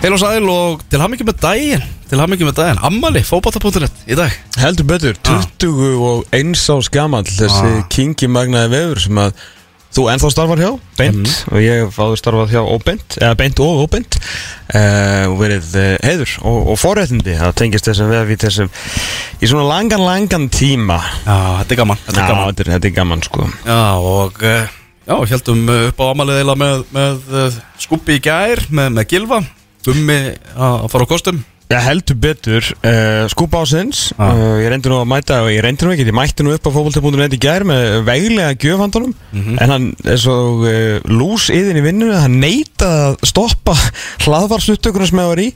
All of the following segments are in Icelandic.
Heil og sæl og til hamingi með daginn Til hamingi með daginn. Ammali, fókbáta.net í dag. Heldur betur, 21 ás gamall þessi Ah. kingi magnaði vefur sem að þú ennþá starfar hjá, beint. Mhm. og ég hef áður starfað hjá óbeint eða beint og óbeint. Uh, og verið uh, heiður og, og forréttindi það tengist þessum vef í þessum í svona langan, langan tíma. Já, þetta er gaman Þetta Já, er gaman er, þetta er gaman sko. Já, og uh, Já, heldum upp á amalið eila með, með uh, Skúbi í gær með, með Gilva Gummi að fara á kostum? Já, heldur betur, uh, skúpa ásins Ah. uh, ég reyndi nú að mæta og ég reyndi nú ekki, ég mætti nú upp á fókbalti.net í gær með veglega gjöfhandunum. En hann er svo uh, lús yðin í vinnunum, hann neita að stoppa hlaðvarsuttökunum sem ég var í.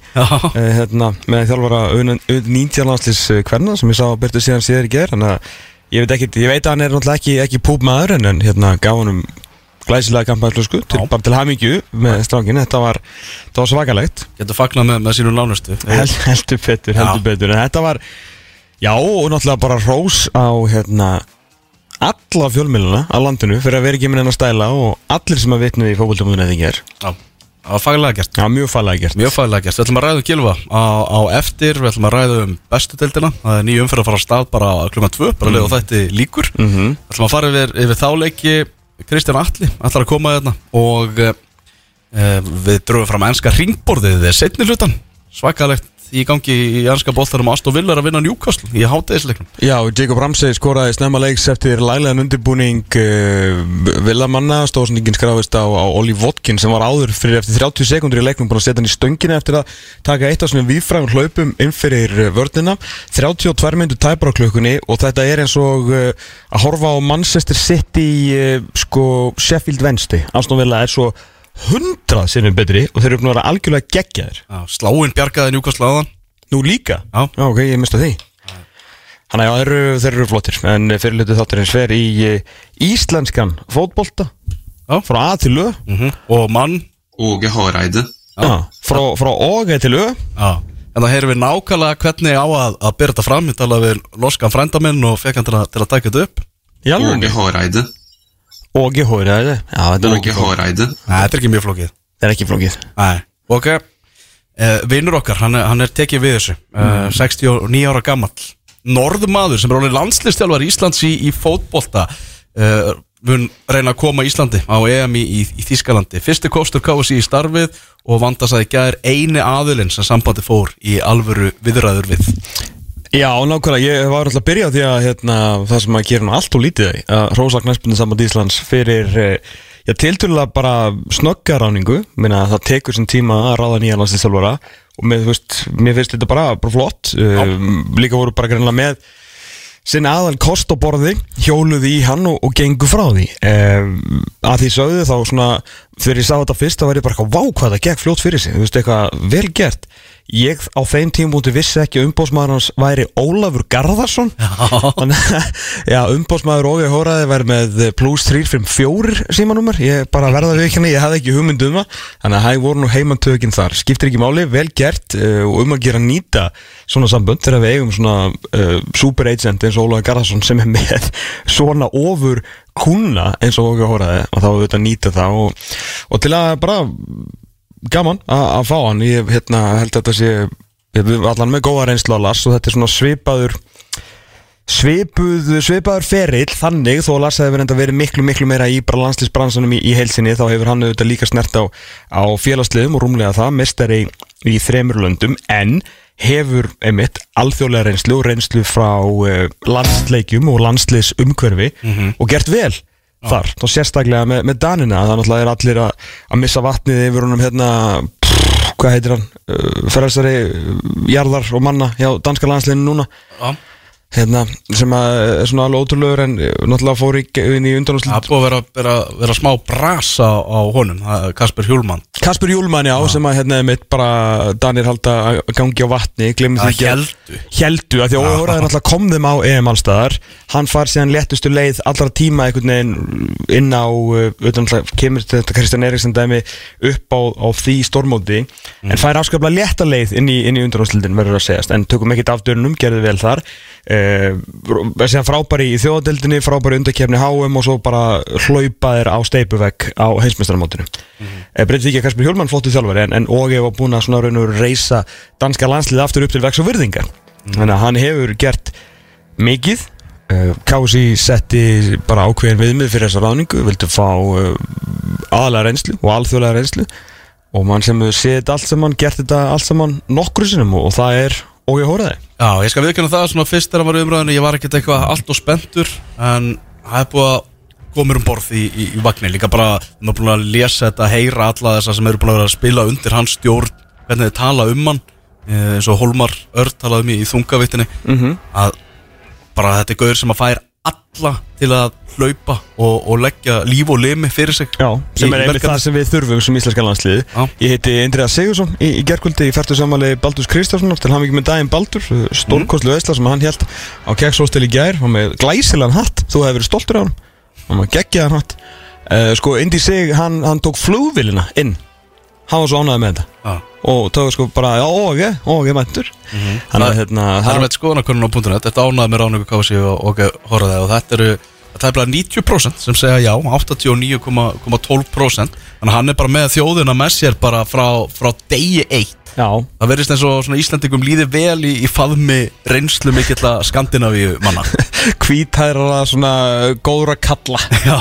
Hérna, með þjálfara 19 landslýs hverna sem ég sá að byrtu síðan síðar í gær. Ég veit, ekki, ég veit að hann er náttúrulega ekki, ekki púp maður en hérna gaf hann um glæsilega kampaðslösku, bara til hamingju með strángin, þetta var, þetta var svakalegt. Getur fagnað með, með sínum lánustu Held, heldur betur, heldur betur. En þetta var, já, og náttúrulega bara rós á, hérna Alla fjölmiluna á landinu Fyrir að vera ekki minn enn að stæla Og allir sem að vitnu í fókvöldumundin eða ekki er Já, það var faglega gert. Já, mjög fallega gert. Mjög faglega gert. Við ætlum að ræða um Gilva á, á eftir. Við ætlum að ræða um bestu deildina. Það er nýju umferð að fara á stað bara klukkan 2 Bara mm. leið og þetta líkur mm -hmm. Ætlum að fara yfir, yfir þá leiki Kristján Atli ætlar að koma þarna Og uh, við dröfum fram ennska ringborðið Þeir setni hlutan Svakalegt í gangi í ennska boltarum Aston Villa að vinna Newcastle Í hátæðisleiknum Já, Jacob Ramsey skoraði snemma leiks eftir læglegan undirbúning uh, Villamanna. Stóðsningin skráðist á, á Oli Vodkin sem var áður fyrir eftir 30 sekundur í leiknum búin að setja hann í stöngina eftir að taka eitt af svona viðfrægum hlaupum inn fyrir vörnina. 32 myndu tæpar á klukkunni og þetta er eins og uh, að horfa á Manchester City uh, sko Sheffield Wednesday. Aston Villa er svo hundrað sinnum betri og þeir eru uppnáður að algjörlega gegja þér Já, Sláin bjargaði Newcastle aðan Nú líka? Já. Já, ok, ég mista því. Þannig að þeir eru, þeir eru flottir En fyrirlutu þátturins fer í eh, íslenskan fótbolta. Já. Frá A til Ö. Mm Og mann. Hareide. Já. Frá, frá Óge til Ö. Já, en það heyrum við nákvæmlega hvernig á að, að byrja þetta fram. Ég talaði við loskan frænda minn og fekk hann til að, til að taka þetta upp. Já, Åge Óge Hóraði er Hareide. Nei, þetta er ekki mjög flókið. Þetta er ekki flókið. Nei, ok. Uh, Vinnur okkar, hann er, hann er tekið við þessu. Uh, 69 ára gamall. Norðmaður sem er alveg landslistjálfar Íslands í, í fótbolta. Uh, mun reyna að koma Íslandi á EM í, í, í Þískalandi Fyrsti kostur KSI í starfið og vandast að ekki er eini aðilinn sem sambandi fór í alvöru viðræður við Já, nákvæmlega, ég var alltaf að byrja því að hérna, það sem að gera allt og lítið að Rósa Knæspunni samband Íslands fyrir eh, já, tilturlega bara snöggaráningu, minna að það tekur sem tíma að ráða nýja landslýstjálfara og með, þú veist, mér finnst þetta bara, bara flott um, líka voru bara greinlega með sinna aðal kost á borði hjóluði í hann og, og gengu frá því. Um, að því sögðu þá svona þegar ég sá þetta fyrst þá ég bara eitthvað vá hvað það gekk fljótt fyrir sig, þú veist eitthvað vel gert ég á þeim tímúti vissi ekki að umbóðsmaður hans væri Ólafur Garðarsson. Að já, umbóðsmaður Óvi Hóraði væri með plus 354 símanúmer, ég bara verða við ekki ég hafði ekki hugmynd um það. Þannig að hæg voru nú heimantökin þar, skiptir ekki máli vel gert uh, og um að gera nýta svona sambönd þegar við eigum svona uh, super agent eins og Ólafur Garðarsson sem er með svona ofur kuna eins og Óvi Hóraði og þá við þetta nýta það og, og til að bara gaman að fá hann. Ég hérna, held að þetta sé við allan með góða reynslu á Lars og þetta er svona svipaður svipuð, svipaður ferill þannig þó Lars verið enda verið miklu miklu meira í bara landslýsbransanum í, í heilsinni þá hefur hann auðvitað líka snert á, á félagsliðum og rúmlega það, mestari í þremur löndum en hefur einmitt alþjóðlega reynslu reynslu frá uh, landsleikjum og landsliðsumhverfi og gert vel þar, þá sérstaklega með, með Danina það náttúrulega er allir að, að missa vatnið yfir honum hérna pff, hvað heitir hann, uh, ferðarsari jarðar og manna hjá danska landsliðinu núna. Já, hérna, sem að er svona alveg ótrúlegur en uh, náttúrulega fór í, inn í það undanúslit er búið að vera, vera, vera smá brasa á honum, það er Kasper Hjúlmann Kasper Júlmann, já, sem að hérna mitt bara Danir halda að gangi á vatni glemir Það því ekki að-. Héldu, af því að Óraði náttúrulega kom þeim á EM allstaðar Hann far síðan léttustu leið allra tíma einhvern veginn inn á utan alltaf kemur þetta Kristján Eriksson dæmi upp á, á því stormóti en fær afskaplega létta leið inn í, í undanúslitin verður að segjast, en tökum ekkert af dörnum gerði vel þar. Uh, síðan frábæri í þjóðadeldinni frábæri undakefni HM og svo bara hlaupaðir á steipuvegg á heimsmeistaramótinu. Mm Kasper Hjólmann flottu þjálfari en, en Óge var búin að svona raun og reysa danska landslið aftur upp til vex og virðingar. Þannig að hann hefur gert mikið. Uh, Kási setti bara ákveðin viðmið fyrir þessa ráningu vildi fá uh, aðalega reynslu og alþjóðlega reynslu. Og mann sem hefur séð þetta allt saman gert þetta allt saman nokkru sinum og, það er Óge Hóraði Já, ég skal viðkjöna það svona fyrst þegar í umræðinu ég var ekkert eitthvað allt og spenntur en það er búið að koma mér um borð í, í, í vagnir líka bara, við erum búin að lesa þetta, heyra alla þessa sem eru búin að að spila undir hans stjórn hvernig þið tala um hann. Eh, eins og Holmar Örd talaði um í, í þungavittinni Mhm. að bara þetta er gauður sem að fær alla til að hlaupa og, og leggja líf og limi fyrir sig Já, sem er einmitt það sem við þurfum sem íslenska landsliði Já. Ég heiti Indriða Sigursson í, í gerkvöldi í færtu samanlega Baldurs Kristjáfssonar til hann ekki með daginn Baldur. Stórkostlu mm. veisla sem hann held á kegshóstel í gær hann með glæsilegan hatt, þú hefur verið stoltur af hann hann með geggjaðan hatt uh, sko Indi Sig, hann, hann tók flugvillina inn. Hann var svo ánægði með þetta. Já. og tók sko bara, já, óge, óge mættur. Þannig að hérna Það er með skoðanakonun á punktunum Þetta ánæði með ráningu KFC og, og horfaði og þetta eru Það er bara 90% sem segja já 89,12% Þannig að hann er bara með þjóðuna með sér bara frá, frá degi eitt Já, Það verðist eins og svona Íslandingum líði vel í, í faðmi reynslu mikill að Skandinavíu manna hvítæra svona góðra kalla. Já,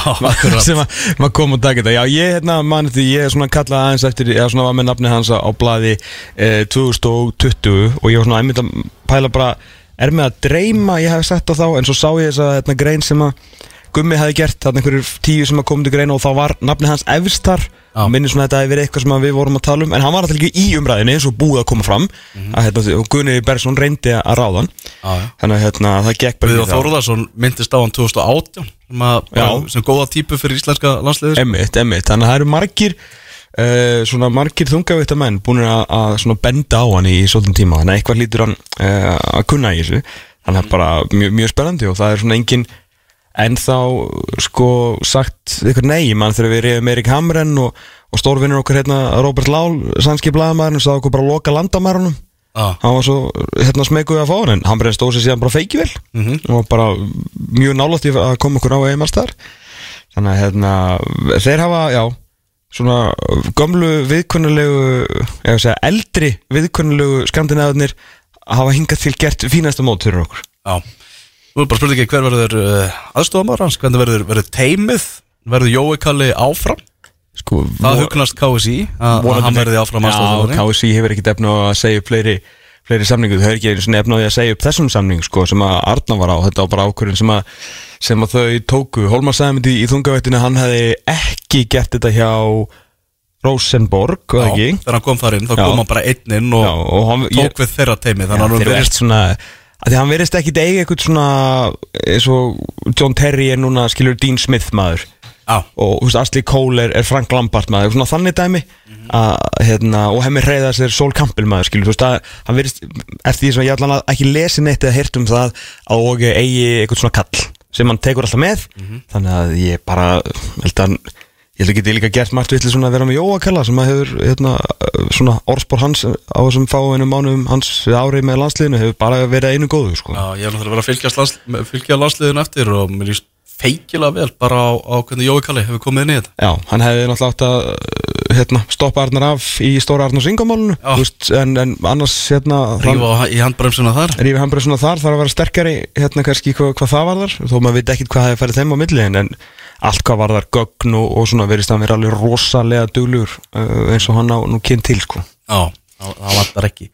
sem að maður kom og taka þetta. Já ég hérna mann ég er svona kallað aðeins eftir eða svona var með nafni hans á blaði eh, 2020 og ég var svona einmitt að pæla bara er með að dreyma ég hef sett á þá en svo sá ég þess að hérna, grein sem að Gummi hefði gert þarna einhverjur tíu sem að koma til greina og þá var nafni hans efstar Já. minni svona þetta hefði verið eitthvað sem að við vorum að tala um en hann var alltaf ekki í umræðinni eins og búið að koma fram. Að hérna, og Gunni Bergson reyndi að ráða hann. Já, þannig að hérna, það gekk bara það. Þórðarsson myndist á hann 2018 sem, að, sem góða típu fyrir íslenska landsliðis Emmitt, emmitt, þannig að það eru margir uh, svona margir þungavita menn búin að, að benda á hann í, svolítinn tíma, þannig að eitthvað lítur hann uh, að kunna í þessu, þannig að bara mjög, mjög spennandi og það er svona engin en þá sko sagt eitthvað nei, mann þegar við reyðum Erik Hamren og, og stórvinnur okkar hérna Robert Lál, sænski blaðamæðurinn sagði okkur bara loka landamærunum. Já, hann var svo hérna smeguð að fá hann en Hamren stóð sér síðan bara feiki vel. Og bara mjög nálægt í að koma okkur á þar. Þannig að hérna þeir hafa, já svona gömlu viðkunnulegu að segja eldri viðkunnulegu skandinaðunir hafa hingað til gert fínasta mót fyrir okkur. Já Nú er bara spurningi hver verður uh, aðstofamár hans, hvernig verður, verður teimið? Verður Jói Kalli áfram? Sko, Það hugnast KSI að að hann verði áfram Já, aðstofamár KSI hefur ekkert efna að segja upp fleiri fleiri samningu, þau hefur ekki efna því að segja upp þessum samning sko, sem að Arna var á. Þetta var bara ákvörðin sem að, sem að þau tóku. Hólmar sagði myndi í þungavættinu hann hefði ekki gert þetta hjá Rosenborg, og ekki? Þegar hann kom þar inn, þá Já. kom hann bara inn og, Já, og hann, tók við þeirra teimi Þannig að hann verðist svona að því að hann verðist ekki eiga eitthvað svona eins og John Terry er núna skilur Dean Smith maður Já, og veist, Ashley Cole er, er Frank Lampard maður, svona þannig dæmi Mhm. að, hérna, og hemmi reyðast er Sol Campbell maður, skilur, veist, að hann verðist eftir því sem ég allan ekki lesi neitt eða heyrt um það að og eigi eitthvað svona kall sem hann tekur alltaf með Mhm. þannig að ég bara held að ég held að geti líka gert margt vitli svona að vera með Jóa Kalla sem að hefur hérna, svona orðspor hans á þessum fáinu mánum hans árið með landsliðinu hefur bara verið einu góðu sko. já ég er náttúrulega verið að lands, fylgja landsliðin eftir og mér líst feikilega vel bara á, á hvernig Jói Kalli hefur komið inn í þetta. Já, hann hefði náttúrulega átt að hérna, stoppa Arnar af í stóra Arnars veist, en, en annars hérna, Rífa á- í handbremsuna þar. Rífi hann bara svona þar þarf að vera sterkari hérna kannski hvað, hvað það varðar þó maður veit ekkit hvað allt hvað varðar gögn og, og svona verist hann vera alveg rosalega duglugur uh, eins og hann á nú kyn til sko. Já, það það vantar ekki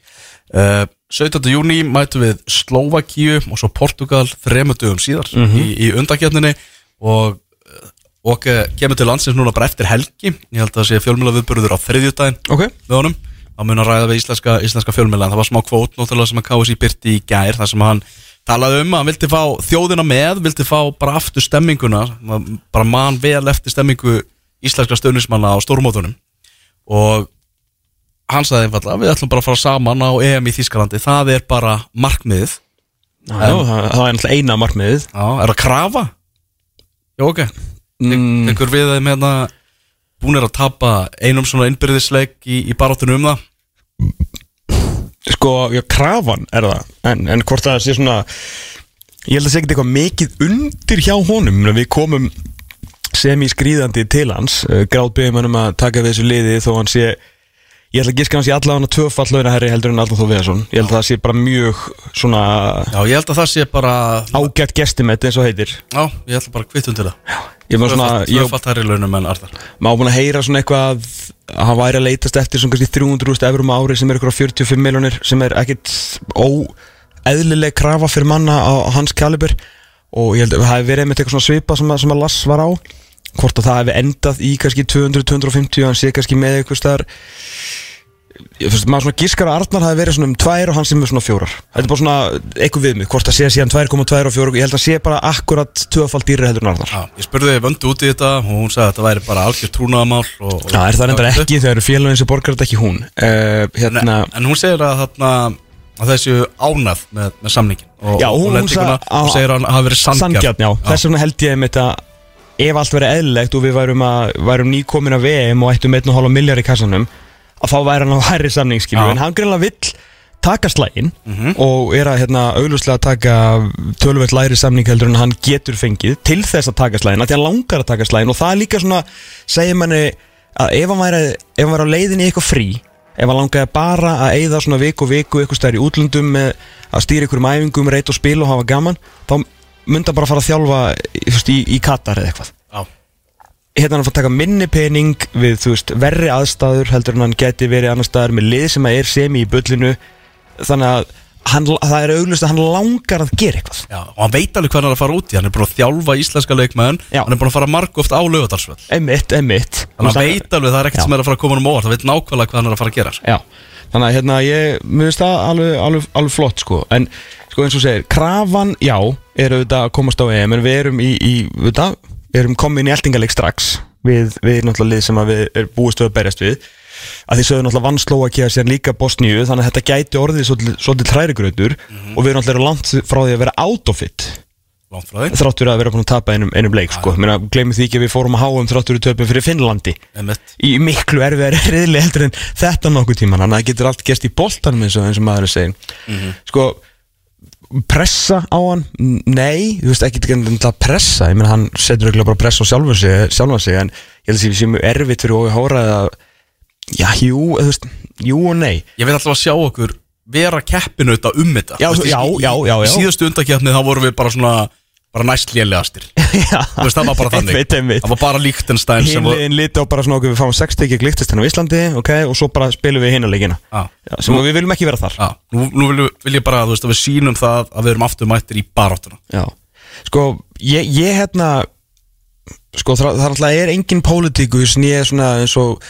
uh, 17. júni mætu við Slovakíu og svo Portugal þremur dögum síðar í, í undakefninni og uh, eh, kemur til landsins núna bara eftir helgi ég held að það sé fjölmjöla viðburður á þriðjudaginn Ok, með honum þá mun að ræða við íslenska, íslenska fjölmjöla en það var smá kvót náttúrulega sem að KSI byrti í gær þar sem hann talaði um að hann vildi fá þjóðina með vildi fá bara aftur stemminguna bara man vel eftir stemmingu íslenska stöðnismanna á stórmótunum. Og hann sagði einfallega við ætlum bara að fara saman á EM í Þískalandi það er bara markmiðið. Já, það, það er náttúrulega eina markmiðið. Já, er það krafa? Já, ok. Mm. Tekur við þeim hérna búnir að tapa einum svona innbyrðisleik í, í baráttunum um það Sko, já, krafan er það. En, en hvort það sé svona Ég held að ekki eitthvað mikið undir hjá honum. Við komum semi-skrýðandi til hans uh, Gráðbyggjum hann um að taka við þessu liði þó hann sé Ég ætla að giska hans í allavega tvöfall launaherri heldur en Aldur Þó Viðarsson. Ég held að það sé bara mjög svona Já, ég held að það sé bara ágætt gestimett eins og heitir. Já, ég ætla bara að kvitt undir það. Ég var svona, ég Tvöfalt hærri launum en Arðar má búin að heyra svona eitthvað að hann væri að leitast eftir svona kannski 300.000 eurum á ári sem er eitthvað 45 miljonir sem er ekkit óeðlileg krafa fyrir manna á, á hans kaliber. Og ég held að það hefði verið með eitthvað svona svipa sem að, sem að á hvort að það hefði endað í kannski 200-250 og hann sé kannski með eitthvað finnst maður svona gískar að Arnar hafi verið svona um tvær og hann sem er svona fjórar. Þetta er bara svona eitthvað við mig hvort að sé síðan 2,2 og 4 ég held að sé bara akkurat tvöfald dýri heldur en Arnar. Já, ég spurði vöndu út í þetta og hún sagði að þetta væri bara algjör trúnaðamál Já, er það reyndar ekki þegar félagin sem borgar þetta ekki hún? Uh, hérna, Nei, En hún segir að þarna að þessu ánað með, með samningin og, Já, hún- og hún sagði- hún segir að hann hafi verið já, þess vegna held ég einmitt að ef allt verið eðlilegt og við værum, værum nýkomin að VM og ættum 1,5 miljard í kassanum að þá væri hann á hærri Já. en hann greinlega vill taka slægin og er að hérna, auglustlega taka tölvöld læri samning heldur en hann getur fengið til þess að taka slægin, að því hann langar að taka slægin og það er líka svona, segir manni að ef hann væri, ef hann væri á leiðinni eitthvað frí ef hann langaði bara að eyða svona viku og viku eitthvað stær í útlöndum með að stýra ykkurum æfingum, reyta og spila og hafa gaman þá myndi hann bara fara að þjálfa veist, í, í Katar eða eitthvað. Já, hérna hann að fara að taka minni pening við þú veist, verri aðstæður heldur en hann geti verið annar staðar með lið sem er semi í bullinu. Þannig að hann, það er auglust að hann langar að gera eitthvað. Já, og hann veit alveg hvað hann er að fara út í Hann er búin að þjálfa íslenska leikmenn. Já. Hann er búin að fara marg oft á lögadarsvöld Einmitt, einmitt. Þannig að hann veit alveg það er ekkert sem er að fara að koma um óvart. Það veit nákvæmlega hvað hann er að fara að gera. Já, þannig að hérna ég, mér finnst það alveg, alveg, alveg flott sko. En sko eins og segir, krafan, já, er auðvitað að komast á EM En við erum í, í auðvitað, við erum komin í eltingaleik strax. Við, við náttúrulega lið sem við er búist við að berjast við. Að því sögðu náttúrulega vann Slóakía sér líka Bosníu þannig að þetta gæti orðið svolítið, svolítið trærigrautur og við erum náttúrulega langt frá því að vera out of it. Langt frá því. Þrátt fyrir að vera búin að tapa einum, einum leik sko. Gleymið því ekki að við fórum að háum þrátt fyrir töpum fyrir Finnlandi. Einmitt. í miklu erfiðari reyðli heldur en þetta nokkuð tíman þannig að það getur allt gerst í boltanum eins og, maður er að segja sko pressa á hann? Nei, þú veist ekki ekki að pressa. Ég meina hann setur auðvitað bara pressa á sjálfan sig, sjálfan sig en ég held að það sé mjög erfitt fyrir Ói Hóra að já, jú, þú veist, jú og nei. Ég vil alltaf að sjá okkur vera keppinu þetta um þetta. Já, veist, já, í- já. Í síðustu undakeppni þá vorum við bara svona bara næst það var bara þannig. Einmitt, einmitt. Það var bara var Hinliðin liti á bara svona okkur við fáum 6 tekið glíktist hérna á Íslandi ok, og svo bara spilum við hinna leikina. Já. Já, sem við viljum ekki vera þar. Já, nú, nú vil, vil ég bara, þú veist, að við sýnum það að við erum aftur mættir í baráttuna. Já, sko, ég, ég hérna sko, það, það er er engin pólitíkus nýja svona eins og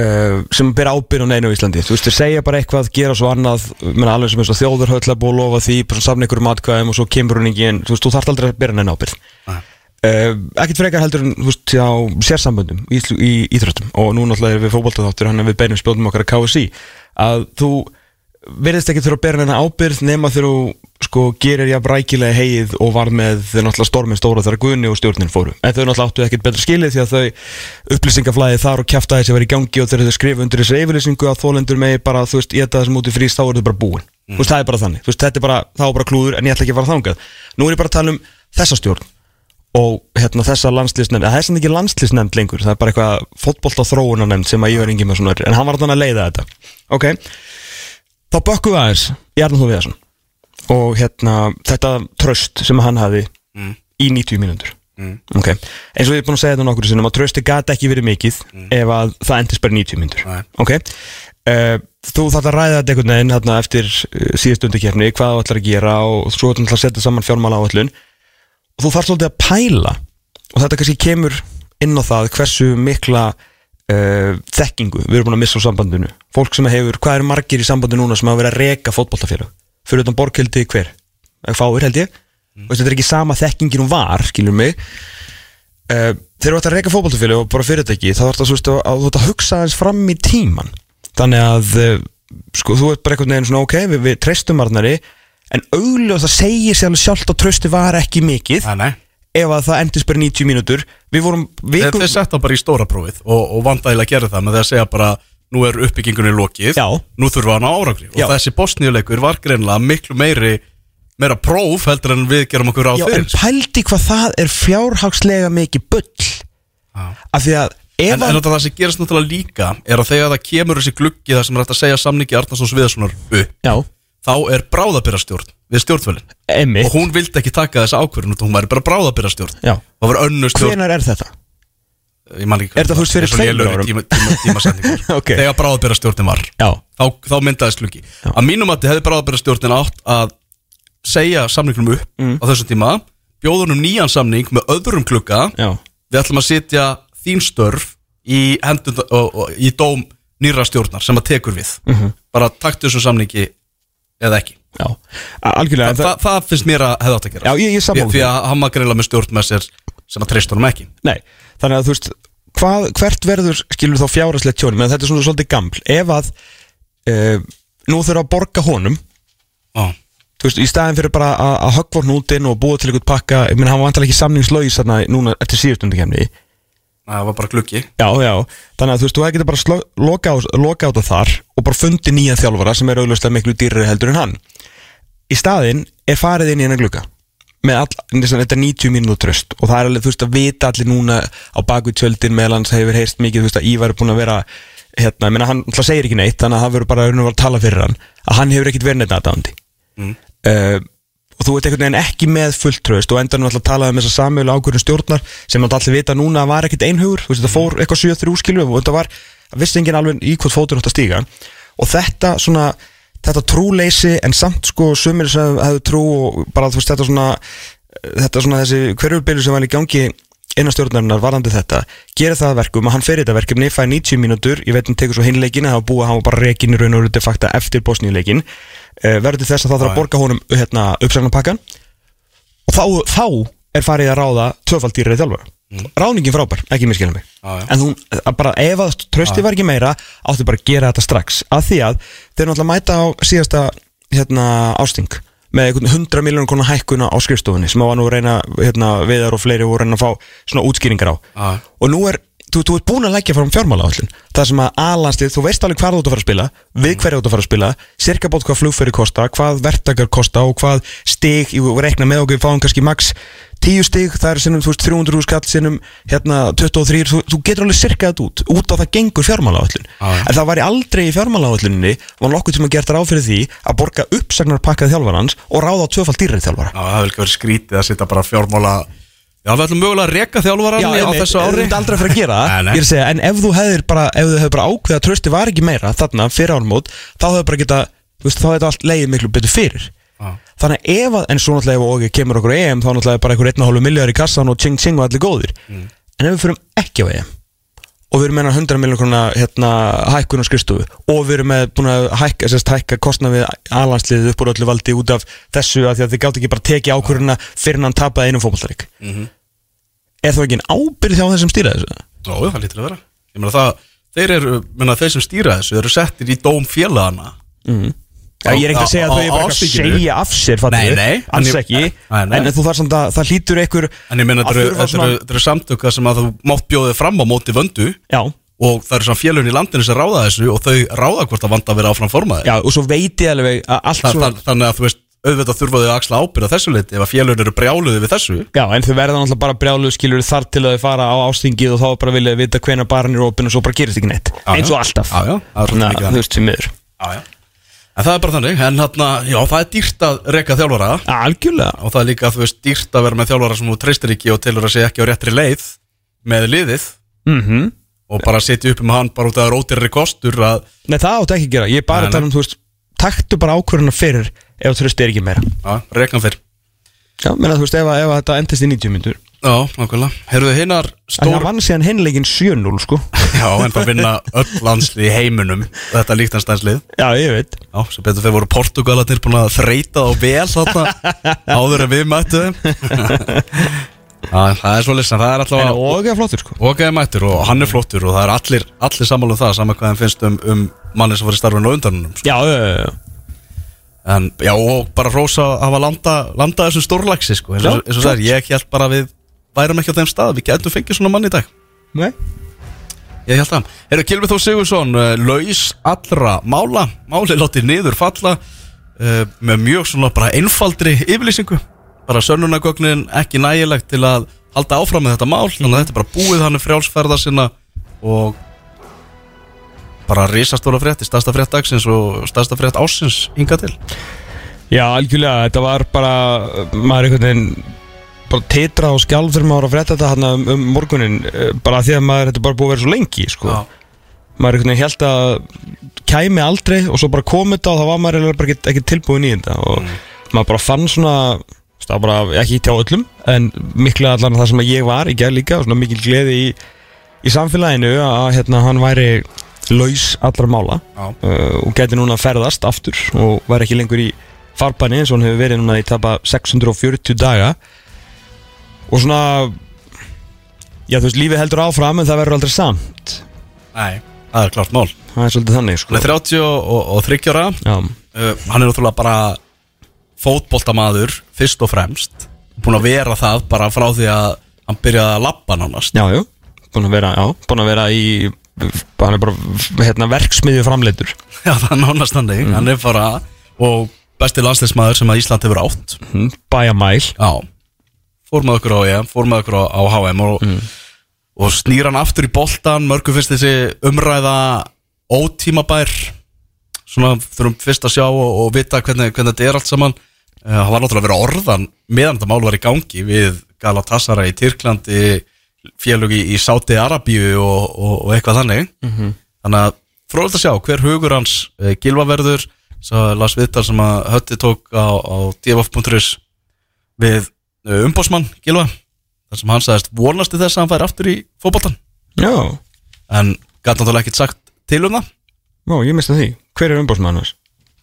uh, sem ber ábyrð á neinu á Íslandi. Þú veist, þeir segja bara eitthvað, gera svo annað menn alveg sem eins og þjóður höll að búa að lofa því bara safna einhverjum atkvæðum og svo kemur hún ekki inn þú veist, þú þarft aldrei að bera neina ábyrð Nei. uh, ekkert frekar heldur en þú veist, á sérsamböndum í, í íþróttum. Og nú náttúrulega erum við fótboltaþáttur hann er við beinum spjóðum okkar að KSI að þú verðist ekki þurfa að bera neina ábyrð nema þegar þú sko gerir jafn rækilega heið og var með náttúrulega storminn stóra þegar Guðni og stjórnin fóru. En þau náttúrulega áttu ekkert betra skilið því að þau upplýsingaflæði þar og kjaftaði sem var í gangi og þegar þau skrifa undir þessu yfirlýsingu að þólendur megi bara þú veist ég það sem út í frýst þá er þau bara búin. Þú veist það er bara þannig. Þú veist þetta er bara þá er bara klúður en ég ætla ekki að fara þangað. Nú er ég bara að tala um þessa stjórn og hérna þessa landslýsnefnd það er sem ekki landslýsnefnd lengur. Það er bara eitthvað fótbolta þróunanemnd sem að ég var engin með svona en hann var þannig að leiða þetta. Ok, þá bökkum við aðeins í Arnald Þór Viðarsson og hérna þetta tröst sem hann hafi í 90 mínútur. Ok, eins og ég er búin að segja þetta nokkur sinnum að trösti gata ekki verið mikið ef að það endist bara í 90 mínútur. Nei. ok. Uh, þú þarf að ræða þetta einhvern veginn hérna, eftir uh, síðust undikefni hvað þú ætlar að gera og svo ætlar að setja saman fjármála áallun og þú þarf svolítið að pæla og þetta kannski kemur inn á það hversu mikla uh, þekkingu við erum búin að missa á sambandinu. Fólk sem hefur, hvað eru margir í sambandinu núna sem hafa verið að reka fótboltafélag fyrir utan borgkildi hver, fáir held ég. Mm. þetta er ekki sama þekkingin hún var skilur mig. Uh, þegar þú ert að reka fótboltafélag og bara fyrirtæki þá það að, að, að hugsa aðeins fram í tíman þannig að uh, sko, þú ert bara einhvern veginn svona ok, við, við treystum Arnari en auðvitað það segir sér alveg sjálft að trösti var ekki mikið. Nei ef að það endist bara í 90 mínútur. Við vorum vikum þeir setja bara í stóra prófið og, og vandægilega gera það með því að segja bara nú er uppbyggingunni lokið, Já. nú þurfa hann á árangri. Og Já. þessi bosníuleikur var greinlega miklu meiri meira próf heldur en við gerum okkur á Já, en fyrir. pældi hvað það er fjárhagslega mikið bull. Af því að ef En, en það sem gerast náttúrulega líka er að þegar það kemur þessi gluggi það sem er hægt að segja samningi Arnarsson Sviðarssonar upp, já, þá er bráðabyrrastjórn við stjórnvölin og hún vildi ekki taka þessa ákvörðun hún væri bara bráðabyrrastjórn já, það var önnu stjórn. Hvenar er þetta? Er það, þú veist, fyrir tveimur árum? tíma, tíma, tímasetningur Ok. þegar bráðabyrrastjórnin var. Þá, þá myndaðist gluggi að mínum að þið hefði bráðabyrrastjórnin átt að segja samningnum upp Mm. á þessum tíma bjóðunum nýjan samning með öðrum glugga já, við ætlum að setja þín störf í, hendund, og, og, í dóm nýra stjórnar sem að tekur við. Mhm. bara taktu þessu samningi eða ekki. Þa, það, það finnst mér að hefði átt að gera. Já, ég- ég því að hann var greinlega með stjórn með sér sem að treyst honum ekki. Nei, þannig að þú veist hvað, hvert verður, skilur þá fjárhagslegt tjónum en þetta er svona svolítið gaml. Ef að uh, nú þurfa að borga honum Ó, þú veist, í staðin fyrir bara að, höggva hnútin og búa til einhvern pakka, ég menn hann var vantilega ekki samningslaus þarna núna eftir síðustundu kemni það var bara gluggi. Já, já, þannig að þú veist, þú getið bara sló, loka, á, loka á það þar og bara fundi nýjan þjálfara sem er augljóslega miklu dýrari heldur en hann. Í staðin er farið inn í hennar glugga með all, þessan, þetta er 90 mínútur tröst og það er alveg, þú veist, að vita allir núna á bakvið tjöldin meðal hans hefur heyrst mikið, þú veist, að Ívar er búin að vera hérna, ég meina, hann alltaf segir ekki neitt þannig að það verður bara að, tala fyrir hann að hann hefur ekkit verið neitt aðdándi Mm. uh, og þú ert einhvern veginn ekki með fullt tröst og endan alltaf talaði um þessa samjölu ákvörðun stjórnar sem alltaf vita núna að var ekkit einhugur þú veist þetta fór eitthvað 7-3 skilju og þetta var, það vissi enginn alveg í hvort fótur að stíga. Og þetta svona þetta trúleysi en samt sko sumir sem hefðu trú og bara þú veist þetta svona þetta svona þessi hverjurbylu sem var í gangi innan stjórnarinnar varandi þetta gerir það að verkum að hann fer þetta verkefni fæði 90 mínútur, ég veit hann tekur svo hinleikin það var búið að hann var bara rekin í raun og ruti fakta eftir bosníuleikin uh, verður til þess að það þarf að borga honum hérna, uppsagnarpakkan og þá, þá er farið að ráða tvöfald dýrari þjálfara ráðningin frábær, ekki miskilum mig. Já, já. en þú, að bara ef að trösti var ekki meira áttu bara að gera þetta strax. Af því að þeir náttúrulega mæta á síðasta hérna, ásting með einhvern 100 miljónur konar hækkuna á skrifstofunni sem að var nú að reyna hérna, viðar og fleiri voru að reyna að fá svona útskýringar á. Já. og nú er, þú, þú ert búin að leggja fram fjármála áallin það sem að aðlandslið, þú veist alveg hvað þú ert að fara að spila við hverju þú ert að fara að spila cirka bótt hvað flugferði kosta, hvað verktakar kosta og hvað stig, ég rekna með okkur fáum kannski max 10 stig, það er sinnum, þú veist, 300 skall sinnum, hérna, 23 þú, þú getur alveg cirka þetta út, út á það gengur fjármála áallin, en það væri aldrei í fjármála áallinni, var nokkuð tíma gert ráð fyrir því að borga uppsagnar pakkað þjálfarans og ráða á Já, Já, við ætlum mögulega að reka þjálfaran á einmitt, þessu Þú ári ert aldrei að fara að gera það. Ég er að segja, en ef þú hefðir bara þú hefur bara ákveða að trösti var ekki meira Þarna, fyrir ármót Þá hefur bara geta þú veist, Þá hefur allt leiðið miklu betur fyrir Já. Þannig ef að En svo náttúrulega ef OG kemur okkur á EM Þá náttúrulega bara einhver 1,5 miljard í kassan Og tjing tjing og allir góðir Mm. En ef við fyrum ekki á EM Og við erum með 100 miljonar krona hérna, hækkun á skrifstofu og við erum með búin að hækka, hækka kostna við alansliðið upp úr öllu valdi út af þessu að því að þið gátt ekki bara tekið ákvörðuna fyrir hann tapaði einum fótballtarík Mhm. Er þá ekki en ábyrð hjá þessum stýra þessu? Já, það lítur að vera. Ég meina það, þeir eru, meina þeir sem stýra þessu eru settir í dóm félagana Já, ég er ekki að segja að þau er bara að segja af sér fattar Nei, nei, alls ekki. Nei, nei. En þú þarf samt að það hlýtur einhver En ég meina þetta eru- samtöka sem að þú mátt bjóðið fram á móti vöndu. Já, og það eru svona félagin í landinu sem ráða þessu og þau ráða hvort að vanda að vera áfram formaði já, og svo veit ég alveg að allt Þa, það, Þannig að þú veist, auðvitað þurfa þau að axla ábyrða þessu leiti ef að félagin eru brjáluði við þessu. Já, en þau verða náttúrulega bara brjálu skilur þar til að þau fara á ástingið og þá bara vilja vita hvenær barn er opinn og svo bara gerist ekki neitt. Eins og alltaf. Já, já, þannig. Þú veist, sem já En það er bara þannig, en hérna, já, það er dýrt að reka þjálfara. Algjörlega. Og það er líka, þú veist, dýrt að vera með þjálfara sem þú treystir ekki og telur að segja ekki á réttri leið með liðið. Mm og bara setja upp um hann bara út af rótirri kostur að, Nei, það átti ekki að gera. Ég er bara að tala um, þú veist Taktu bara ákvörðuna fyrir ef þú er ekki meira já, reka hann fyrr Já, menna þú veist, ef, að- ef að þetta endist í 90 myndur Já, nákvæmlega. Herðu hinnar En stór... það vann síðan hinleikin 7-0, sko Já, en það vinna öll landslið í heiminum þetta líktanstænslið. Já, ég veit Já, sem betur þeir voru Portugalatir búin að þreita þá vel þarna áður en við mættu þeim. Já, það er svo lissan, það er alltaf og er flottur, sko og er mættur og hann er flottur og það er allir, allir sammála um það, saman hvað þeim finnst um, um manni sem var í starfinu á undanunum. Sko. Já, já, já, já En já, og bara rósa að hafa landa, landa þessu stórlaxi, sko. Eins og, Já, eins og það er, ég held bara við værum ekki á þeim stað, við getum fengið svona mann í dag. Nei Ég held það. Herru, Kilvi Þór Sigursson, uh, laus allra mála, máli látið niður falla uh, með mjög svona bara einfaldri yfirlýsingu. Bara sönnunagögnin ekki nægilegt til að halda áfram með þetta mál þannig að þetta er bara búið hann er frjálsferða sinna og bara risastóla frétti, stærsta frétt dagsins og stærsta frétt ásins hinga til. Já, algjörlega, þetta var bara maður einhvern veginn bara titra og skjálf þegar maður var að frétta þetta hann um, um morgunin eh, bara því að maður þetta bara búið að vera svo lengi sko. maður einhvern veginn held að kæmi aldrei og svo bara komið þetta og þá var maður bara ekki, ekki tilbúin í þetta og maður bara fann svona það var bara ekki hjá öllum en miklu allan það sem ég var í gerð líka og svona mikil gleði í, í samfélaginu að hérna hann væri laus allra mála. Uh, og geti núna ferðast aftur og væri ekki lengur í farbanni eins og hann hefur verið núna í tapa 640 daga. Og svona já þú veist lífið heldur áfram en það verður aldrei samt. Nei, það er klart mál. Það er svolítið þannig sko. Hann er 30 og, og, og 30 ára. Uh, Hann er náttúrulega bara fótboltamaður fyrst og fremst. Búin að vera það bara frá því að hann byrjaði að labba nánast. Já, já, búin að vera, já, búin að vera í hann er bara hérna, verksmiðju framleitur Já, það er nánast þannig. Hann er bara og besti landsleismadur sem að Ísland hefur átt. Hm, bæjamæl Já, fór með okkur á EM, fór með okkur á, á HM og, og snýr hann aftur í boltan mörgum finnst þessi umræða ótímabær. Svona þurfum fyrst að sjá og, og vita hvernig, hvernig þetta er allt saman. Uh, hann var náttúrulega að vera orðan meðan þetta mál var í gangi við Galatasaray í Tyrklandi félög í, í Sáti Arabíu og, og, og eitthvað þannig. Þannig að fróðilegt að sjá hver hugur hans uh, gilvaverður svo las viðtal sem að Hötti tók á, á df.is við uh, umbósmann Gilva þar sem hann sagðist vonasti þess að hann fær aftur í fótboltan já, en gæti náttúrulega ekkert sagt til um það. Já, ég mista því. Hver er umbóðsmaður hans?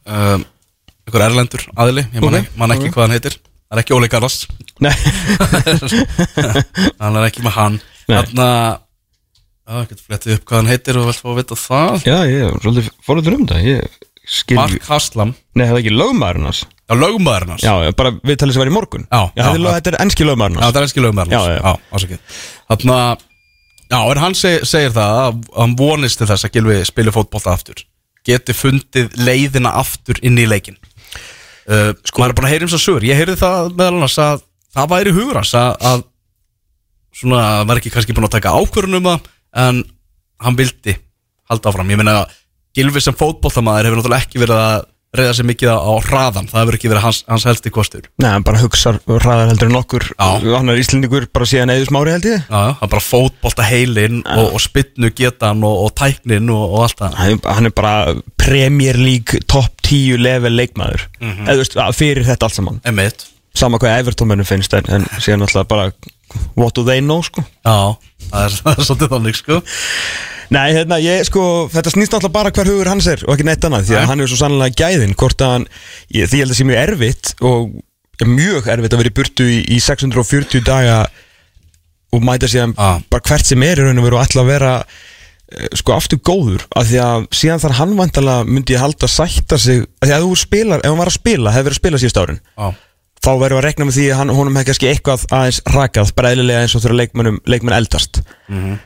um, einhver erlendur aðili, ég man, Ok, ekki, man ekki ok. hvað hann heitir það er ekki Óli Garðars. Hann er ekki með hann. Þannig að ég get flettið upp hvað hann heitir og vilt fá að vita það. Já, ég er svolítið fórhundur um það. Skil, Mark Haslam, nei, það er ekki lögmaðurinn hans. Já lögumæðurinn hans. Já, bara við talið sem var í morgun. Já, já, þetta er þetta ennski lögmaðurinn Já, það er ekki lögumæður Já, já. já ásakið Þannig að, já, en hann seg, segir það að hann vonist til þess að Gilvi spili fótbolta aftur. Geti fundið leiðina aftur inn í leikin uh, Sko, maður er bara að heyra um svo sögur. Ég heyrði það meðal annars að það væri hugur að, að svona, var ekki kannski búin að taka ákvörðun um það en hann vildi halda áfram. Ég meina að Gilvi sem fótboltamaður hefur náttúrulega ekki verið að reyða sig mikið á, hraðan það hefur ekki verið hans, hans helsti kostur. Nei, hann bara hugsar hraðar heldur en okkur. Hann er íslendingur bara síðan eða smári held ég. Já, er bara fótbolta heilin og, og spinnu getan og, og tæknin og, og allt það. Hann hann er bara Premier League top 10 level leikmaður. Eða þú veist, fyrir þetta allt saman. Emitt Sama hvað Evertómenu finnst en, en síðan alltaf bara What do they know sko? Já, það er, er svolítið þannig sko Nei, hérna, ég sko, þetta snýst alltaf bara hver hugur hans er og ekki neitt annað því að Nei. hann er svo sannlega gæðin hvort að hann, ég, því ég held að sé mjög erfitt og mjög erfitt að vera í burtu í, í 640 daga og mæta síðan Já. bara hvert sem er í raun og veru og að vera eh, sko aftur góður af því að síðan þar hann vantalega myndi ég halda að sætta sig af því að þú spilar, ef hann var að spila, hefur verið að spila síðust árin Já, þá verður að rekna með því að hann, honum hefði kannski eitthvað aðeins rakað, bara eðlilega eins og þegar leikmennum, leikmenn eldast mm -hmm.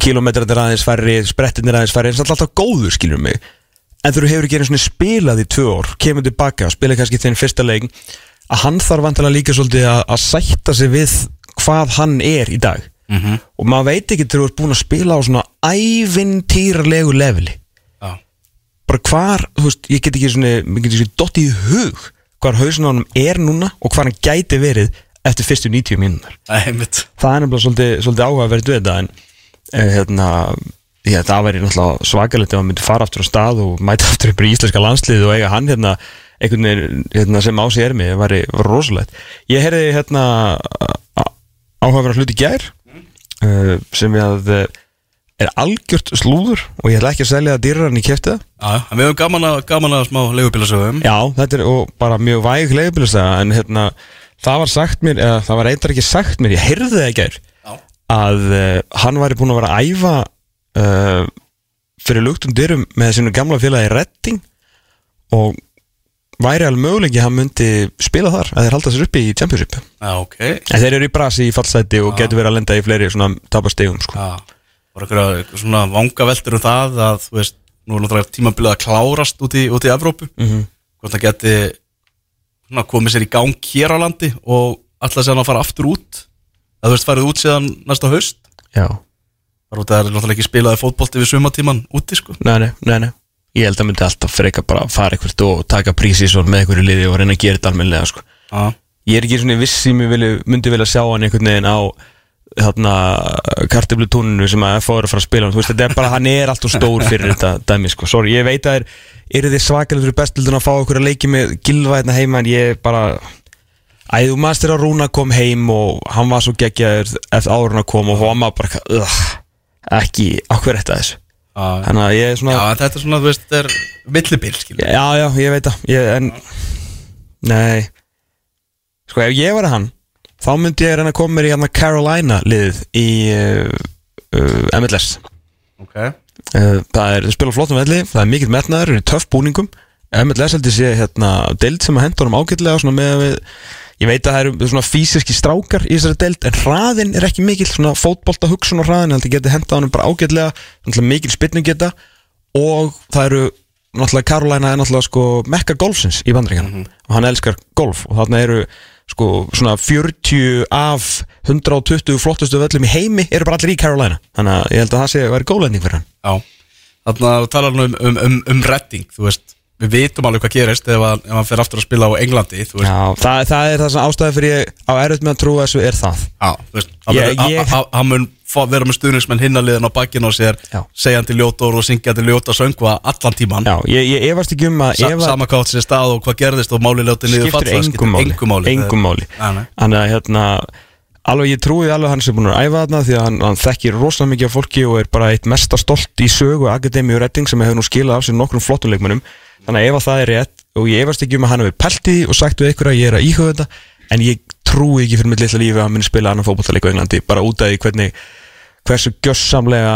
Kilometrar er aðeins færri, sprettin er aðeins færri það er alltaf góður, skilur mig. En þú hefur ekki einu spilað í tvö ár kemur tilbaka og spila kannski þinn fyrsta leik að hann þarf vantilega líka svolítið að, að sætta sig við hvað hann er í dag. -hmm. og maður veit ekki þegar þú ert búin að spila á svona ævintýralegu leveli. Já, bara hvar, þú veist, ég get ekki svona, ég get ekki dott í hug hvar honum er núna og hvar hann gæti verið eftir fyrstu 90 mínúnar emitt það er nefnilega svolítið, svolítið áhugaverð eh, hérna Já, það væri náttúrulega svakalegt ef hann myndi fara aftur á stað og mæta aftur upp í íslenska landslið og eiga hann hérna, einhvern veginn hérna, sem á sig er mig, það væri, rosalegt ég heyrði hérna áhugaverð hluti í gær uh, sem við að eh, er algjört slúður og ég ætla ekki að selja það dýrar en ég kefti það Já, en við höfum gaman að, gaman að smá leigubílasögum Já, þetta er bara mjög væg leigubilistæða en hérna, það var sagt mér eða það var eitthvað ekki sagt mér, ég heyrði það ekki Já. Að uh, hann væri búinn að vera að æfa uh, fyrir luktum dyrum með sinu gamla félagi Redding og væri alveg möguleiki að hann myndi spila þar að þeir halda sér uppi í Championship. Já, ok. En þeir eru í brasi í fallseti og getur verið að lenda í fleiri svona tapastegum sko. Já, var eitthvað svona vanga veldur um það að, þú veist, nú er náttúrulega tímabilið að klárast út í, út í Evrópu. Mhm. hvort það geti svona, komið sér í gang hér á landi og alltaf sér að fara aftur út að þú veist farið út síðan næsta haust? Já, þar út að það er náttúrulega ekki spilaði fótbolti við sumatíman úti sko. Nei, nei, nei, nei. Ég held að myndi alltaf freka bara að fara eitthvað og taka prísísson með einhverju liði og reyna að gera þetta almennilega sko. Já, Ég er ekki svona viss sem ég vilja, myndi vilja sjá hann einhvern veginn á þarna kartiblu sem að FH er að fara að spila Þú veist, þetta er bara, hann er alltaf stór fyrir þetta dæmi, sko, sorry, ég veit að er eru þið svakalega fyrir bestildun að fá okkur að leiki með gilva hérna heima en ég er bara æðu maður að Rúna kom heim og hann var svo geggjaður eftir árun að koma og hann var bara uh, ekki, okkur þetta þessu? Já, þannig að ég er svona já þetta er svona, þú veist, er millibil skilja Já, já, ég veit það. Ég, En Nei. Sko, ef ég var hann Þá myndi ég reyna að koma mér í hérna Carolina liðið í uh, uh, MLS Ok, uh, Það er, spila á flottum velli Það er mikill metnaður, það er töff búningum. MLS heldur sé hérna deild sem að henda honum ágætlega svona með að við Ég veit að það eru svona fysiski strákar í þessari deild en hraðin er ekki mikill svona fótbolta hugsun á hraðin heldur geti henda honum bara ágætlega mikil spilning geta og það eru náttúrulega Carolina er náttúrulega sko mekka golfsins í bandringarna og hann elskar golf og þarna eru sko svona 40 af 120 flottustu völlum í heimi eru bara allir í Carolina. Þannig að ég held að það sé að vera góðlending fyrir hann. Já. Þannig að tala um, um, um, um redding, þú veist Við vitum alveg hvað gerist ef hann, ef hann fer aftur að spila á Englandi Já, það, það er það sem ástæði fyrir ég á erut með að trúa þessu er það. Já, þú veist, hann, Ég- ég, hann mun fá, vera með stuðningsmenn hinnaliðin á bakkinu á sér Já. segjandi ljóta orð og syngjandi ljóta söngva allan tíman Já, ég, ég efast ekki um að Sa, ef að- sama hvað átt sér stað og hvað gerðist og máli ljóti niður skiptir falla, engum máli. engum máli. Engum máli. Nei, nei. Þannig að hérna alveg ég trúi alveg hann sem búin að æfa þarna því að hann, hann þekkir rosalega mikið af fólki og er bara eitt mesta stolt í sögu Akademíu Redding sem hefur nú skilað af sér nokkrum flottum leikmönnum þannig að ef að það er rétt og ég efast ekki um að hann hefur pælt í því og sagt við ykkur að ég er að íhuga þetta en ég trúi ekki fyrir mitt litla lífi að hann muni spila annan fótbollaleik á Englandi bara út af því hvernig hversu gjössamlega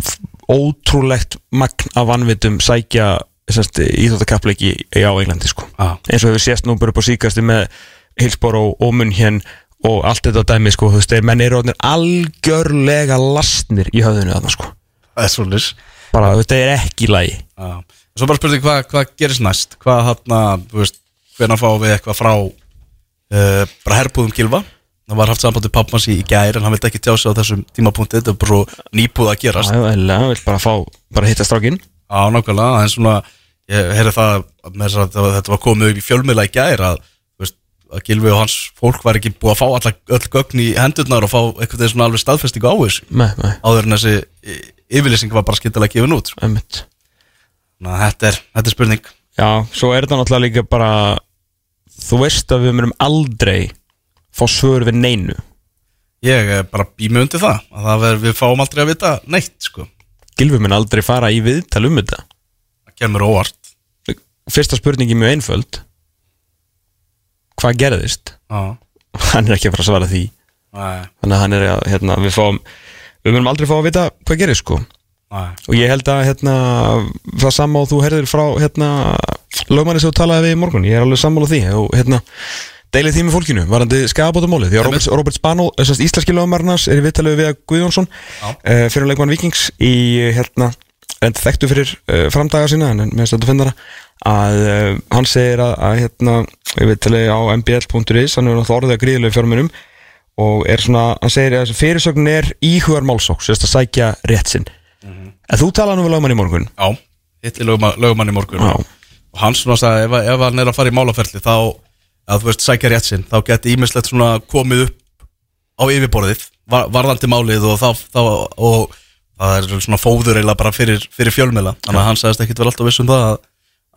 f- ótrúlegt magn af vanvitum sækja íþjóttakapleiki á Englandi sko Já. eins og hefur sést nú bara upp á síkasti með Hillsborough og Munchen og allt þetta dæmi sko, þú veist, þeir menn eru algjörlega lastnir í höfðinu þarna sko, Það er svolítið bara þetta er ekki Já. Svo bara spurning hvað hva gerist næst? Hvað hann, þú veist, hvernig fáum við eitthvað frá uh, bara herbúðum Gilva Það var haft samband við pappans í, í gær en hann vildi ekki tjá sig á þessum tímapunkti. Þetta er bara svo nýbúð að gerast. Já, eða, hann vil bara fá, bara hitta strákin Já, nákvæmlega, en svona ég heyrði það með þess að þetta- var komið upp í fjölmiðla í gær að, að Gilvi og hans fólk var ekki búið að fá alla, öll gögn í hendurnar og fá eitthvað svona alveg staðfestingu á þessu. Nei, nei, áður en þessi y- yfirlýsing var bara skyndilega gefin út sko. að þetta er, þetta er spurning. Já, svo er þetta náttúrulega líka bara þú veist að við myndum aldrei fá svör við neinu. Ég er bara býmið undir það að það ver, við fáum aldrei að vita neitt sko. Gilvi mun aldrei fara í viðtal um þetta. Það kemur óvart. Fyrsta spurningi er mjög einföld Hvað gerðist? Já, Hann er ekki að fara að svara því. Nei, Þannig að hann er að, hérna, við fáum Við munum aldrei fá að vita hvað gerist sko. Nei. Og ég held að, hérna, það sama og þú herðir frá, hérna Lögmanni sem þú talaði við í morgun. Ég er alveg sammála því. Og, hérna, deilið því með fólkinu Varandi skafabótamóli Því að Robert, Robert Spano, þessast íslenski lögmarnars Er í viðtalið við Guðjónsson uh, Fyrir leikmann Víkings Í, hérna, en þekktu fyrir uh, framdaga sína En með þetta finnara að uh, hann segir að, að hérna, ég veit tali á mbl.is hann er orðið að gríðlega fjármunum og er svona, hann segir að fyrirsögnin er íhugar málsók, sérst að sækja rétt sinn. En þú talaði nú við lögmann í morgun? Já, hitti lögmann, lögmann í morgun. Já. og hann svona sagði ef, ef hann er að fara í málaferli þá, að þú veist, sækja rétt sinn þá geti ímislegt svona komið upp á yfirborðið, var, varðandi málið og, þá, þá, og það er svona fóður eiginlega bara fyrir, fyrir fjölmela þannig að hann sagðist ekkit vel alltaf viss um það að,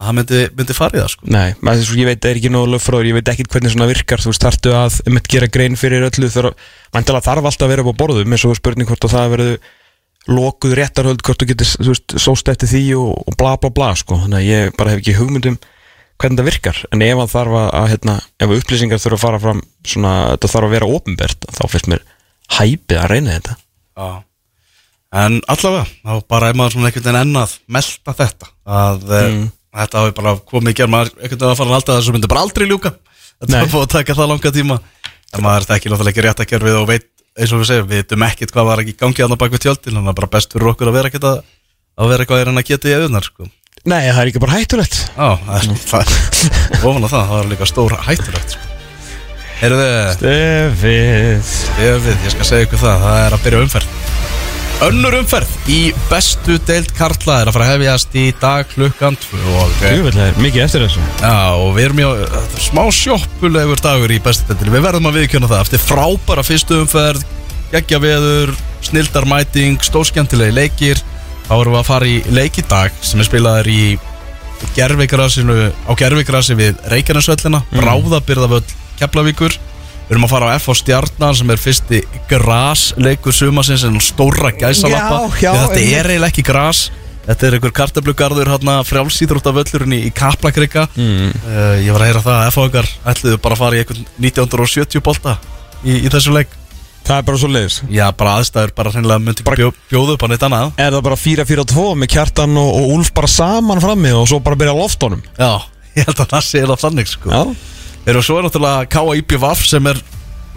að hann myndi, myndi fara í það sko. Nei, maður, ég veit það er ekki nógu lögfróður, ég veit ekki hvernig svona virkar þú veist, þarftu að um gera grein fyrir öllu þarf, mæntilega þarf alltaf að vera upp á borðum eins og spurning hvort að það verður lokuð réttarhöld, hvort þú getur þú veist, sóst eftir því og, og bla bla bla sko. þannig að ég bara hef ekki hugmyndum hvernig það virkar, en ef að þarf að, að hérna, ef upplýsingar þurfa að fara fram svona, þetta þarf að vera ofinbert þá finnst mér hæpið að reyna þetta Já. En allavega, þá bara er maður svona einhvern veginn enn að melta þetta að mm. Þetta hafi bara komið í gerð maður veginn að fara að halda þessu myndi bara aldrei ljúka. Þetta er búið að taka það langa tíma. En maður er þetta ekki náttúrulega ekki rétt að gerð við og veit eins og við segjum, við veitum ekkert hvað var ekki í gangi annað bak við tjöldin, þannig að bara best fyrir okkur að vera ekkert að, að vera eitthvað er en að geta í auðnar sko. Nei, það er ekki bara hættulegt. Já, það er, það er ofan á það, það var líka stór hættulegt sko. Heyrðu, Stefið. Ég Önnur umferð í bestu deild Karla er að fara að hefjast í dag klukkan tvö og, Jú, það er mikið eftir þessu. Já, og við erum í þetta er smá sjoppulegur dagur í bestu deildinni. Við verðum að viðkjöna það eftir frábæra fyrstu umferð geggja veður, snildar mæting stórskjöntilegi leikir. Þá erum við að fara í leik í dag sem er spilaður í gerfigrasinu á gerfigrasi við Reykjanesvöllina mm. Bráðabyrðavöll Keflavíkur Við erum að fara á F á Stjarnan sem er fyrsti grasleikur sumasins en stóra gæsalappa. Já, já, þetta er eiginlega ekki gras. Þetta er einhver kartablugarður hérna frjálsýþróttavöllurinn í, í Kaplakrika. Mm. Ég var að heyra það að F-áingar ætluðu bara að fara í einhvern 1970 bolta í, í þessu leik. Það er bara svo leiðis Já, bara aðstæður bara hreinlega myndi ekki bjó, bjóðu upp á neitt annað. Er það bara 4-4-2 með kjartan og, og Úlf bara saman frammi og svo bara byrja honum? Já, ég held að það sé Erum svo er náttúrulega K.I.B.V. sem er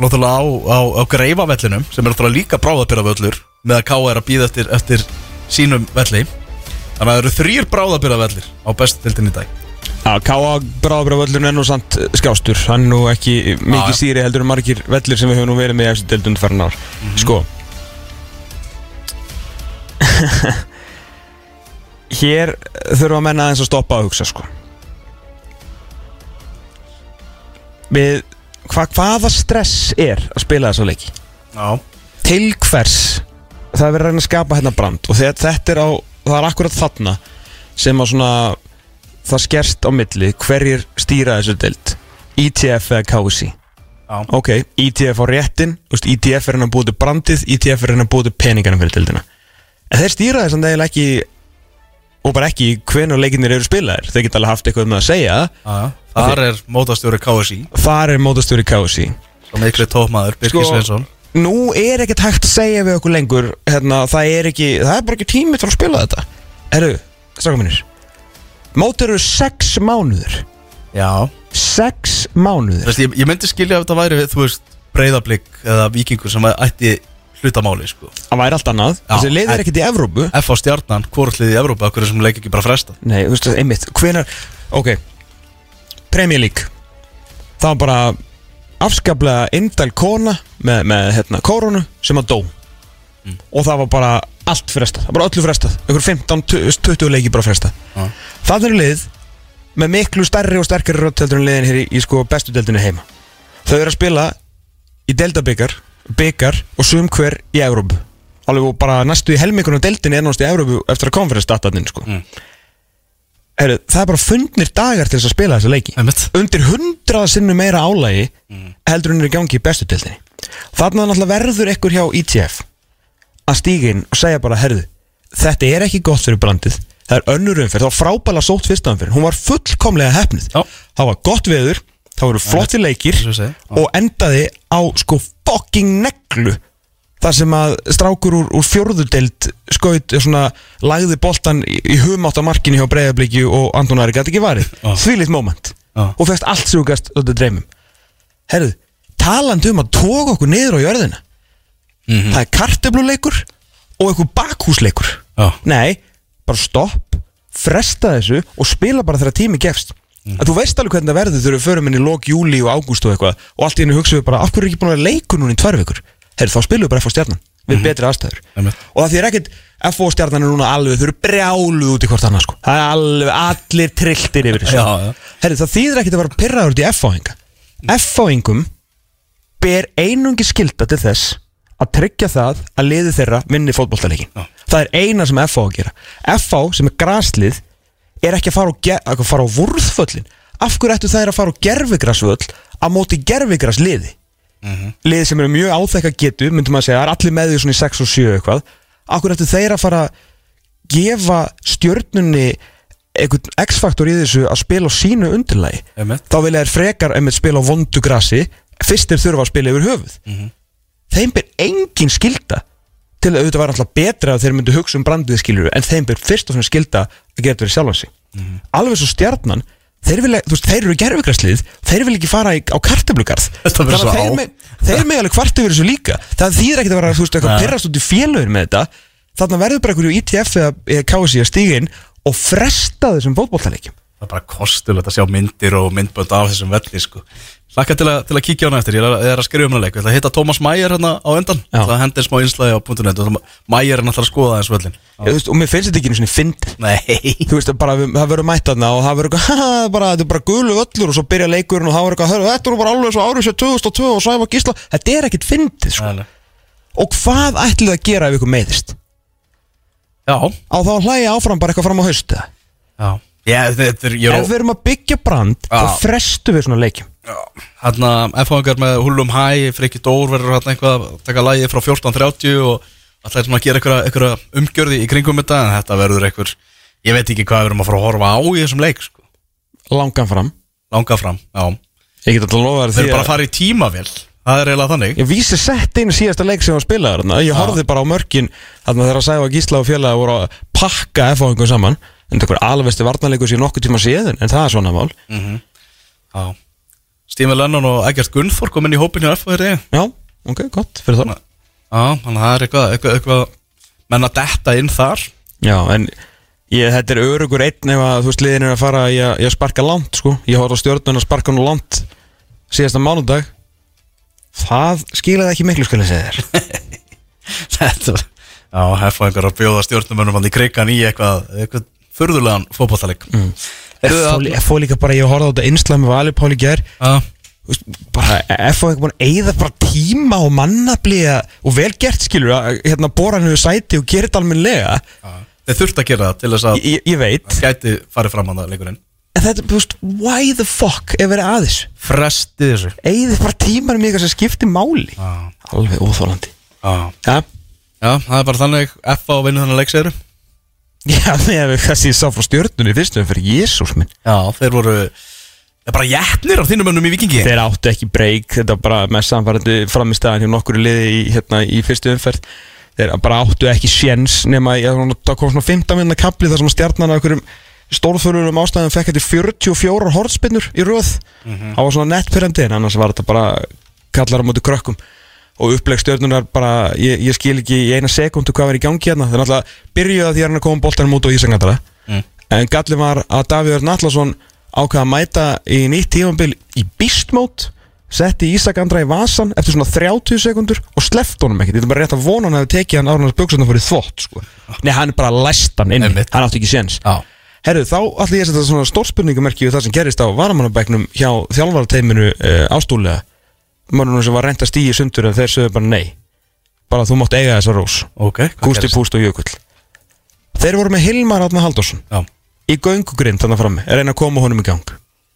náttúrulega á, á, á greifavellinum sem er náttúrulega líka bráðabyrðavöllur með að K er að býða eftir, eftir sínum velli. Þannig að það eru þrýr bráðabyrðavellir á bestu tildin í dag. Já, Káa Bráðabræðvöllurinn er nú samt skjástur Hann er nú ekki mikið já. stýri heldur en margir vellir sem við höfum nú verið með í eftir deildund farin ár. Sko. Hér þurfa að menna aðeins að stoppa að hugsa sko Við hva, Hvaða stress er að spila þessa leiki? Já. Til hvers? Það er verið að reyna að skapa hérna brand og þegar þetta er á, það er akkurat þarna sem að svona það skerst á milli hverjir stýra þessu deild ITF eða Já. ok, ITF á réttin þú veist, ITF er hérna búið til brandið ITF er hérna búið til peningana fyrir deildina. En þeir stýra þess að þeir ekki og bara ekki hvenær leikinnir eru spilaðir. Þeir geta alveg haft eitthvað með að segja. Já, þar er mótastjóri KSI þar er mótastjóri KSI og mikli tópmaður, Birgir Sko- Sveinsson. nú er ekkert hægt að segja við okkur lengur hérna, það er ekki, það er bara ekki tími til að spila þetta. Herru, stráka minnir Mót eru sex mánuður Já. Sex mánuður Þess, ég, ég myndi skilja ef þetta væri við, þú veist, breyðablík eða vikingur sem ætti hlutamáli, sko. Það væri allt annað. Þessi en- er ekkert í Evrópu. F á stjarnan, hvort liði í Evrópa, okkur sem leik ekki bara fresta Nei, þú veist, einmitt, hvenar Ok, Premier League. Það var bara afskaplega indæl kona með, með hérna, kórunu sem að dó. Og það var bara allt frestað, það var bara öllu frestað. Einhver 15-20 leiki bara frestað. Já. það er lið með miklu stærri og sterkari rötteldur en liðin hér í, í sko bestu deildinu heima. Þau eru að spila í deildabikar byggar og sum hver í Európu alveg bara næstu í helmingunum deildinu er náttúrulega í Európu eftir að konferensdatatinn sko. Mm. Heru, það er bara fundnir dagar til þess að spila þessa leiki. Einmitt. undir hundrað sinnu meira álægi heldur en er í gangi í bestu deildinni. Þarna náttúrulega verður ekkur hjá ITF að stíga inn og segja bara herðu, þetta er ekki gott fyrir brandið. Það er önnur umferð, það var frábæla sótt fyrsta umferð, hún var fullkomlega hefnið Já. það var gott veður, það voru flotti leikir og endaði á sko fucking neglu þar sem að strákur úr, úr fjórðudeld skaut eh, svona lagði boltan í, humátt á markinu hjá breyðabliki og Anton Ari gæti ekki varið Já. þvílitt moment Já. og fegst allt gæst þetta dreymum herðu, talandi um að tóka okkur niður á jörðina Mhm. það er kartebluleikur og einhver bakhúsleikur Já. nei, bara stopp fresta þessu og spila bara þegar tími gefst Mhm. að þú veist alveg hvernig það verður þegar við förum inn í lok júli og ágúst og eitthvað og allt í hennu hugsaum við bara, af hverju er ekki búin að vera leikur núna í tvær vikur herru, þá spilum við bara á stjarnan við betri aðstæður Mhm. Einmitt. og það þýr ekkert F á stjarnan er núna alveg, þau eru brjáluð út í hvort annað sko. það er alveg, allir trilltir yfir þessu herru, það þýðir ekkert að vera pyrraður út í F á hinga F á hingum ber einungi skilda til þess að tryggja það að liði þeirra vinni fótboltaleikin Já. það er eina sem á að gera FH sem er graslið er ekki að fara á, að fara á vúrðföllin af hverju ættu það er að fara á gerfigrasvöll á móti gerfigrasliði liði sem eru mjög áþekka getu myndum að segja, það er allir með því svona í 6 og 7 eitthvað. Hverju ættu þeir að fara að gefa stjörnunni einhvern X-faktor í þessu að spila á sínu undirlagi? Einmitt. þá vilja þeir frekar einmitt spila á vondu grasi fyrst þeir þurfa að spila yfir höfuð. Þeim ber engin skilda til að auðvitað var alltaf betra að þeir myndu hugsa um brandið skilur en þeim ber fyrst og fremst skilda að gera þetta fyrir sjálfan sig. Alveg svo stjarnan þeir, vilja, veist, þeir eru gerfugraslið þeir vil ekki fara í, á kartablugarð verður svo þeir, á. me, þeir með alveg hvart yfir þessu líka það þýðir ekkert að vera veist, eitthvað Nei. pyrrast út í félögin með þetta þannig verður bara einhverju ITF eða, eða KSI að stíga inn og fresta þessum fótbollaleikjum Það er bara kostulegt að sjá myndir og myndbönd af þessum velli sko. Laka til, að- til að kíkja á hana eftir, ég er að, er að skrifa um hana leik. Ég ætla að hitta Thomas Mæjer hérna á endan Já. Það hendir smá einslæði á og Mæjer er náttúrulega að skoða þessu völlin veist, Og mér finnst þetta ekki einu svona fyndið. Nei. Þú veist, bara, við- það verður mætt þarna og það verður bara, þetta er bara gulu öllur og svo byrja leikurinn og það verður eitthvað, "Hörru, þetta er bara alveg svo árið sér 2002 og sæfa gísla. Þetta er ekkit fyndið, sko. Nei. Og hvað ætlið að gera ef ykkur meiðist? Já, Á þá að hlæja áfram bara eitthvað fram á haustu já. Ef við erum að byggja brand, þá frestu við svona leikjum Hérna, F-fangar með Hullum Hæ Friki Dór verður hérna eitthvað að taka lagið frá 14.30 og alltaf sem að gera einhverja, umgjörði í kringum þetta en þetta verður einhver, ég veit ekki hvað við erum að fara að horfa á í þessum leik sko. Langan fram. Langa fram, já. Ég get alltaf að lofa þér því eru bara að fara í tímavél. Það er eiginlega þannig. Ég vísi sett einu síðasta leik sem var spilaður þarna. Ég horfði bara á mörkin þegar að Sæfa Gísla og félaga voru að pakka F-áðingum saman. En það er alveg stu varnarleikur sem ég nokkuð tíma séðin en það er svona mál. Já Stími Lennon og Egert Gunnþór kom inn í hópin hjá F-fagri Já, Já, ok, gott fyrir það þannig að það er eitthvað, eitthvað, eitthvað menn að detta inn þar. Já, en ég, þetta er örugur einn ef að þú veist liðin er að fara í að, að sparka langt sko. Ég horfði á stjórnun að sparka nú langt síðasta mánudag. Það skilaði ekki miklu skal ég segja þér. Þetta var Já, F-fagingar að bjóða stjórnumönnum hann í krigan í eitthvað, eitthvað furðulegan fótballtaleik mm. F fór líka bara, ég horfði á þetta einslega með Valur Páli Gjær Já, bara F fór ekki búin að eyða bara tíma og mannabli og vel gert skilur að hérna bóra hann við sæti og gera þetta almennilega. Þeir þurft að gera það til þess að ég, veit, gæti farið fram á það leikurinn. En þetta, þú veist, why the fuck er verið aðeins Fresti þessu. Eyðið bara tímanum í eitthvað sem skiptir máli. Alveg óþólandi já. Það er bara þannig. F á vinnu þannig leikseiru já, með það sem ég sá frá stjórnunni fyrstum fyrir Jésús minn. Já, þeir voru er bara jætnir á þínum mönnum í vikingi þeir áttu ekki breyk, þetta var bara með samfærandi framistæðan hjá nokkur liði í, hérna, í fyrstu umferð. Þeir bara áttu ekki sjens nema, ég, það kom svona 15 minna kapli þar sem stjarnan af einhverjum stórförulegum ástæðum fekk þetta 44 hortspinnur í röð. Það var svona nettpyrrandi en annars var þetta bara kallar á móti krökkum og uppleg stjörnunar bara, ég, ég skil ekki í eina sekundu hvað var í gangi hérna byrjuði að því að hann að koma boltanum út á Ísangandara Mm. en gallin var að Davíður Nallarsson ákvaða að mæta í nýtt tífambil í beastmót setti Ísak Andra í vasan eftir svona 30 sekundur og sleft honum ekkert þetta er bara rétt að vona hann hefði tekið hann árnars buksunum fyrir þvott sko. nei hann er bara læst hann inni Einmitt. hann átti ekki séns Já, Herru, þá ætla ég að setja svona stórspurningamerki við það sem gerist á varamannabæknum hjá þjálfarateiminu e, ástúlega mörnum sem var reynd að stígi sundur en þeir sögðu bara nei. Bara þú mátt eiga þessa rós. Ok hvað Gústi gerist? Púst og Jökull. Þeir voru með Hilmar Átna Halldórsson. Já, í göngugrind þannig frammi er reyna að koma honum í gang.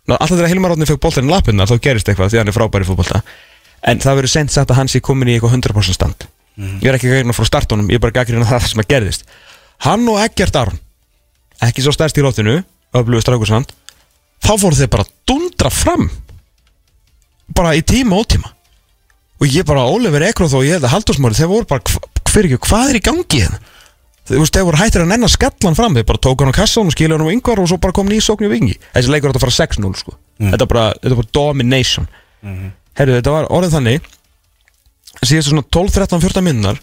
Ná, Alltaf þegar Hilmar Átni fekk boltan í lappinnar þá gerist eitthvað því hann er frábæri fótbolta. En það verður sent sagt að hann sé komin í eitthvað 100% stand. Ég er ekki gæðin frá startunum ég er bara gæðin að það sem að gerðist. Hann og Eggert Arn ekki svo stærst í straukursand þá fóru þeir bara að dundra fram bara í tíma og tíma og ég bara Oliver Ekroð og ég held að Halldórsmári þeir voru bara hver ekki, hvað er í gangi hérna? Þú veist, þeir voru hættir að nenn að skallan fram þeir bara tók hann á kassan og skilja hann á yngvar og svo bara kom nýj sókn í vingi. Þessi leikur átt að fara 6-0 sko. Þetta, er bara, þetta bara domination. Herru, þetta var orðið þannig síðast svona 12, 13, 14 minnar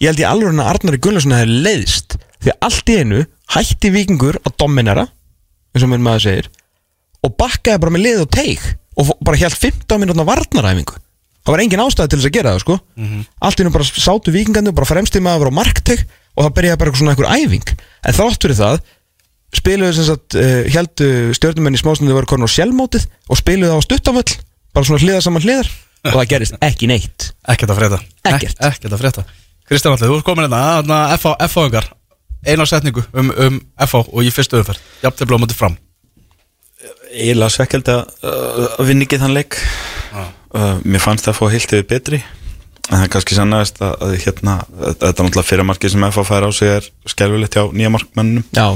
ég held ég alveg að Arnari Gullarsson hefði leiðist því allt í einu hætti vikingur að dominera eins og minn maður segir og bakkaði bara með lið og teig og bara helt 15 minútna varnaræfingu. Það var engin ástæði til þess að gera það sko. Allt í einu bara sátu vikingarnir bara fremstum að vera á markteg og það byrjaði bara eitthvað svona einhver æfing. En þrátt fyrir það spiluðu sem sagt uh, heldu stjórnumenn í smástundu voru konar á sjálfmótið og spiluðu á stuttamöll bara svona hliðar saman hliðar. Og það gerist ekki neitt. Ekkert að frétta. Ekkert. Ek, Ekkert að frétta. Kristján Alli, þú ert komin hérna F á F-fáingar Eina setningu um, um F-fá og í fyrstu umferð. Jafn til blómandi fram eiginlega svekkjald að uh, að vinna ekki þann leik. Uh, mér fannst það að fá heilt yfir betri en það er kannski sannast að, að hérna, þetta er náttúrulega fyrramarkið sem FA fær á sig er skelvilegt hjá nýja markmannum já,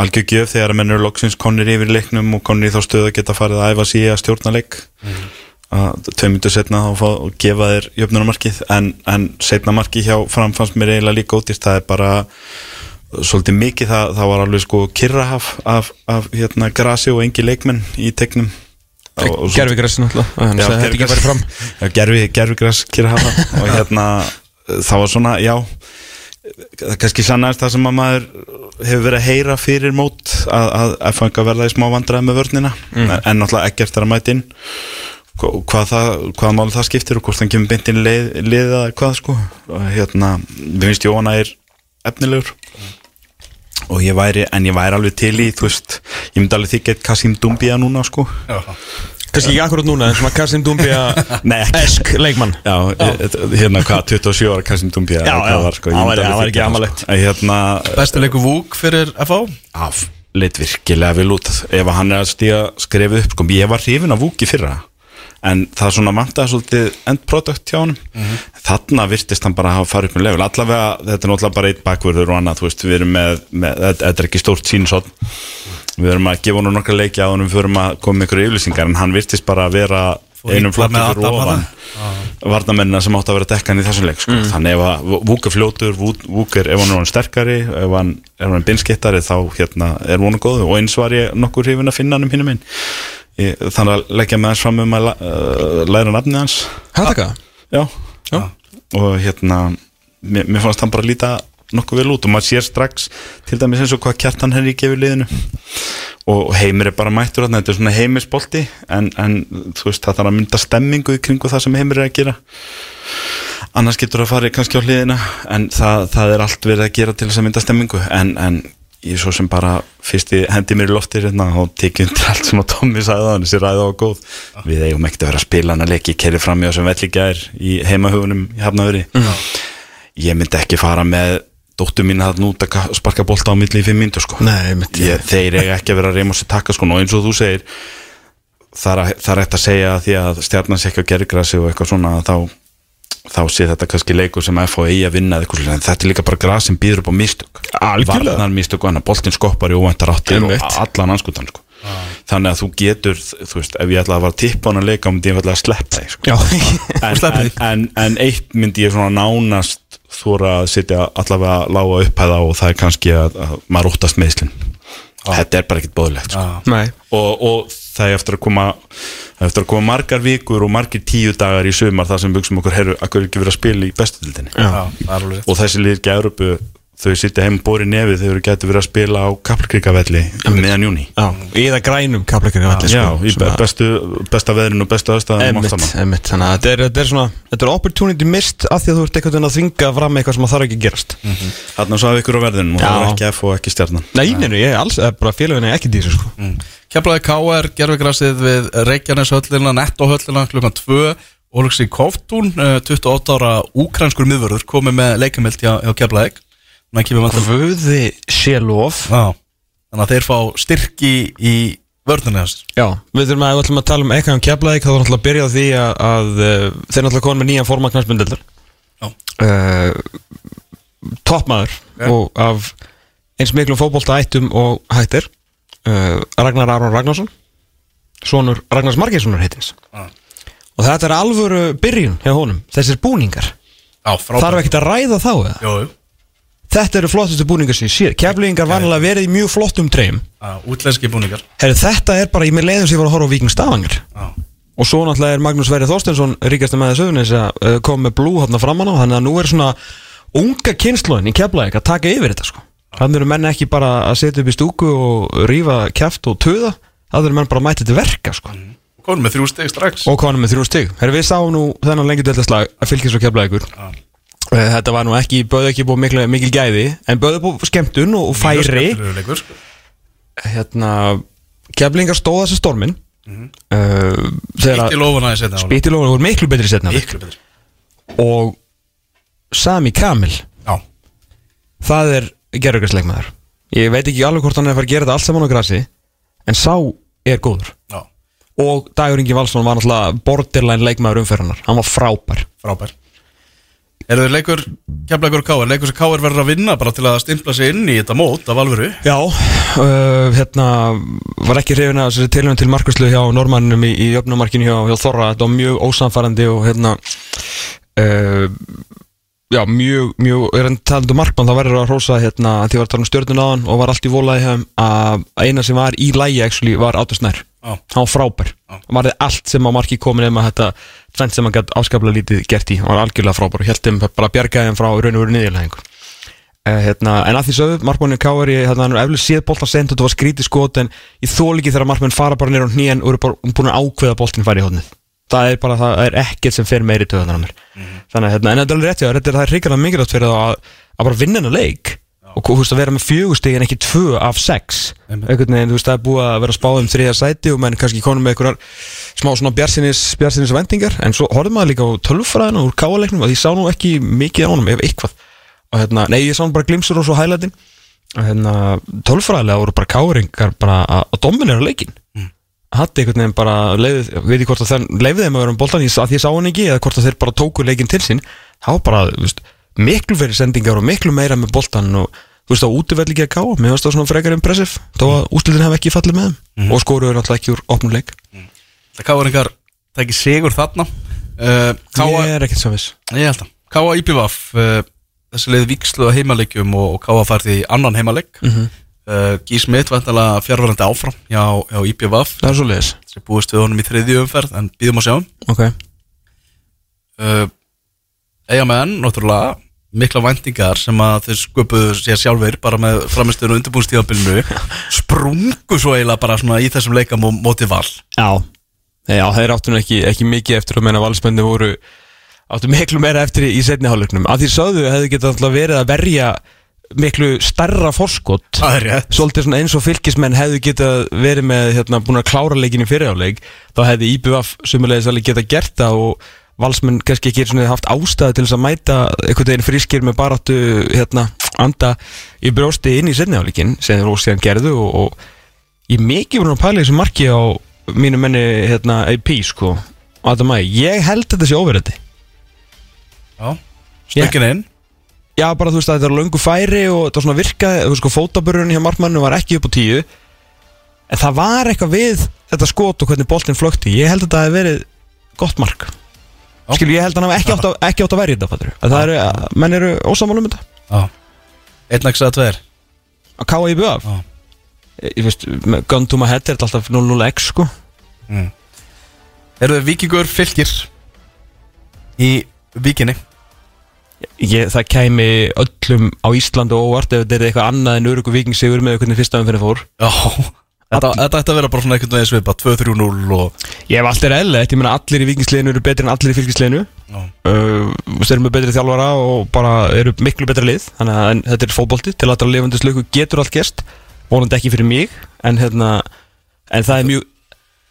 algjör gjöf þegar að menn eru loksins konir yfir í leiknum og konir í þá stöðu að geta farið að æfa sig í að stjórna leik. Að tvei myndur setna þá fá og gefa þér jöfnunarmarkið en, en setna markið hjá fram fannst mér eiginlega líka ódýrt. Það er bara svolítið mikið það, það var alveg sko kyrrahaf af, af hérna grasi og engi leikmenn í tegnum gerfigræs náttúrulega. Að gerfigræs kyrrhafa og hérna það var svona, já það er kannski sannast það sem að maður hefur verið að heyra fyrir mót að, að F-fanga verða í smá vandræði með vörnina. En, en náttúrulega ekkert er að mæta inn. Hva- hvað það, hvað máli það skiptir og hvort hann kemur beint inn leið, leið hvað sko. Og hérna, við finnst Jóhanna er efnilegur og ég væri, en ég væri alveg til í þú veist, ég myndi alveg þykja eitt Kasim Dumbia núna sko Kannski ekki akkurat núna, en svona Kassim Dumbia. Esk leikmann Já, e- hérna hvað, 27 ára Kasim Dumbia Já, já. var, sko, væri þykja ekki það, amalegt. sko. Hérna, Besti leikur Vúk fyrir FH af, leit virkilega vel út ef hann er að stíga skrefið upp sko, ég var hrifin af Vúki fyrra en það svona vantaði svolítið end product hjá hann þarna virtist hann bara hafa farið upp með level. Allavega, þetta er náttúrulega bara eitt bakverður og annað, þú veist, við erum með, með þetta er ekki stórt sínsótt við erum að gefa honum nokkra leiki á honum við erum að koma með ykkur yfirlýsingar en hann virtist bara að vera einum með fyrir ofan varnamennina sem átt að vera dekkan í þessum leik sko. þannig ef að Vúk er fljótur Vúk er, ef hann er hann sterkari ef hann er hann binskittari þá hérna, er vonu góðu og eins var ég nokkur hrifin að finna hann um hinum minn þannig að leggja með hans fram um að uh, læra nafnið hans Hættaka? já, já. og hérna mér, mér fannst hann bara líta nokkuð vel út og maður sér strax til dæmis eins og hvað kjartan henni gefur liðinu og heimir er bara mættur þarna, þetta er svona heimisbolti en, en þú veist það þarf að mynda stemmingu í kringu það sem heimir er að gera annars getur það farið kannski á hliðina en það, það er allt verið að gera til þess að mynda stemmingu en, en ég svo sem bara fyrst ég hendi mér í lofti hérna og tekið undir allt sem að Tommy sagði á hann þessi ræða á góð. Við eigum ekkert að vera að spila hann að leiki kerið fram í þessum vellíkja er í heimahugunum í Hafnaveri ég myndi ekki fara með dóttur mín að nút að ka- sparka bolta á milli í fimm myndu sko. Nei, ég, þeir eiga ekki að vera að reyma sér taka sko. Og eins og þú segir það er, að- það er eftir að segja að því að stjarnan sé ekki á gergrasi og eitthvað svona þá, þá sé þetta kannski leikur sem FH eigi að vinna eða eitthvað svoleiðis, en þetta er líka bara gras sem býður upp á mistök Algjörlega. varnar mistök og annað, boltinn skoppar í óvæntar áttir og Einmitt. allan anskutan sko. þannig að þú getur þú veist, ef ég ætla að vara að tippa hann að leika myndi ég ætla að sleppa þig sko. Já, en, en, en, en eitt myndi ég svona nánast þóra að sitja allavega lága upphæða og það er kannski að, að maður óttast meðslinn þetta er bara ekkert bóðilegt sko. nei og, og það er eftir að koma eftir að koma margar vikur og margir tíu dagar í sumar þar sem buksum okkur herru, akkur er ekki verið að spila í bestutildinni og þessi liðir ekki að Európu þau sitja heim bóri nefið þau eru getur verið að spila á Kaplakrikavelli meðan júni eða grænum kapleikari velli já, í be- bestu, besta veðrinu og saman. emmitt, þannig að þetta er, þetta er svona Þetta er opportunity missed af því að þú ert einhvern veginn að þvinga fram eitthvað sem að þarf ekki að gerast. Þarna svo af ykkur á verðinum og það var ekki F og ekki stjarnan. Nei, neina, ég er alls, eh, bara félagin er ekki dýr sko. Keflaði KR, gerfugrasið við Reykjanes höllina, Netto höllina klukkan 2 Ólugsi Koftún, eh, 28 ára úkranskur miðvörður komið með leikamild hjá, hjá Keflaði Guði sé lof. Þannig að þeir fá styrki í vörðinu þess Já, við þurfum að, að tala um eitthvað um keflaðik þá var náttúrulega að byrja á því að, að uh, þeir náttúrulega komið með nýjan forma knæsmyndildar Já. uh, Toppmaður og af eins miklum fótbolta ættum og hættir uh, Ragnar Aron Ragnarsson. Svonur Ragnars Margeirssonar heitins. Já. og þetta er alvöru byrjun hjá honum, þessir búningar. Já, þarf ekkert að ræða þá eða? Jú, jú, Þetta eru flottustu búningar sem ég sé. Keflingar vanlega verið í mjög flottum dreym Já, útlenski búningar. Herri, þetta er bara, ég með leiðum sem ég var að horfa á Víking Stavanger. Já, Og svo náttúrulega er Magnús Verið Þorstensson ríkasta með þessu öfnis að uh, koma með blú hérna framan á. Þannig að nú er svona unga kynnslóðin í keflaðik að taka yfir þetta sko. Þannig eru menn ekki bara að setja upp í stúku og rífa kæft og töða Það eru menn bara að mæta til verka sko. Komið með þrjú steg strax. Og konum með þrjú stig Já. Þetta var nú ekki, bauð ekki búið mikil, mikil gæði En bauð búið skemmtun og, færi. Hérna, keflingar stóða sér stormin mm -hmm. Ítti lofuna í setna Spýtti lófuna voru miklu betri setna Miklu betur og Sami Kamil. Já, það er gerðugarsleikmaður ég veit ekki alveg hvort hann er að fara að gera þetta allt saman á grassi en sá er góður. Já, og Dagur Ingi Valsson var náttúrulega borderline leikmaður umferðarnar hann var frábær. Frábær Eru þið leikur, keflagur Káar, leikur sem Káar verður að vinna bara til að stimpla sig inn í þetta mót af alvöru? Já, uh, hérna var ekki hrifin að þessi tilhjóðin til markuslu hjá normannum í, í jöfnumarkinu hjá, hjá Þorra. Þetta var mjög ósamfærandi og hérna uh, já, mjög, mjög, er hann talandi um markmann þá verður að hrósa hérna að því var að tala um stjórnun á hann og var allt í volaði hefum að eina sem var í lægi actually var Átur Snær. Já. hann var frábær, hann varði allt sem á marki komin ef maður þetta tvent sem hann gæti áskaplega lítið gert í, hann var algjörlega frábær og heldum bara bjargaði hann frá raun og veru niðurlæðingu uh, hérna, en að því sögðu, markmannin Káari hérna, hann er eflug séð boltan sent og þetta var skrítið skot en ég þól ekki þegar markmann fara bara nýr á hnýjan og eru bara búin að ákveða boltin færi í hóðnið það er bara, það er ekkert sem fer meiri töðunar á mér. Þannig að, hérna, en þetta er alveg rétt, já, þetta er það er hrikalega mikilvægt fyrir það að, að bara vinna hennar leik og þú veist að vera með fjögustig en ekki tvö af sex. Einhvern veginn, þú veist, það er búið að vera spáð um þriða sæti og menn kannski konum með einhverjar smá svona bjarsinis, bjarsinis vendingar en svo horfum maður líka á tölvfræðina úr káaleiknum og því sá nú ekki mikið á honum ef eitthvað. Og hérna, nei, ég sá nú bara glimsur og svo hælætin og hérna, tölvfræðilega voru bara káringar bara að, að dominera leikin Hatti einhvern veginn bara leiðið, veit ég hvort að þeir leiðið þeim að vera um boltan í- að því ég sá hann ekki eða hvort að þeir bara tóku leikin til sín. Þá bara, veist, miklu fyrir sendingar og miklu meira með boltan og þú veist, á útivelli ekki að ká, mér varst það svona frekar impressiv, þó að úslitin hef ekki fallið með þeim. Og skoruður náttúrulega ekki úr opnum leik. Það káaringar tekið sigur þarna. Uh, Káa, Ég er ekkert svo viss. Ég held að Káa IPVF uh, þessi leið vikslu á heimaleikjum og, og Káa farði í annan heimaleik. Mm -hmm. Uh, Gís mitt vantalega fjárverandi áfram hjá, hjá IPVF Það er svo leiðis sem búist við honum í þriðju umferð en býðum að sjá Ok, uh, eiga með enn, náttúrulega mikla væntingar sem að þeir sköpuðu sér sjálfur bara með framistöðun og undirbúnstíðabilinu sprungu svo eiginlega bara svona í þessum leika mó- móti val. Já. Já, þeir áttu nú ekki, ekki mikið eftir að menna valsmenni voru áttu miklu meira eftir í, í setni hálfleiknum. Af því sögðu hefði getað alltaf verið að verja miklu starra er rétt. Svolítið svona eins og fylgismenn hefðu getað verið með hérna búin að klára leikin í fyrirháleik þá hefði IBF sumulegis alveg getað gert það og valsmenn kannski ekki svona haft ástæði til þess að mæta einhvern veginn frískir með baráttu hérna anda í brjósti inn í setniháleikin sem þeir óstíðan gerðu og, og ég er mikið búin að pæla þessu marki á mínu menni hérna AP sko. Adam Æ, ég held þetta sé óverðandi. Já, stökkin inn Já, bara þú veist að þetta er löngu færi og þetta var svona virkaði, þú veist sko, fótabururinn hjá markmannu var ekki upp á tíu. En það var eitthvað við þetta skot og hvernig boltinn flökti. Ég held að þetta hefði verið gott mark. Já. Skilju, ég held að hann hafi ekki átt að, ekki átt að verja þetta fattur að það eru, menn eru ósammála um þetta. Já. Einn ekki að tveir. Að káa í bjöf Já. ég veist, gun to my head er þetta alltaf 0-0x sko. Eru þið vikingur fylgir í vikinni? Ég, það kæmi öllum á Íslandu óvart ef þetta er eitthvað annað en örugu vikingsigur með hvernig fyrsta umfyrir fór. Já Þetta, ætti að vera bara svona einhvern veginn svipa 2-3-0 og Ég hef alltaf eðlilegt, ég meina allir í vikingsliðinu eru betri en allir í fylgisliðinu. Já. uh, eru með betri þjálfara og bara eru miklu betra lið. Þannig að en, þetta er fótbolti til að lifandi slöku getur allt gerst. Vonandi ekki fyrir mig En, hérna, en það er mjög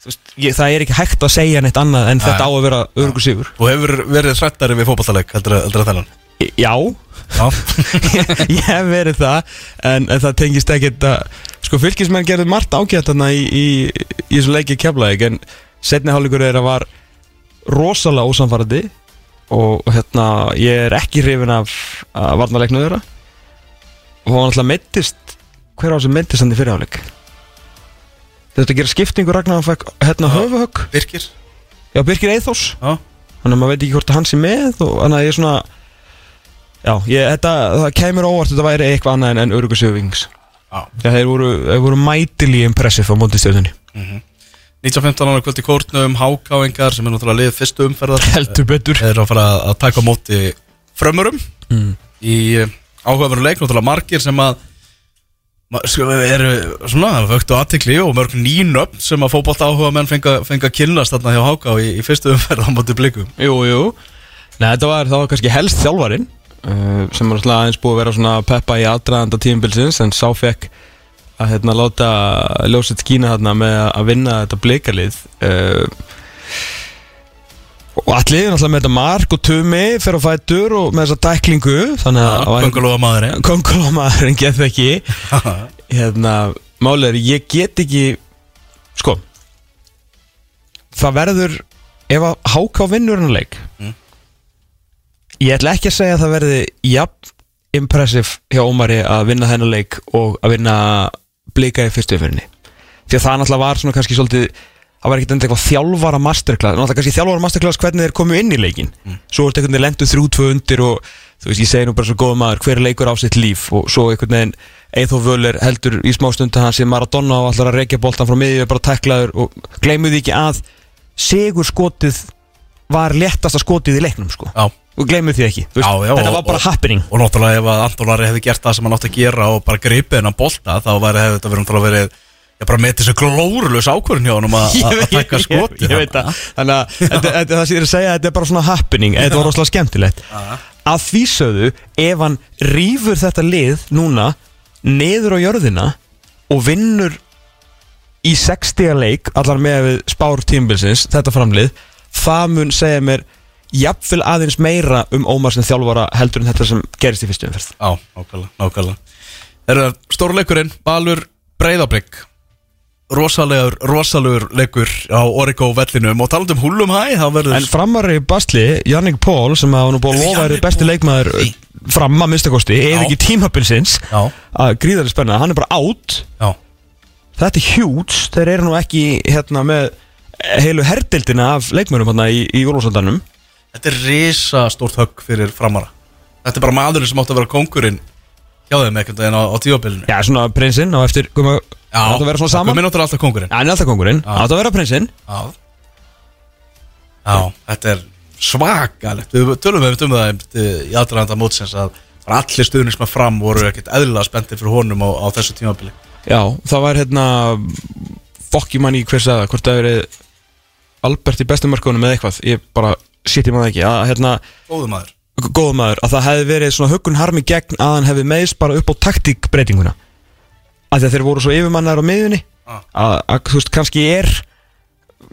veist, ég, Það er ekki hægt að segja neitt annað En þetta á að vera örgu sigur. Þú hefur verið hrættari við fótballtaleg heldur, heldur að þennan Já, Já. Ég hef verið það en, en það tengist ekkert að sko fylgismenn gerðu margt ágætt þarna í, í, í þessum leiki keflaðik en setni hálfleikur þeirra var rosalega ósamfærandi og og hérna ég er ekki hrifin af að varnarleiknu þeirra. Og hann alltaf meittist hver á sem meittist hann í fyrirháleik þetta gera skiptingu Ragnar hann fekk hérna höfuhögg Birkir. Já Birkir Eithors Já. Þannig að maður veit ekki hvort að hann sé með og þannig að ég er svona já, ég, þetta, það kemur óvart þetta væri eitthvað annað en, en Urugu Sjöfings Já. Þeir voru, þeir voru mætili impressive á móti stjórnunni 1915 ára kvöld í kórnum Hákáingar sem er náttúrulega lið fyrstu umferðar. Heldur betur. Þeir eru að fara að taka á móti frömmurum. Mm. í áhugaveru leik náttúrulega margir sem að sko, eru svona vöktu aðtikli og mörg nýnöfn sem að fótbolta áhuga menn fenga, fenga kynlast þarna hjá Háká í, í fyrstu umferð á móti blikum. Jú, jú. Nei, þetta var, var kannski helst þjálfarinn sem var aðeins búið að vera svona peppa í aðdraðanda tímabilsins en sá fekk að hérna láta ljósið skína þarna með að vinna þetta blikalið uh, og allir náttúrulega með þetta mark og tumi fyrir að fætur og með þessa dæklingu þannig að það var Kongulóa maðurinn kongulómaðurinn get ekki. Hérna, málið er ég get ekki sko það verður ef að háká vinnur hann leik Mm. Ég ætla ekki að segja að það verði jafn impressive hjá Ómari að vinna þennan leik og að vinna blika í fyrstu umfyrinni því að það náttúrulega var svona kannski svolítið það var ekkert enda eitthvað þjálfara masterclass náttúrulega kannski þjálfara masterclass hvernig þeir komu inn í leikin svo er þetta einhvern veginn lendu þrjú tvö undir og þú veist ég segi nú bara svo góð maður hver leikur á sitt líf? Og svo einhvern veginn Eithóf Völler heldur í smá stund að hann sé Maradona og allar að reykja boltan frá miðju bara teklaður og gleymuði ekki að sigur skotið var léttasta skotið í leiknum sko. Já og gleymuð því ekki, Já, já, þetta var bara og- happening. Og náttúrulega ef að Anton Ari hefði gert það sem hann átti að gera og bara gripið hennan bolta þá hefði þetta verið, náttúrulega verið Ég bara með þessu glórulus ákvörðin hjá honum að að- að taka skoti ég, ég veit það. Þannig að þetta- þetta- það sem ég er að segja Þetta er bara svona happening. Þetta var rosalega skemmtilegt. Að því sögðu Ef hann rýfur þetta lið núna Niður á jörðina Og vinnur Í 60 leik Allar með spár tímbilsins Þetta framlið Það mun segja mér Jafnvel aðeins meira um Ómar sem þjálfara Heldur en þetta sem gerist í fyrstu umferð. Já, nákvæmlega, nákvæmlega. Það er stórleikurinn, Balur Breiðabrygg Rosalegur, rosalegur leikur á Origo vellinum. Og talandi um húlum hæ, það verður En framari Bastli, Jannik Pól sem hafa nú búið að lofa er besti leikmaður Nei. fram að minnstakosti, Já. ekki tímabilsins að gríðarlega spennað, hann er bara átt þetta er hjúts, þeir eru nú ekki hérna með heilu herdildina af leikmönnum hérna í, í úrlósandanum þetta er risa stórt högg fyrir framara. Þetta er bara maðurinn sem átti að vera kongurinn hjá þeim einhvern veginn á, á tíðabilinu Já, svona prinsinn á eftir, koma, átt að vera svona saman. Komið náttúrulega alltaf kongurinn Já, hann er alltaf kongurinn, Já. átt að vera prinsinn. Já. Já, þetta er svakalegt. Við tölum við um það eh, í aðdraðanda mótsins að bara allir stuðnismenn fram voru ekkert eðlilega spenntir fyrir honum á, á þessu tímabili. Já, það var hérna fokki manni hver sagði það, hvort það verið Albert í bestu mörkunum eða eitthvað? Ég bara, shit ég maður ekki. Að hérna Góðu maður. góða maður að það hefði verið svona huggun harmi gegn að hann hefði meðist bara upp á taktíkbreytinguna. Að þeir voru svo yfirmannar á miðunni Ah. að, að þú veist kannski er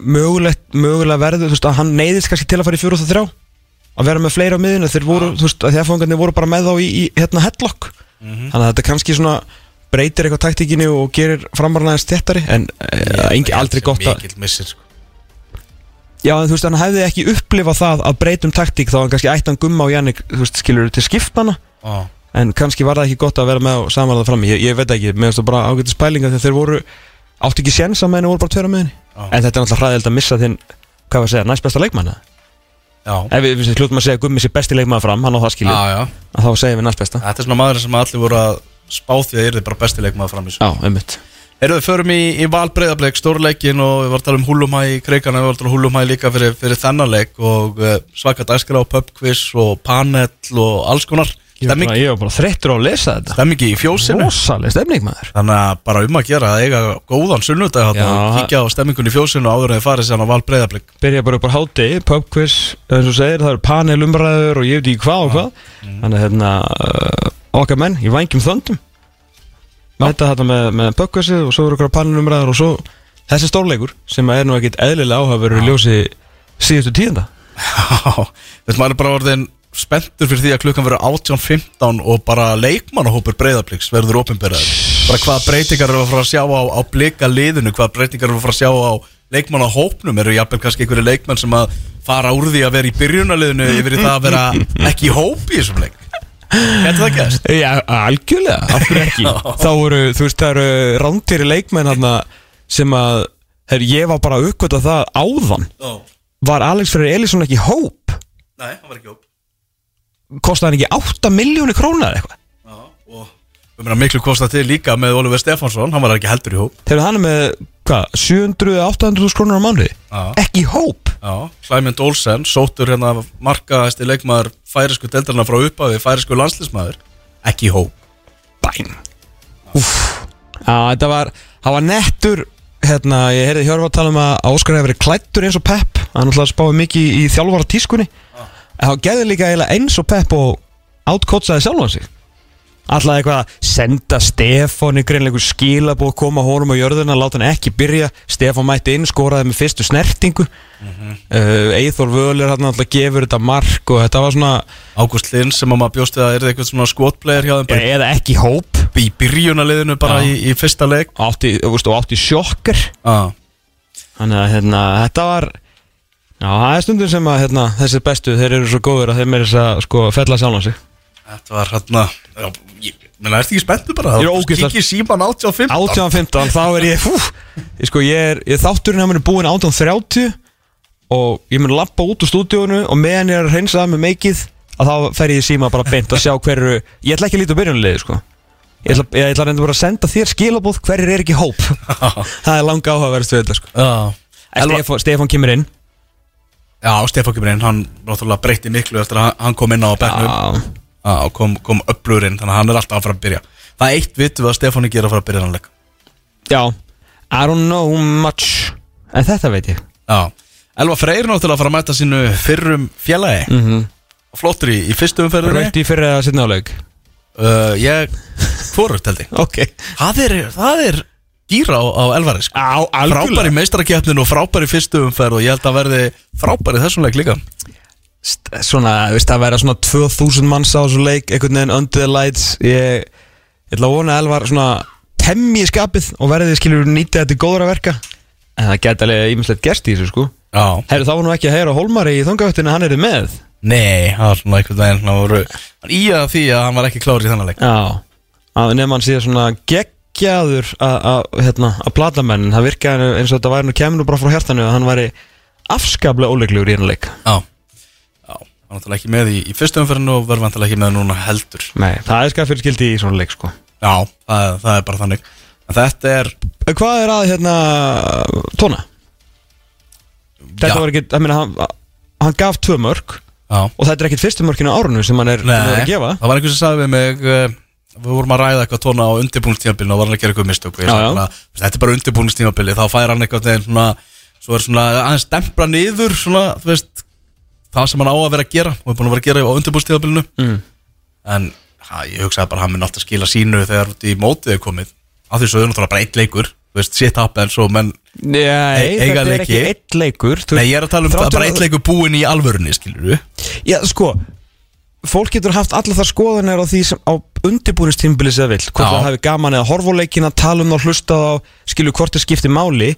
mögulegt, mögulega verður þú veist að hann neyðist kannski til að fara í fjóru og þrjá að vera með fleira á miðunni þeir voru, þú veist, að fóngarnir voru bara með þá í, í hérna headlock. Þannig að þetta kannski svona breytir eitthvað taktíkinu og gerir framarnaðist þéttari en uh, engi, aldrei gott að Mikill missir sko. Já, en þú veist, hann hefði ekki upplifað það að breytum taktík þá hann kannski ættan gumma á Jannik, þú veist, skilur til skiptana ah. en kannski var það ekki gott að vera með og samanlega fram ég, ég veit ekki, mér finnst það bara ágætið spælinga þegar þeir voru, átti ekki séns að meðinu voru bara tveira með henni, Já. en þetta er náttúrulega hræðild að missa þinn, hvað var að segja, næst besta leikmanna Já, ef við, hlutum að segja gummi sér besti leikmann fram, hann á það að þá segjum við næst besta Þetta er svona maður sem allir voru að spá því að það er bara bestileik maður fram í Já, einmitt Erum við förum í, í val breyðableik, stórleikin og við varum að tala um húlumhæ í kreikana, við varum að tala um húlumhæ líka fyrir, fyrir þennan leik og uh, svaka dagskrá, pubquiz og panel og alls konar Ég var bara, ég var bara þreyttur á að lesa þetta. Stemmingi í fjósinu. Rósaleg stemning maður. Þannig að bara um að gera að eiga góðan sunnudag og kíkja á stemmingun í fjósinu áður en þið farið sér á val breyðableik byrja bara upp á háti, pubquiz eins og segir, það eru panelumræður og ég veit ekki hvað og hvað. Þannig að hérna, uh, okkar menn í vængjum þöndum mæta þetta með, með pubquizið og svo eru okkar panelumræður og svo þessi stórleikur sem er nú ekkit eðlilega áhafur í ljósi síðustu tíðenda Já, þess maður er bara orðin spenntur fyrir því að klukkan verður 18.15 og bara leikmannahópur breyðabliks verður opinberaður. Bara hvaða breytingar eru að fara að sjá á, á blika liðinu, hvaða breytingar eru að fara að sjá á leikmannahópnum, eru jafnvel kannski einhverju leikmann sem að fara úr því að vera í byrjunaliðinu yfir það að vera ekki í hóp í þessum leik Getur það gæst? Já, algjörlega, af hverju ekki þá eru, þú veist, það eru rándýri leikmenn hérna sem að her, ég var bara að uppgöta það áðan Já, var Alex Freyr Elísson ekki hóp nei, hann var ekki hóp kostaði hann ekki 8 miljónir krónar eitthvað Já, og við meina miklu kosta til líka með Oliver Stefánsson, hann var ekki heldur í hóp Þegar hann er með, hvað, 700-800 krónar á mánuði? Já. Ekki í hóp? Já, Clement Olsen, sóttur hérna markaðasti leikmaður færisku deldarna frá upphafi, færisku landslismæður ekki í hóp. Bæn. Úff. Já, þetta var, það var nettur Hérna, ég heyrði Hjörfa tala um að Óskar hefur verið klættur eins og Pep. Hann að spáði mikið í þjálfara tískunni En það geði líka eiginlega eins og Pep og átkotsaði sjálfan sig Alltaf eitthvað að senda Stefáni greinleikur skilabóð koma honum á jörðuna, láta hann ekki byrja. Stefán mætti inn, skoraði með fyrstu snertingu. Mm Eithor Völer hann alltaf gefur þetta mark og þetta var svona Ágúst Lind sem að maður bjósti að er eitthvað svona skotplayer hjá þeim. Bara eða ekki hóp. Í byrjunaliðinu bara Já. í, í fyrsta leik. Átti, veist, og átti sjokker ah. Þannig að hérna, þetta var Já, það er stundum sem að hérna, þessi bestu, þeir eru svo góður að þeir meira þess að sko, fella sjálfan sig Þetta var hérna já, ég, menna, ertu ekki spenntu bara? Ég er ógeðslega- Kikið síman 85 18.15, þá er ég, fú ég, sko, ég er, ég þátturinn að mér er búinn 18.30 og ég mun lappa út úr stúdíónu og meðan ég er að hreinsa það með meikið að þá fer ég síma bara beint að sjá hverju ég ætla ekki að líta á byrjunulegi, sko. Ég ætla, ég ætla að reynda bara að senda þér skilabóð hverjir er ekki hóp. Það er langa áhugaverðist við þetta, sko. Já, Stefán, Stefán kemur inn. Já Stefán kemur inn, hann náttúrulega breytti miklu eftir að hann- kom inn á bekknum Og kom, kom upplurinn, þannig að hann er alltaf að fara að byrja. Það er eitt vitt við að Stefáni gera að fara að byrja hann leik. Já, I don't know much En þetta veit ég. Já, Elva Freyr náttúrulega að fara að mæta sínu fyrrum félagi. Mm -hmm. Flottur í, í fyrstu umferðinni. Raukt í setna áleik uh, Ég, hvorugt held ég. Ok. Það er, það er gýra á, á Elvari sko. Á, Frábær í meistarakefninu og frábær í fyrstu umferð og ég held að verði frábær í þessum leik líka Svona, veist það vera svona 2000 manns á þessu leik einhvern veginn under the lights. Ég, ég ætla að vona að Elvar svona temmi í skapið og verði skilur nýta þetta til góðra verka. En það geta alveg ímislegt gerst í þessu sko. Já. Herru, þá var nú ekki að heyra Hólmari í þungavættinu, hann er með. Nei, það var svona einhvern veginn hann voru, í að því að hann var ekki klár í þannig leik. Já, að nefn hann sé svona geggjaður að, hérna, að plata menn Það virkaði eins og þetta væri nú kemur nú bara frá hjartanu að hann væri afskaplega óleiklegur í hennar leik. Já, var náttúrulega ekki með í, í fyrstu umferðinu og verður vantilega ekki með núna heldur Nei, það er skað fyrir skildi í svona leik sko Já, það, það er bara þannig En þetta er, Hvað er að hérna tóna? Þetta Já. var ekki, ég meina hann, hann gaf tvö mörg já og þetta er ekkit fyrstu mörkinu á árunu sem hann er, hann er að gefa það var einhvers sem sagði við mig uh, Við vorum að ræða eitthvað tóna á undirbúinistímabilinu og var hann að gera eitthvað mistök og ég Já, sagði já. bara, Þetta er bara undirbúinistímabili Þá fær hann eitthvað þegar svona Svo er svona aðeins stempla niður svona, þú veist Það sem hann á að vera að gera og er búin að vera að gera á undirbúinistímabilinu mm. En ha, ég hugsaði bara að hann minn að skila sínu þegar út í mótið er komið. Af því svo er náttúrulega bara eitt leikur Þú veist, shit happens og menn Nei, E- þetta er ekki eitt leikur þú- Nei, ég er að tala um það bara að- eitt leikur búinn í alvörunni, skilur du Já, sko Fólk getur haft allar þar skoðanir á því sem á undirbúinistímbili það vill. Hvort það hafi gaman eða horfa á leikina, tala um og hlusta á Skilju hvort það skiptir máli.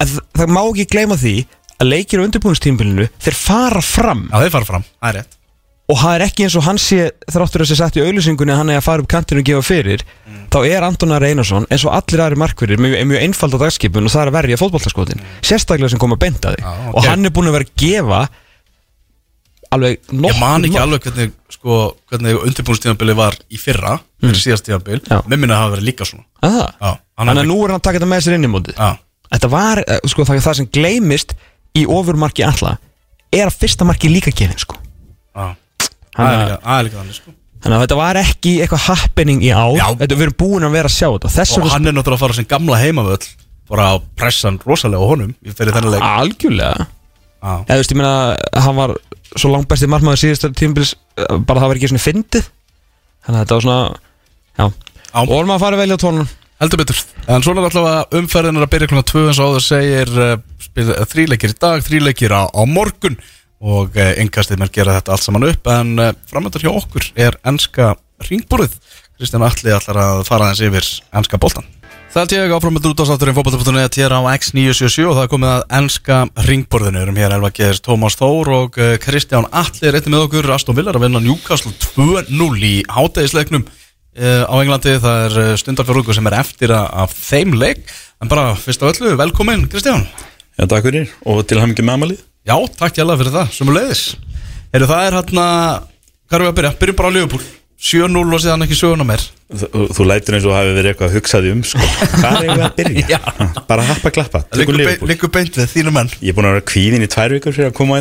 Að það má ekki gleyma því að leikir á undirbúinistímbilinu Þeir fara fram. Já, þeir fara fram, það er rétt. Og það er ekki eins og hann sé Þráttur að sé sett í auðlýsingunni að hann er að fara upp kantinu og gefa fyrir Þá er Antonar Einarsson eins og allir aðri markverðir Með mjög einfald á dagskipun og það er að verja fótboltaskotin Sérstaklega sem koma að benda því Já, Og ok. hann er búin að vera að gefa Alveg nokkuð Ég man ekki alveg hvernig, sko, hvernig undirbúinistímabili var í fyrra Fyrir Mm. Já. Mér minna að hafa verið líka svona. Það? Já, hann Þannig að nú er hann að taka þetta með sér inn í mótið. Já, Þetta var, eh, sko, það, það sem gleymist í ofurmarki alla Er að fyrsta marki líka gefin, sko. Það Hann líka þannig, sko. Þannig að þetta var ekki eitthvað happening í ár. Já. Þetta, Við erum búin að vera að sjá þetta. Þess Og vegna hann er náttúrulega að fara sem gamla heimavöll Bara að pressa hann rosalega á honum fyrir þennan leik. Algjörlega. Já, Eða þú veist, ég meina, hann var svo langt besti markmaður síðast tímbils bara það var ekki svona fyndið. Þannig að þetta var svona, já. Já. Og vorum að fara vel á tónun heldur betur. En svona er allavega umferðin er að byrja klukkan 2 eins og áður segir uh, spil, uh, þríleikir í dag, þríleikir á, á morgun. Og uh, yngastið mér gera þetta allt saman upp en uh, framöndur hjá okkur er enska ringbúrið Kristján Alli ætlar að fara aðeins yfir enska boltan Það er tíu áfram með útastátturinn fótbolta.net hér á X977 og það er komið að enska ringbúrðinu erum hér Elva Geðis, Tómas Þór og Kristján Alli er eitthvað með okkur. Aston Villa er að vinna Newcastle 2-0 í hátægisleiknum á Englandi það er uh, stundarfjörðugur sem er eftir að, af þeim leik. En bara fyrst af öllu, velkomin Kristján. Já, takk fyrir. Og til ekki með amalið Já, takk hjá fyrir það, sem er leiðis Heru, Það er hérna, hvað erum við að byrja? Byrjum bara á Liverpool. 7-0 og síðan ekki söguna meir. Þú, þú lætur eins og hafi verið eitthvað að hugsaði um sko. Hvað er við að byrja? Bara happa klappa, tökum Liverpool. liggur beint við þínu menn. Ég er búin að vera kvíðin í tvær vikur fyrir að koma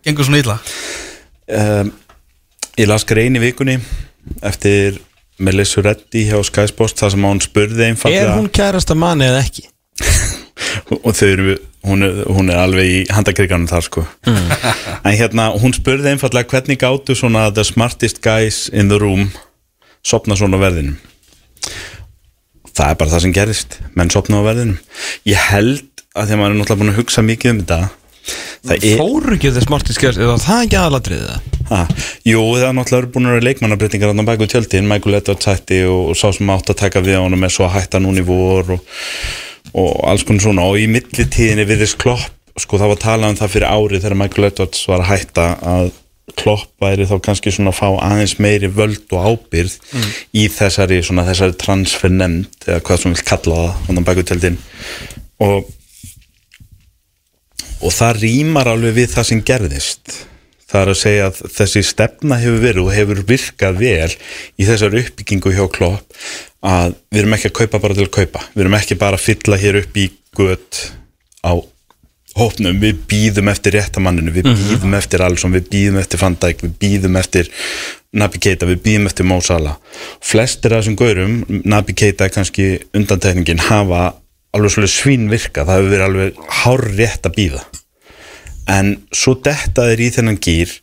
er gengur svona illa? um, Ég las grein í vikunni Eftir Melissa Reddy hjá Sky Sports Það sem hún spurði Er einfallega hún kærasta manni eða ekki? og þau eru, hún er, hún er alveg í handakriganum þar sko. En hérna, hún spurði einfallega hvernig gáttu svona the smartest guys in the room sopna svona verðinum? Það er bara það sem gerist. Menn sopna á verðinum. Ég held að því að maður er náttúrulega búin að hugsa mikið um þetta það er, Fóru ekki þess margt í skjörst Eða það ekki aðalatriðið það? ha, jú það er náttúrulega eru búin að vera leikmannabrettingar á bæku tjöldin, Michael Edwards hætti og, og sá sem átt að taka við honum er svo að hætta núna í vor og, og alls konar svona. Og í millitíðinni virðist klopp, sko það var talað um það fyrir árið þegar Michael Edwards var að hætta að klopp væri þá kannski svona að fá aðeins meiri völd og ábyrð í þessari svona þessari transfer nefnd eða hvað sem vil kalla það hann bæku tjöldin. Og og það rýmar alveg við það sem gerðist. Það er að segja að þessi stefna hefur verið og hefur virkað vel í þessar uppbyggingu hjá Klopp að við erum ekki að kaupa bara til að kaupa. Við erum ekki bara að fylla hér upp í gött á hópnum, við býðum eftir réttamanninu, við býðum eftir Alisson, við býðum eftir Van Dijk, við býðum eftir Nabi Keita, við býðum eftir Mo Salah. Flestir af þessum gaurum Nabi Keita er kannski undantekningin hafa alveg svolítið svín virka það hefur verið alveg hár rétt að býða en svo detta þeir í þennan gýr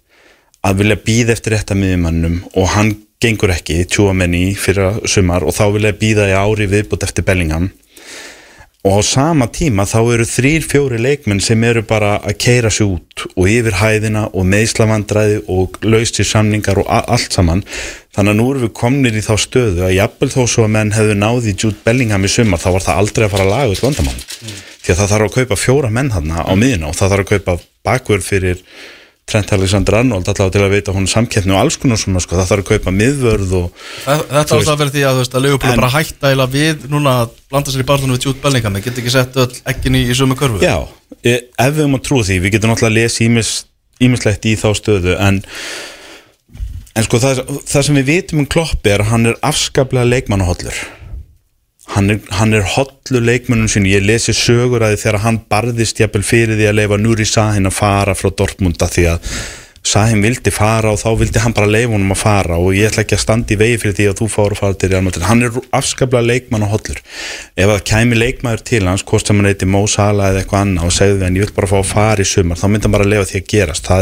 að vilja býða eftir rétta miðjumannum og hann gengur ekki, tjúamenni fyrir sumar og þá vilja býða í ári viðbútt eftir Bellingham. Og á sama tíma þá eru þrýr fjóri leikmenn sem eru bara að keira sig út og yfir hæðina og meðslavandræði og laustir samningar og allt saman þannig að nú erum við komnir í þá stöðu að jafnvel þó svo að menn hefðu náði Jude Bellingham í sumar þá var það aldrei að fara að laga út vandamál því að það þarf að kaupa fjóra menn hann á miðina og það þarf að kaupa bakvörð fyrir Trent Alexander Arnold allavega til að veita hún samkeppni og alls konar svona sko, það þarf að kaupa miðvörð og Þe- Þetta ástæða vera því að, að Leopold bara hætta eila við núna að blanda sér í barðunum við Jude Bellingham. Þeir geta ekki sett öll ekkin í, í sömu körfu. Já, e, ef við höfum að trúa því við getum náttúrulega að lesa ímis, ímislegt í þá stöðu en, en sko það, það sem við vitum um Klopp er að hann er afskaplega leikmannahollur. Hann er, er hollur leikmannum sinni, ég lesi sögur að þegar hann barðist jafnvel fyrir því að leifa Núri Sahin að fara frá Dortmund að því að Sahin vildi fara og þá vildi hann bara leifa honum að fara og ég ætla ekki að standa í vegi fyrir því að þú fáur að fara til Real Madrid. Hann er afskaplega leikmann og hollur ef það kæmi leikmaður til hans hvort sem hann heiti Mo Salah eða eitthvað annað og segði hann ég vil bara fá að fara í sumar þá myndi hann bara leifa því að gerast. Það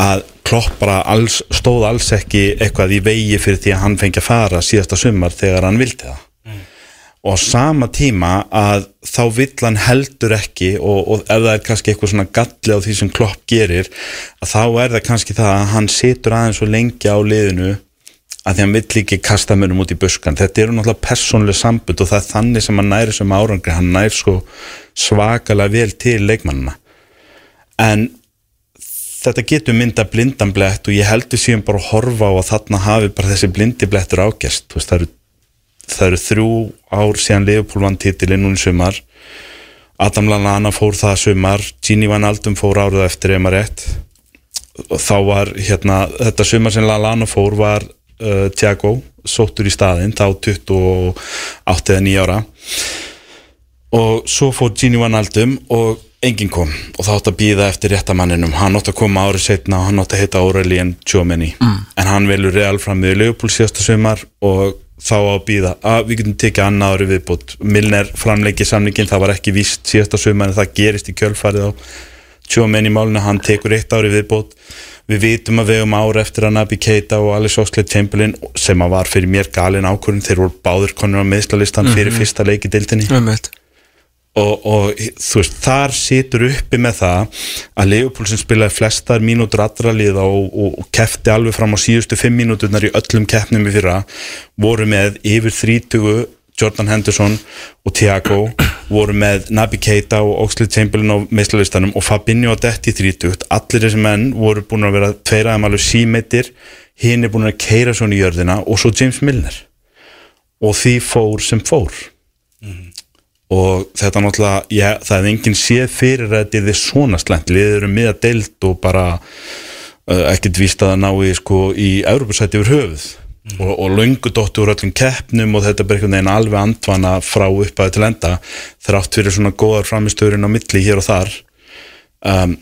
að Klopp bara alls, stóð alls ekki eitthvað í vegi fyrir því að hann fengi að fara síðasta sumar þegar hann vildi það. Og á sama tíma að þá vill hann heldur ekki og, og ef það er kannski eitthvað svona galli á því sem Klopp gerir að þá er það kannski það að hann situr aðeins svo lengi á liðinu að því hann vill ekki kasta mönnum út í buskan þetta eru náttúrulega persónuleg sambund og það er þannig sem hann næri sem árangri. Hann nær svo svakalega vel til leikmannina en þetta getur mynda blindanblett og ég heldur síðan bara að horfa á að þarna hafi bara þessi blindi blettur ágerst. Þú veist, það, eru, það eru þrjú ár síðan Leopold vann titilinn núna í sumar. Adam Lallana fór það sumar. Gini Van Aldum fór árið eftir ef maður rétt. Og þá var hérna þetta sumar sem Lallana fór var uh, Thiago sóttur í staðinn þá 28 eða 9 ára. Og svo fór Gini Van Aldum og enginn kom og það átt að býða eftir réttamanninum hann átt að koma árið setna og hann átt að heita Aurelien Tjómeni mm. en hann velur real fram við Leopold síðasta sumar og þá á að býða að við getum tekið annað árið viðbútt Milner framleiki samningin, það var ekki víst síðasta sumar en það gerist í kjölfarið á Tjómeni málinu, hann tekur eitt árið viðbútt við vitum að við um ára eftir að Nabi Keita og Alex Oxlade-Chamberlain sem að var fyrir mér galin ákvörðin þeir voru báður konur á meðslalistan fyrir fyrsta leik í dildinni Ömmit og, og þú veist, þar situr uppi með það að Leopold sem spilaði flestar mínútur allra liða og, og, og kefti alveg fram á síðustu fimm mínúturnar í öllum keppnum í fyrra voru með yfir 30 Jordan Henderson og Thiago voru með Nabi Keita og Oxlade Chamberlain á meðslalistanum og Fabinho og Detti 30 allir þessi menn voru búin að vera tveiraðum alveg símeitir hinn er búin að keira svona í jörðina og svo James Milner. Og því fór sem fór og þetta náttúrulega, já, það er enginn séð fyrir að þetta er svona slæmt. Liðið eru með að deilt og bara uh, ekkert víst að það nái sko í Európusæti yfir höfuð. Og, og löngu dóttu úr öllum keppnum og þetta er einhvern veginn alveg andvana frá uppaði til enda þrátt fyrir svona góðar framistöðurinn á milli hér og þar. Um,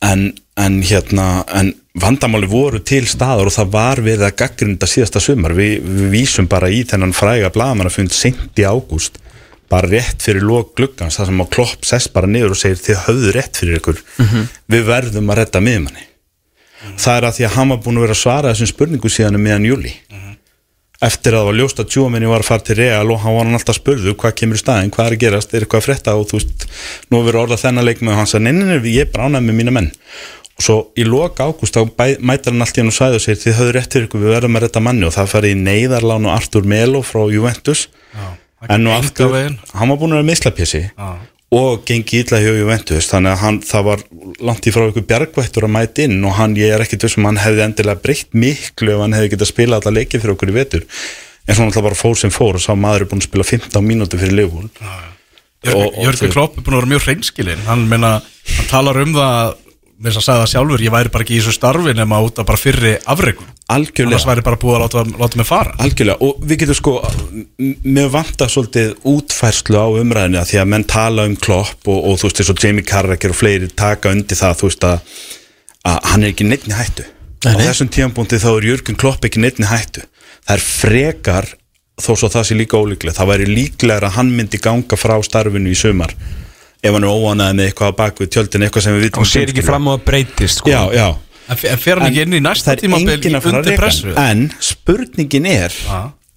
en, en hérna en vandamáli voru til staðar og það var við að gaggrinda síðasta sumar. Vi, við vísum bara í þennan fræga blaman að fund sent í ágúst bara rétt fyrir lók gluggans það sem á klopp sess bara niður og segir þið höfðu rétt fyrir ykkur. Við verðum að redda miðmanni það er að því að hann var búin að vera að svara þessum spurningu síðan um miðan júli eftir að það var ljóst að tjóminni var að fara til Real og hann var hann alltaf spurðu hvað kemur í staðin, hvað er að gerast, er eitthvað að frétta? Og þú veist, nú verður orðað þennan leik með hann sagði, nei, nei, ég ánægð með mína menn. Og svo í loka ágúst þá mætar hann allt í hann og og segir þið höfðu rétt fyrir ykkur, við verðum að redda manni. Og það fari í neyðarlán og Artur Melo frá Juventus. Það en nú aftur, hann var búin að vera mislapjessi Já. og gengi illa hjá Juventus þannig að hann, það var langt í frá ykkur bjargvættur að mæta inn og hann, ég er ekkit vissum hann hefði endilega breytt miklu ef hann hefði getað spila alla leikið fyrir okkur í vetur. En svona alltaf bara fór sem fór og sá maður er búin að spila 15 mínútur fyrir Og- og Jörgur Klopp er búin að vera mjög hreinskilinn. Hann, meina, hann talar um það þess að sagði það sjálfur ég væri bara ekki í þessu starfi nema út af bara fyrri afrekum algjörlega annars væri bara búið að láta, láta mig fara. Algjörlega, og við getum sko mér vantar svolítið útfærslu á umræðinu að því að menn tala um klopp og, og þú veist eins og Jamie Carragher og fleiri taka undir það, þú veist að, að hann er ekki neittni hættu. Á þessum tíðanbúndi þá er Jörgen Klopp ekki neittni hættu. Það er frekar þó svo það sé líka ólíklega það væri líklega að hann myndi ganga frá starfinu í sumar ef hann er óanaði með eitthvað bakvið tjöldin eitthvað sem við vitum En fer hann ekki inn í næsta hann. en spurningin er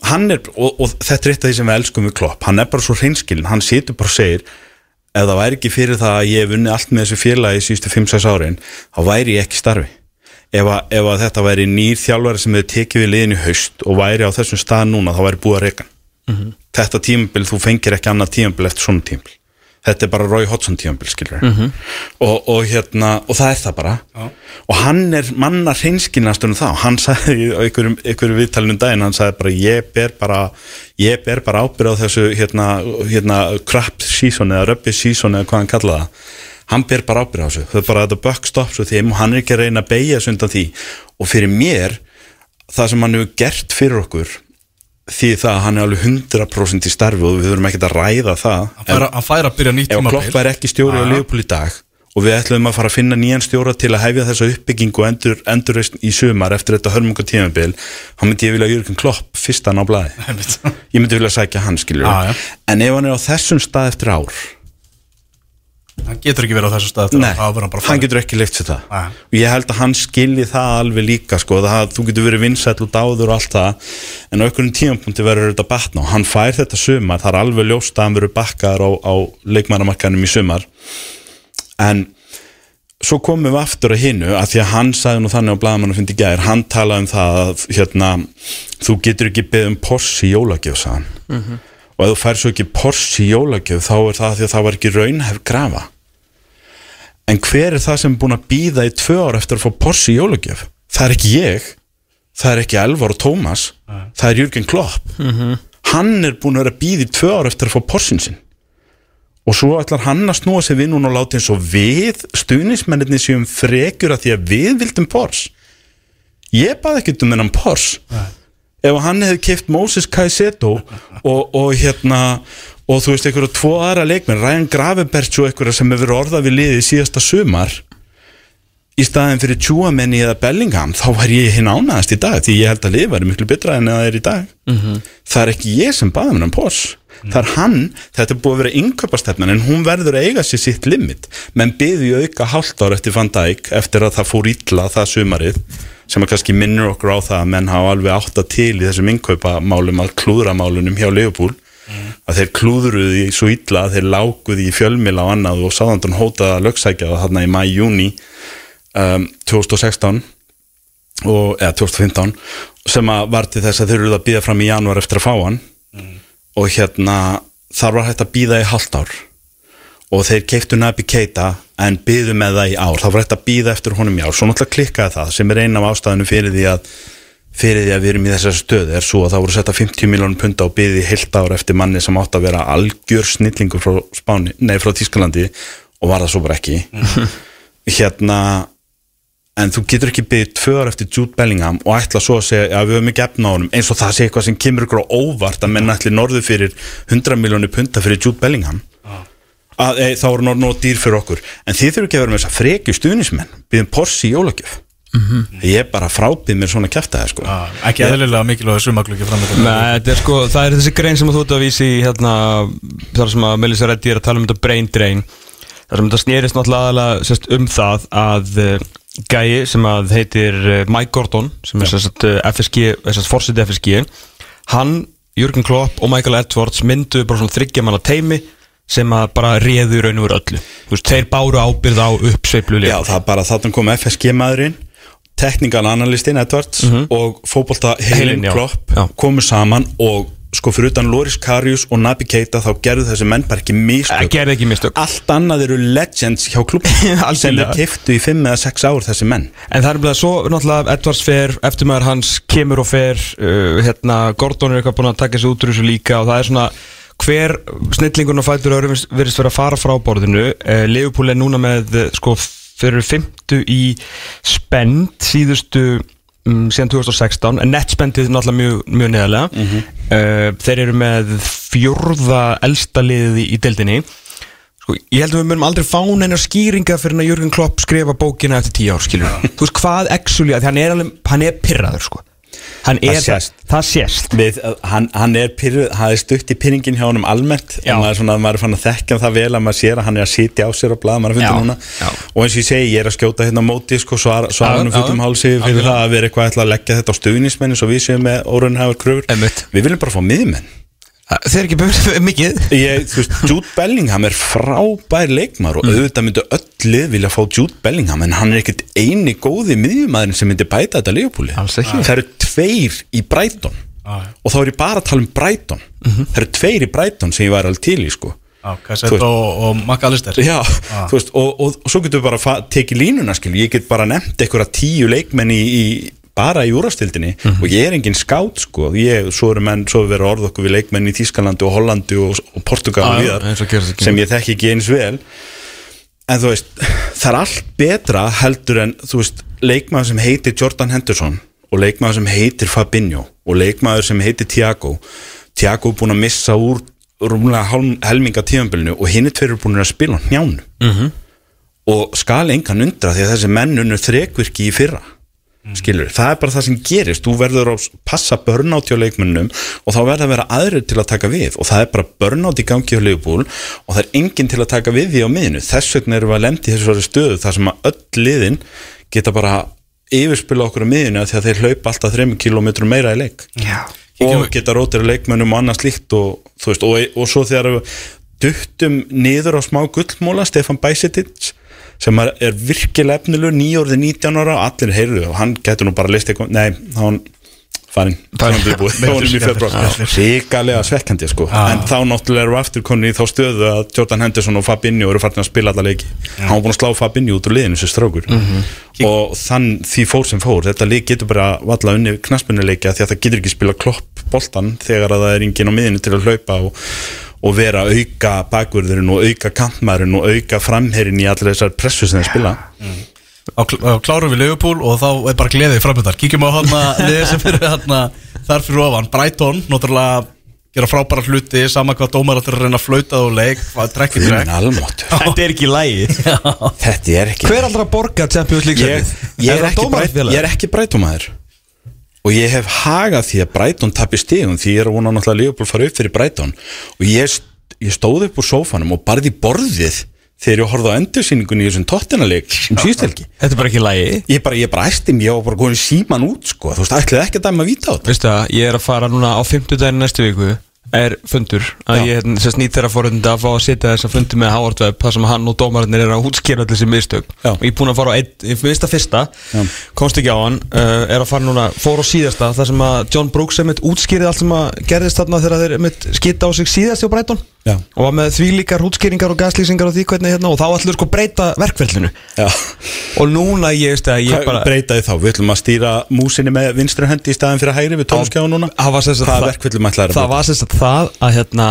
hann er, og, og þetta er eitt af því sem við elskum við Klopp, hann er bara svo hreinskilin hann situr bara og segir ef það væri ekki fyrir það að ég hef unni allt með þessu félagi síðustu 5-6 árin, þá væri ég ekki í starfi. Ef, að, ef að þetta væri nýr þjálfari sem hefur tekið við liðin í haust og væri á þessum stað núna, þá væri búið að reka hann. Þetta tímabil, þú fengir ekki annað tímabil eftir svona tímabil þetta er bara Roy Hodgson tímabil, skilur og, og hérna, og það er það bara. Já. og hann er manna hreinskinnast um þá, hann sagði í einhverjum, einhverjum viðtalinu um daginn, hann sagði bara ég ber bara, ég ber bara ábyrð á þessu hérna, hérna crap season eða rubbish season eða hvað hann kallaði það. Hann ber bara ábyrð á þessu, það er bara þetta buck stops og þeim og hann er ekki að reyna að beigja þessu undan því. Og fyrir mér það sem hann hefur gert fyrir okkur því það að hann er alveg 100% í starfi og við þurfum ekkert að ræða það Hann fær að- hann að byrja nýtt ef tímabil Klopp væri ekki stjóri á. Liverpool í dag og við ætlum að fara að finna nýjan stjóra til að hefja þessa uppbyggingu og endur, endurreist í sumar eftir þetta hörmunga tímabil þá myndi ég vilja Jörgen Klopp fyrstan á blaði Einmitt. ég myndi vilja sækja hann já. en ef hann er á þessum stað eftir ár Hann getur ekki verið á þessu stað nei, hann getur ekki leikt sér það. Nei. og ég held að hann skilji það alveg líka sko, það, þú getur verið vinsæll og dáður og allt það en á einhverjum tímapunkti verður þetta batna og hann fær þetta sumar, það er alveg ljóst að hann verður bakkaður á, á leikmannamarkanum í sumar. En svo komum við aftur að hinnu að því að hann sagði nú þannig á blaðamann að fyndi gær, hann talaði um það að hérna, þú getur ekki beðið um Porsche í jólagjöf hann. Og ef þú fær svo ekki Porsche í jólagjöf þá er það því að það var ekki raunhef grafa en hver er það sem er búin að býða í tvö ár eftir að fá Porsche í jólagjöf? Það er ekki ég það er ekki Elvar og Tómas það er Jürgen Klopp. Hann er búin að vera að býða í tvö ár eftir að fá Porschein sinn. Og svo ætlar hann að snúa sig við núna og láta eins og við stuðnismennirni séum frekjur að því að við vildum Porsche. Ég baði ekkert um þennan Porsche. Ef hann hefði keift Moses Caicedo og, og hérna og þú veist einhverja tvo aðra leikmenn Ryan Gravenberch og einhverja sem hefur orðað við liðið síðasta sumar í staðin fyrir Tjúamenni eða Bellingham þá var ég hinn ánaðast í dag því ég held að liðið væri miklu betra en það er í dag. Það er ekki ég sem baði mér um Porsche það er hann, þetta er búið að vera innköpastefnan en hún verður að eiga sér sitt limit. Menn byði auka hálft ár eftir Van Dijk eftir að það fór illa það sumarið sem að kannski minnur okkur á það að menn hafa alveg átta til í þessum innkaupamálum að klúðramálunum hjá Leopold að þeir klúðruði svo illa að þeir láguði í fjölmila og annað og sáðandun hótaði að lögsækja það þarna í mæ-júni um, 2016 og, eða 2015 sem að var til þess að þeir eru að býða fram í janúar eftir að fá hann. Og hérna þar var hægt að býða í halvt ár. Og þeir keiftu Nabi Keita en byðu með það í ár, það var hægt að býða eftir honum í ár, svo náttúrulega klikkaði það sem er eina af ástæðinu fyrir því að fyrir því að við erum í þessari stöðu er svo að það voru setta 50 miljónum punta og byði heilt ár eftir manni sem átt að vera algjör snillingur frá Spáni, nei frá Tískalandi og var það svo bara ekki. Hérna en þú getur ekki byggðið tvö ár eftir Jude Bellingham og ætla svo að segja að við höfum ekki efna á honum eins og það sé eitthvað sem kemur ykkur á óvart að menna ætli norðu fyrir 100 miljónu punta fyrir Jude Bellingham. Að e, þá eru norðu nóg dýr fyrir okkur. En þið þurfum ekki að vera með þess að í jólagjöf ég er bara frábið mér svona kæftæði sko. Já, ekki eðlilega mikilvæg sumaglöki fram með Nei, þetta er sko, það er þessi grein sem þú ert að vísi hérna, þar sem að Melissa Reddy er að tala um þetta brain drain. Þar sem þetta snýrist náttúrulega sérst, um það að uh, gæi sem að heitir uh, Mike Gordon sem er sérst FSG, sérst fórseti FSG hann, Jürgen Klopp og Michael Edwards myndu bara svona þryggja manna teimi sem að bara réðu í raun og veru öllu. Veist, þeir báru ábyrð á uppsveiflu Já, það er bara þarna kom FSG maðurinn teknikal analystin Edwards og fótbolta Heilinn, heilin. Klopp Já. komu saman og sko fyrir utan Loris Karius og Nabi Keita þá gerðu þessi menn bara ekki Það mistök gerði ekki mistök. Allt annað eru legends hjá klubbi sem þeir kiftu í 5 eða 6 ár þessi menn. En það er bara svo náttúrulega Edvards fer, eftirmaður hans kemur og fer uh, hérna, Gordon er eitthvað búin að taka sig út úr þessu líka og það er svona hver snillingun og fætur verðist vera að fara frá borðinu. Uh, Leopold er núna með uh, sko fyrir fymtu í spend síðustu um, síðan 2016 en nettspendið er náttúrulega mjög, mjög neðarlega. Mhm. uh, þeir eru með fjórða elsta liðið í, deildinni. Sko, ég held að við munum aldrei fá neina skýringa fyrir að Jörgen Klopp skrifa bókina eftir tíu ár skilur þú veist hvað actually, hann er, alveg, hann er pirraður sko hann Það er, sést. það sést. Við, hann, hann er er stutt í pyrringin hjá honum almennt. Já. og maður er svona, maður er fann að þekkja það vel að maður sér að hann er að sitja á sér og blaða maður að finna núna. já. og eins og ég segi, ég er að skjóta hérna á móti sko, svara, hann um fullum hálsi fyrir það að vera eitthvað ætla að leggja þetta á stuðnismenn eins og við séum með órunhæfur kröfur. Við viljum bara fá miðmenn þeir eru ekki búin mikið. Ég, veist, Jude Bellingham er frábær leikmar og auðvitað myndu öll lið vilja fá Jude Bellingham en hann er ekkert eini góði miðjumæðurinn sem myndi bæta þetta ekki. það eru tveir í Brighton. Já. og þá er ég bara að tala um Brighton. Það eru tveir í Brighton sem ég var alveg til í sko. Já, Kassett og, og McAllister. Já, þú veist, og, og, og svo getur við bara tekið línuna, skil, ég get bara nefnt einhverja tíu leikmenn í, í bara í úrastildinni og ég er engin skátt sko, ég, svo eru menn, svo verður orð okkur við leikmenn í Þískalandi og Hollandi og, Portugal Já, já, viðar ekki. sem ég þekki ekki eins vel. En þú veist, það er allt betra heldur en, veist, leikmaður sem heitir Jordan Henderson og leikmaður sem heitir Fabinho og leikmaður sem heitir Thiago. Thiago er búin að missa úr rúmlega helminga tíðanbylnu og hinn er tveir eru búin að spila á hnjánu -hmm. og skal engan undra því að þessi menn unnur þrekvirki í fyrra. Skilur, það er bara það sem gerist. Þú verður að passa börnátt hjá leikmennum og þá verður að vera aðrir til að taka við. Og það er bara börnátt í gangi hjá leifbúl og það er enginn til að taka við því á miðinu þess vegna erum við að lendi þessu svara stöðu þar sem að öll liðin geta bara yfirspila okkur á miðinu því að þeir hlaupa alltaf 3 km meira í leik Já. og geta rótir að leikmennum og annað slíkt og, veist, og, og svo þegar við duttum niður á smá gullmóla Stefan Bajsetic sem er, virkilega efnilegur nýjórði 19 ára allir heyrðu og hann getur nú bara að lista eitthvað, nei, hann farin, ríkalega svekkandi sko, en þá náttúrulega eru aftur konni í þá stöðu að Jordan Henderson og Fabinho eru farin að spila alla leiki. Hann var búin að slá Fabinho út úr liðinu sem strákur. Og þann því fór sem fór. Þetta lið getur bara valla unni knaspunuleiki því að það getur ekki spila klopp boltan þegar að það er enginn á miðinu til að hlaupa og, og vera að auka bakvörðurinn og auka kantmærin og auka framherrin í allir þessar pressu sem þeir spila Á kl- á klárum við Liverpool og þá er bara gleðið framöndar Kíkjum á hann að liðið sem fyrir hann þar fyrir ofan. Brighton, náttúrulega gera frábæra hluti sama hvað dómar að reyna að flauta og leik hvað trekk Þetta er ekki lægi Þetta er ekki Hver aldrei að borga Champions League ég, ég, er dómarafélag? ég er ekki Brighton-maður. Og ég hef hagað því að Brighton tapir stíðum því ég er að vona náttúrulega að Liverpool fara upp fyrir Brighton. Og ég, st- ég stóð upp úr sófanum og barði borðið þegar ég horfði á endursýningunni í þessum tóttinaleik um síðstelgi Þetta er bara ekki lægi ég bara, ég bara æsti mér, ég var bara góðin síman út sko, þú veist, ætlaði ekki að dæma að víta á þetta. Veistu það, ég er að fara núna á 50 daginn næstu viku er fundur að Já. ég hérna, sérst nýtt þeirra fórhunda að fá að setja þess að fundi með Howard Webb þar sem hann og dómararnir er að útskýra allir þessi mistök. Já. og ég er búin að fara á að fyrsta Já. komst ekki á hann, uh, er að fara núna fór á síðasta þar sem að John Brooks er mitt útskýrið allt sem að gerðist þarna þegar þeir mitt skita á sig síðast hjá Brighton Já. og var með því líkar útskýringar og gaslýsingar og því hvernig hérna og þá ætlur sko breyta verkferlinu Já. og núna ég veist að ég bara breytaði þá, við ætlum að stýra músinni með vinstri hendi í staðin fyrir hægri við tónskjáðu núna Það var það- ætlaðir að Það breyta? var sem sagt það að hérna,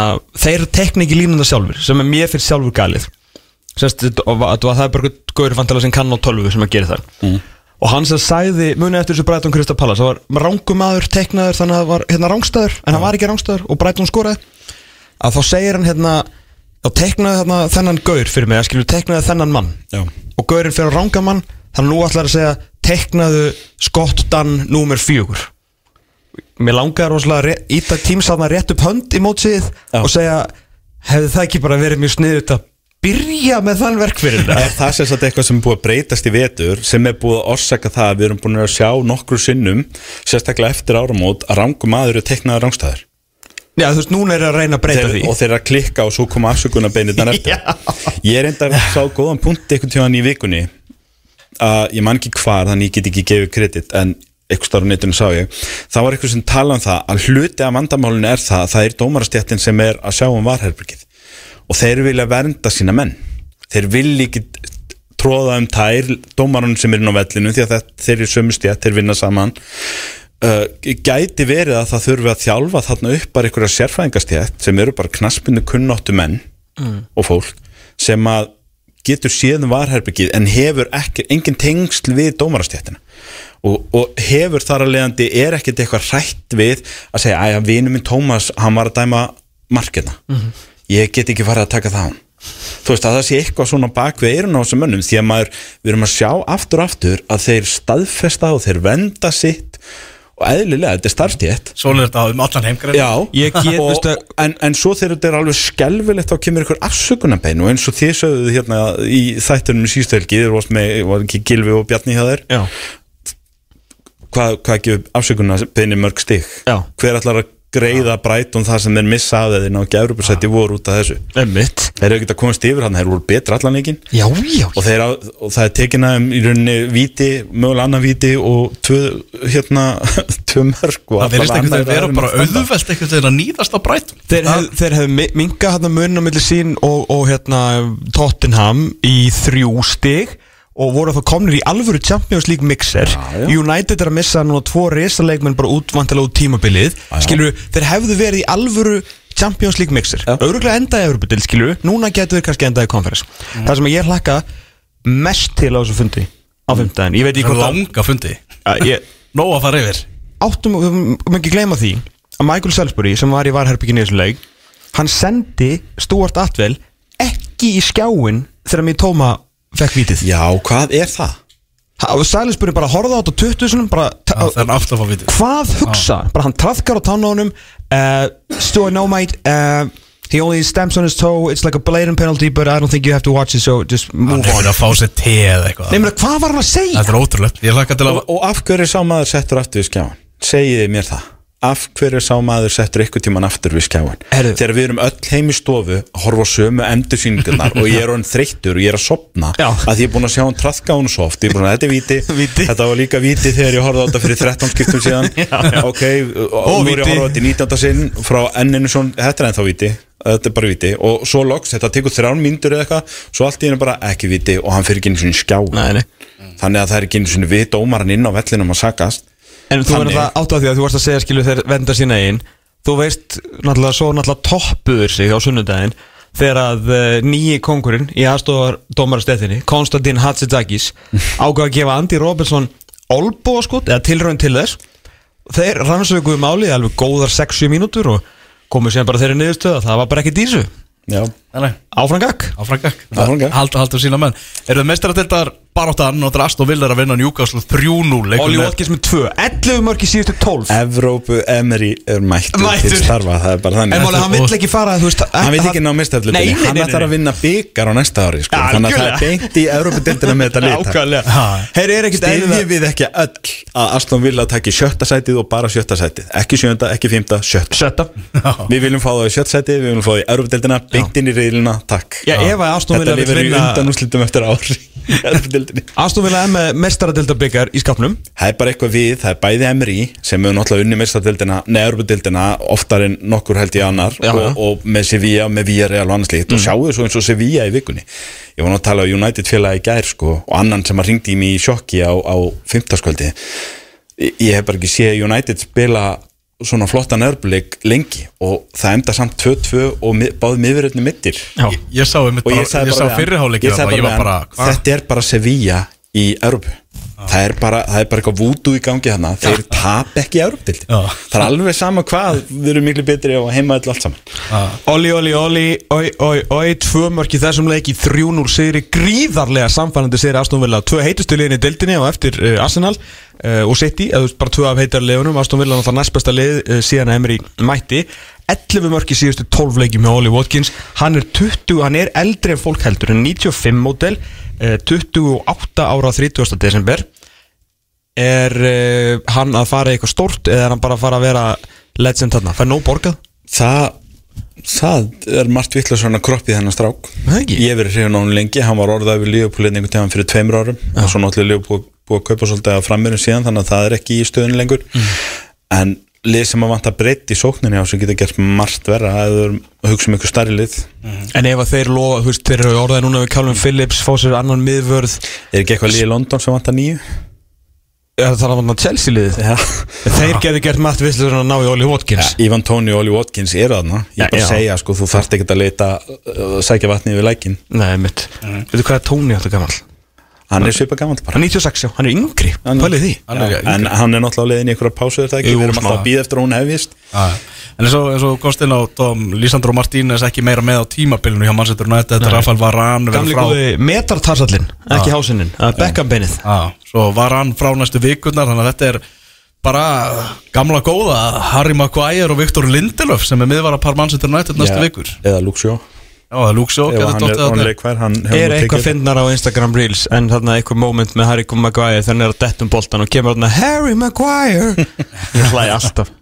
þeir tekna ekki línuna sjálfur sem er mér fyrir sjálfur galið og, og það er bara góður fantala sem kann á tölvu sem að gera það Mm. og hann sem sagði, muni eftir þessu Brighton Krista Pallas það var rángumadur teknaður þannig að það var hérna rángstæður en hann var ekki rángstæður og Brighton skoraði að þá segir hann hérna þá teknaði hérna, þennan gaur fyrir mig að skilju teknaði þennan mann Já. og gaurinn fyrir rángamann þannig að nú ætlar að segja teknaðu Scott Dunn númer fjögur mér langar rosalega ré- íta tímsaðna rétt upp hönd í mótsið Já. og segja hefði það ekki bara verið mjög sniðut að byrja með þann verk fyrir það Er það sem sagt eitthvað sem er búið að breytast í vetur sem er búið að orsaka það að við erum búin að sjá nokkru sinnum sérstaklega eftir áramót að rangum aður er teknaður rangstæður Já, þú veist, núna er að reyna að breyta þeir, því. og þeir eru að klikka og svo koma afsökunarbeinir þann eftir ég er enda að sá góðan punkt einhvern tíðan í vikunni að ég man ekki hvar þannig ég get ekki gefið kredit en eitthvað starf á netinu sá ég. Það var eitthvað sem tala um það að hluti af vandamálinu er það að það er dómarastjættin sem er að sjá um varherbergið. Og þeir vilja vernda sína menn. Þeir vilja ekki tróða um tær dómarunum sem er inn á vellinu því að það, þeir eru sömu stjætt, þeir vinna saman uh, gæti verið að það þurfi að þjálfa þarna upp bara einhverja sérfræðingastjætt sem eru bara knaspinu kunnáttu menn og fólk sem að getur séð um varherbyggið en hefur ekki, engin tengsl við dómarastjættina og, og hefur þar að leiðandi er ekkert eitthvað hrætt við að segja að vinur minn Tómas, hann var að dæma markina, ég get ekki farið að taka það á hann. Þú veist að það sé eitthvað svona bak við eirun á þessum mönnum því að maður, við erum að sjá aftur og aftur að þeir staðfesta og þeir venda sitt og eðlilega, þetta er starfstétt. Er þetta um allan heimgrein Já, Ég get, og, en, en svo þegar þetta er alveg skelfilegt þá kemur ykkur afsökunarbein. Og eins og þið sögðu hérna í þættunum í síðustu helgi, þeir varst með, var ekki Gilvi og Bjarni hjá þeir Já, hvað, hvað gefur afsökunarbeini mörg stig? Já. hver ætlar að greiða Brighton það sem þeir missa af þeir ná ekki Evropasætti voru út af þessu. Emmitt þeir eru ekkert að komast yfir hann, þeir voru betra allan já, og, og það er tekin að í rauninni víti, mögulega annar víti og tvö, hérna tvö mörg og Það verðist veginn annað vera er bara að einhvern veginn að nýðast á brætt Þeir hef, þeir hefðu minga hérna mun á milli sín og, og hérna Tottenham í þrjú stig og voru þá komnir í alvöru Champions League mixer. Já. United er að missa núna tvo risaleikmenn bara útvantilega út tímabilið. Já. skilur, þeir hefðu verið í alvöru Champions League mixer, Já. öruglega endaði Evropadil, skilur, núna getur við kannski endaði konferens, það sem ég hlakka mest til á þessu fundi á fimmtudaginn, ég veit ekki hvort Langa fundi. Nóg að fara yfir. Áttum, við mögum ekki gleyma því að Michael Salisbury sem var í varherbygginu í þessum leik hann sendi Stuart Atwell ekki í skjáin þegar mér tóma fekk vítið. Já, hvað er það? Salisbury bara horfði á þetta á 20 sinum bara, ta- Það er aftur að fá vitið hvað hugsa? Bara hann trafkar á tánunum uh, Stuart no mate uh, he only stamps on his toe it's like a blatant penalty but I don't think you have to watch it so just Hann move on. hefur að fá sér te eða eitthvað. Nei, menn, hvað var hann að segja? Þetta er ótrúlegt. Ég hlakka til að Og, og af hverju sá maður settur aftur við skjáin? Segiði mér það Af hverju sá maður settur eitthvað tíman aftur við? Herðu. Þegar við erum öll heim í stofu horfa sömu endursýningarnar og ég er hann þreyttur og ég er að sopna Já. að ég er búin að sjá hann trafka hún svo oft ég er búin að þetta er víti, Víti. þetta var líka víti þegar ég horfði á þetta fyrir 13 skiptum síðan ok, og, Og nú er ég að horfa á þetta í 19. sinn frá enninu svona, þetta er ennþá víti þetta er bara víti og svo loks, þetta tekur þrján mínútur eða eitthvað, svo allt í henni bara ekki víti og hann fyrir ekki einu svona skjá Nei, nei. þannig að það er ekki einu svona við dómaran inn á vellinum að sagast En þú verður það átt af því að þú varst að segja skilu þeir venda sína einn Þú veist náttúrulega svo náttúrulega toppuður sig á sunnudaginn Þegar að uh, nýji kongurinn í aðstofar dómarastettinni Konstantin Hatzidakis ákvað að gefa Andy Robertson olbóskot eða tilraun til þess. Þeir rannsökuðu málið alveg góðar 6-7 mínútur og komu síðan bara þeirri niðurstöða það var bara ekki dísu Já, Nei, nei. Áfram gakk Áfrangak Áfram gakk. Halda, halda sína menn. Eru þið mestaratildar baráttan og það er Aston Villa er að vinna Newcastle 3-0 leikur Olli með- Watkins með 2 11 mörg í síðustu 12 Evrópu Emery er mættur Mættur. til starfa, það er bara En þannig máli, hann vill ekki fara þú veist, Hann vil ekki ná nei, hann ætlar að vinna byggar á næsta ári sko. Ja, Þannig að það er beint í Evrópudildina með þetta Ákvæðlega Heyri, er ekkert Stiðjum eðlilega við ekki öll að Aston Villa taki sjötta sætið og bara sjötta sætið? Ekki sjönda, ekki fymta, sjötta. Sjötta. Við viljum fá það í sjötta sætið, við viljum fá það í Evrópudildina Beint inn í reyðilina, takk Já, ef að Aston Villa Þetta vill lifir í vinna- undan úrslitum eftir ár í Evrópudildinni Aston Villa er með mestaradeldabyggar í skapnum Það er bara eitthvað við, það er bæði Emery sem hefur náttúrulega unni mestadildina, neðurbudildina oftar en nokkur held ég annar Já, og, og með Sevilla, með Villarreal og annars líkt og sjáu svo eins og Sevilla í vikunni? Ég var nú að tala á United félagi í gær sko, og annan sem að ringdi í mig í sjokki á, á fimmtaskvöldi ég, ég hef bara ekki séð United spila svona flotta nörbuleik lengi og það enda samt 2-2 og mi, báði miðverðinu mittir Já. Ég, ég sá, bara, ég sá fyrirháleikir þetta er bara Sevilla í Európu það er bara, það er bara eitthvað vútu í gangi hana þeir tap ekki Já. það er alveg sama hvað við erum miklu betri að heima allt saman. Oli, Oli, Oli, oi, oi, oi Tvö mörk í þessum leik í 3-0 sigri Gríðarlega samfænandi sigri Aston Villa. Tvö heitustu liðin í deildinni og eftir uh, Arsenal uh, og City eða bara tvö af heitar liðunum Aston Villa náttúrulega næst besta lið uh, síðan að Emery mætti 11 mörk í síðustu 12 leiki með Oli Watkins. Hann er 20, hann er eldri en fólk heldur en 95 mótel uh, 28 ára 30. desember. Er uh, hann að fara í eitthvað stórt eða er hann bara að fara að vera legend þarna, fær nóg borgað? Það, það er margt vittlega svona kropp í þennan strák. Ég verið hrifin á hann lengi, hann var orðað við Leopold einhvern tíðan fyrir tveimur árum. Og svo náttúrulega Leopold búið að kaupa svolítið að framverðin síðan þannig að það er ekki í stöðun lengur. En lið sem að vanta breytt í sókninni á sem geta gert margt verra að hugsa um ykkur starri lið. En ef að þeir lofa, þú veist, þeir eru orðaði núna við Calvin Phillips, fá sér annan miðvörð. Er ekki eitthvað lið í London sem vantar nýju? eða það er að Chelsea liðið. Já. Þeir getur gert margt visslega að ná í Oli Watkins. Ivan Tóni og Oli Watkins eru þarna. Ég er bara að segja, sko, þú þarft ekki að leita uh, sækja vatni yfir lækin Nei, mitt Veitu hvað er Tony áttu gammal? Hann er svipa gammal bara. Hann er 96, já, hann er yngri, pælið því. Hann er- en hann er náttúrulega á leiðin í einhverja pásu er það ekki, við erum alltaf að býða eftir að hún hefist Já, En eins og, eins og komst inn á Tom, Lísandro Martínez ekki meira með á tímabilinu hjá Manchester United, þetta er Rafael Varane verður Gamli frá- góði metartarsallin, ekki er bekkambeinið Já, svo var hann frá næstu vikurnar þannig að þetta er bara gamla góða Harry Maguire og Viktor Lindelöf sem er miðvara par Manchester United næstu Já, vikur. Eða Luxjó Já, það er ef getur er þarna. leikvær hann hefur Er eitthvað finnar á Instagram Reels En þarna eitthvað moment með Harry Maguire Þannig er að dettum boltan og kemur þarna Harry Maguire! Ég hlæði alltaf.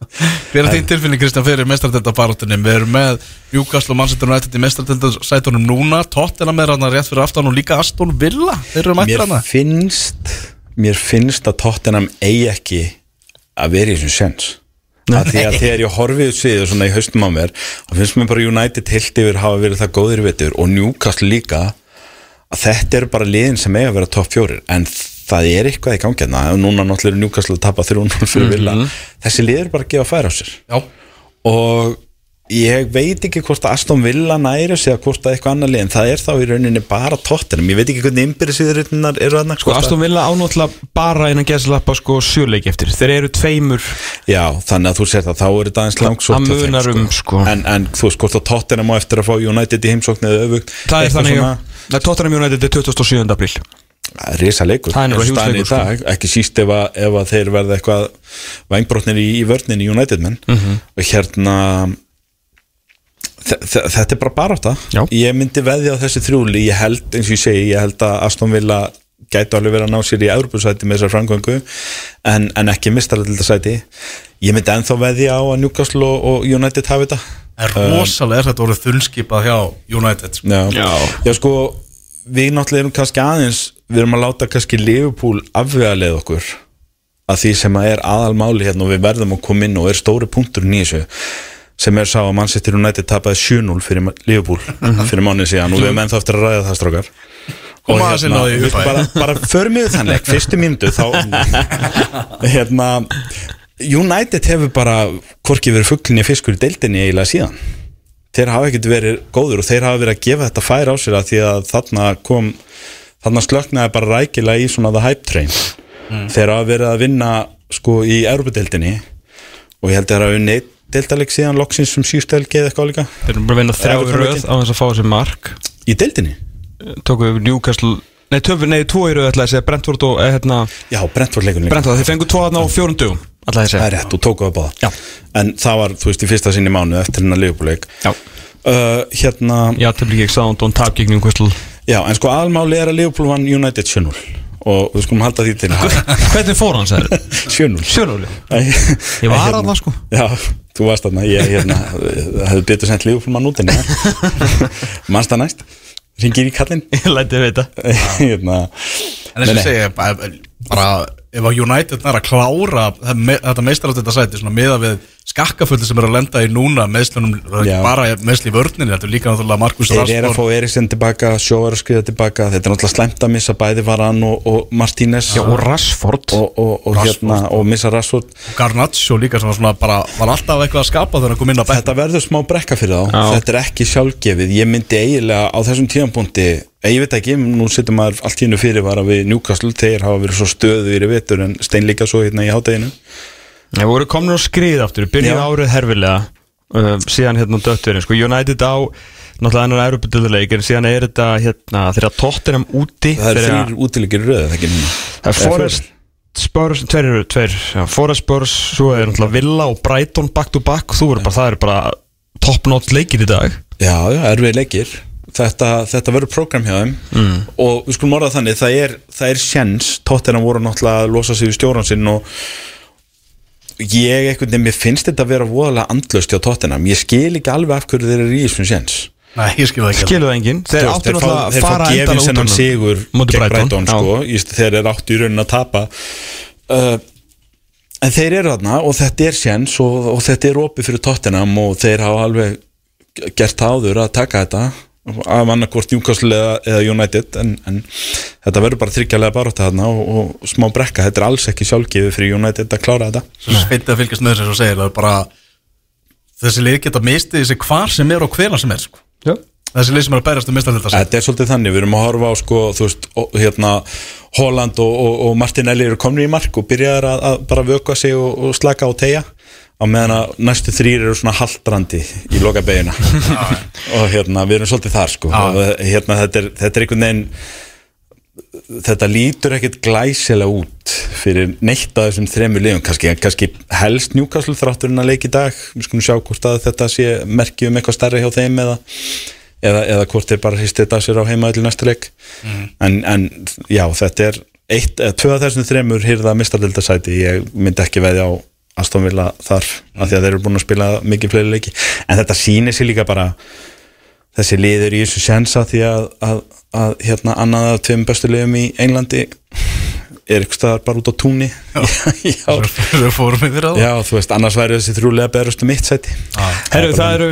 Hver er þín tilfinning Kristján fyrir mestrardeldabarátunum? Við erum með Newcastle og Manchester United í mestrardeldasætunum núna. Tottenham er hann rétt fyrir aftan og líka Aston Villa. Þeir eru mættir finnst mér finnst að Tottenham eigi ekki að vera í þessum sens að því að þegar ég horfið sviðu svona í haustum á mér þá finnst mér bara United heilt yfir hafa verið það góðir í vetur og Newcastle líka að þetta eru bara liðin sem eiga að vera topp fjórir. En það er eitthvað í gangi hérna. Og núna náttúrulega er Newcastle að tapa 3-0 fyrir Villa. Þessi lið eru bara að gefa færa á sér. Já, og ég veit ekki hvort að Aston Villa næri eða hvort að eitthvað annar lið en það er þá í rauninni bara tóttinum ég veit ekki hvernig innbyrðisviðurinnar eru þarna Sko Aston Villa ánáttúrulega bara innan geðslappa sko sjöleik eftir Þeir eru tveimur já, þannig að þú sér það, þá er langsótt Það hjá þeim, munar um, sko. en, en þú veist hvort að tóttinum á eftir að fá United í heimsókn eða öfugt Það er þannig Nei, Tottenham United er 27. apríl risa leikur eins staðan í leikur, sko. dag, ekki síst ef að, ef að þeir verða eitthvað vangbrotnir í, í vörninni United menn Mhm. og hérna þetta er bara barátta Já. ég myndi veðja á þessi þrjúli ég held, eins og ég segi, ég held að Aston Villa gæti alveg verið að ná sér í Evropasæti með þessar framgöngu en, en ekki mistaraldildasæti ég myndi ennþá veðja á að Newcastle og, og United hafi þetta er rosalega er þetta orðið þunnskipað hjá United sko. Já. Já. Já, sko, við náttúrulega erum kannski aðeins við erum að láta kannski Liverpool afvegalega okkur að því sem að er aðalmáli hérna og við verðum að koma inn og er stóri punktur í þessu sem er sá að Manchester United tapaði 7-0 fyrir Liverpool fyrir mánuð síðan og við erum ennþá eftir að ræða það strákar. Og við upphafi. bara, bara förum við þannig fyrstu mínútu þá hérna United hefur bara hvorki verið fugglinni fiskur í deildinni eiginlega síðan. Þeir hafa ekkert verið góður og þeir hafa verið að gefa þetta fær á sér að því að þarna kom þarna slöknaði bara rækilega í svona the hype train. Þeir hafa verið að vinna sko í Európa-deildinni og ég held að það hafa unnið deildaleg síðan loksins sem síðstelgi eða eitthvað líka. Þeir eru bara að vinna þrjá leikinn. á þess að fá þessi mark. Í deildinni? Tóku við Newcastle Nei, töfu, nei, tvo í röð ætlaði að segja. Brentford og, eh, hérna já, Brentford leikunni Brentford, þeir fengu tvo þarna á að það er rétt, þú tókuðu að báða Já. en það var, þú veist, í fyrsta sinni mánu eftir hennar leifbúleik Já, uh, hérna, já töfli ekki Sound og tap gegn Newcastle. Já, en sko aðalmáli er að Liverpool vann United 7-0 og við skulum halda því til Hvernig fór hann, sagði 7-0 Sjönúli Æ, Ég var hérna, þarna, sko. Já, þú varst þarna. Ég hérna, hefði betur sendt Liverpool mann út en ég. Manst það næst? Ringir í kallinn. Ég læti veita hérna, En nei. ég segi, bara, bara ef að United er að klára þetta meistaralt þetta sæti, svona miða við skakkafulli sem er að lenda í núna meðslunum, bara meðsli í vörninni þetta er líka náttúrulega Markus Þeir eru að fá Eriksen tilbaka, Sjó er að skrifa tilbaka Þetta er náttúrulega slæmt að missa bæði Varan og, og Martínez. Já, og Rashford. Og, og, hérna, og missa Rashford. Og Garnaccio líka sem var svona bara, var alltaf eitthvað að skapa þegar hann kom inn á bekk Þetta verður smá brekka fyrir þá. Já. Þetta er ekki sjálfgefið. Ég myndi eiginlega á þessum tíðanbúndi Ég veit ekki, nú setur maður allt í í í Þeir voru komin á skrið aftur Byrjuð Já. árið herfilega uh, Síðan hérna dötturinn sko, United á Náttúrulega enn Europadiluleik En síðan er þetta hérna Þeirra Tottenham úti Það er þrýr útilegir röð það ekki Það er Forrest Spurs, tveir eru tveir Forrest Spurs, svo er náttúrulega Villa og Brighton back to back, þú verður bara, það er bara top notch leikir í dag. Já, já, erfið leikir. Þetta, þetta verður program hjá þeim. Mm. og við skulum orða það þannig, það er, það er sjens, tóttina voru náttúrulega að losa sig við stjóran sinn og ég veginn, mér finnst þetta að vera voðalega andlust hjá tóttina, ég skil ekki alveg af hverju þeir eru í þessum sjens Nei, ég skil það ekki Skilu það enginn, þeir áttu þeir fá, náttúrulega að þeir fá fara gefin endan sennan sigur Móti gegn Brighton, Brighton já. sko, just, þeir eru áttu í raunin að tapa. Uh, en þeir eru þarna og þetta er sjens og, og þetta er opið fyrir Tottenham og þeir hafa alveg gert áður að taka þetta af annarkvort Newcastle eða, eða United en, en þetta verður bara þryggjalega barótt þarna og, og smá brekka, þetta er alls ekki sjálfgefið fyrir United að klára þetta Svo sveitið að fylgjast með þessu og segir það er bara þessi lið geta mistið þessi hvar sem er og hvena sem er sko. Já. Þessi lið sem er að bærast um mistaldildar Þetta er svolítið þannig, við erum að horfa á sko, þú veist, hérna Holland og, og, og Martinelli eru komni í mark og byrjaðar að, að bara vöka sig og, og slaka á tegja á meðan að næstu þrýr eru svona haldrandi í loka beiguna og hérna, við erum svolítið þar sko. Og hérna, þetta er, þetta er einhvern veginn þetta lítur ekkert glæsilega út fyrir neitt af þessum þremur liðum. Kannski, kannski helst Newcastle þrátturinn að leik í dag. Við skulum sjá hvort að þetta sé merki um eitthvað stærri hjá þeim eða, eða, eða hvort þeir bara hristi þetta sér á heima til næsta leik. En, en já, þetta er eitt, eða tvö af þessum þremur hýrða mistardildasæti, ég myndi ekki veðja á Aston Villa þar, af því að þeir eru búin að spila mikið fleiri leiki, en þetta sýnir sér líka bara þessi liður í þessu sjensa því að, að, að hérna annað af tveim bestu liðum í Englandi er ykkur staðar bara út á túnni já, Við fórum yfir á það. Já, þú veist, annars væri þessi þrjúlega berast um mitt sæti. Herru, það eru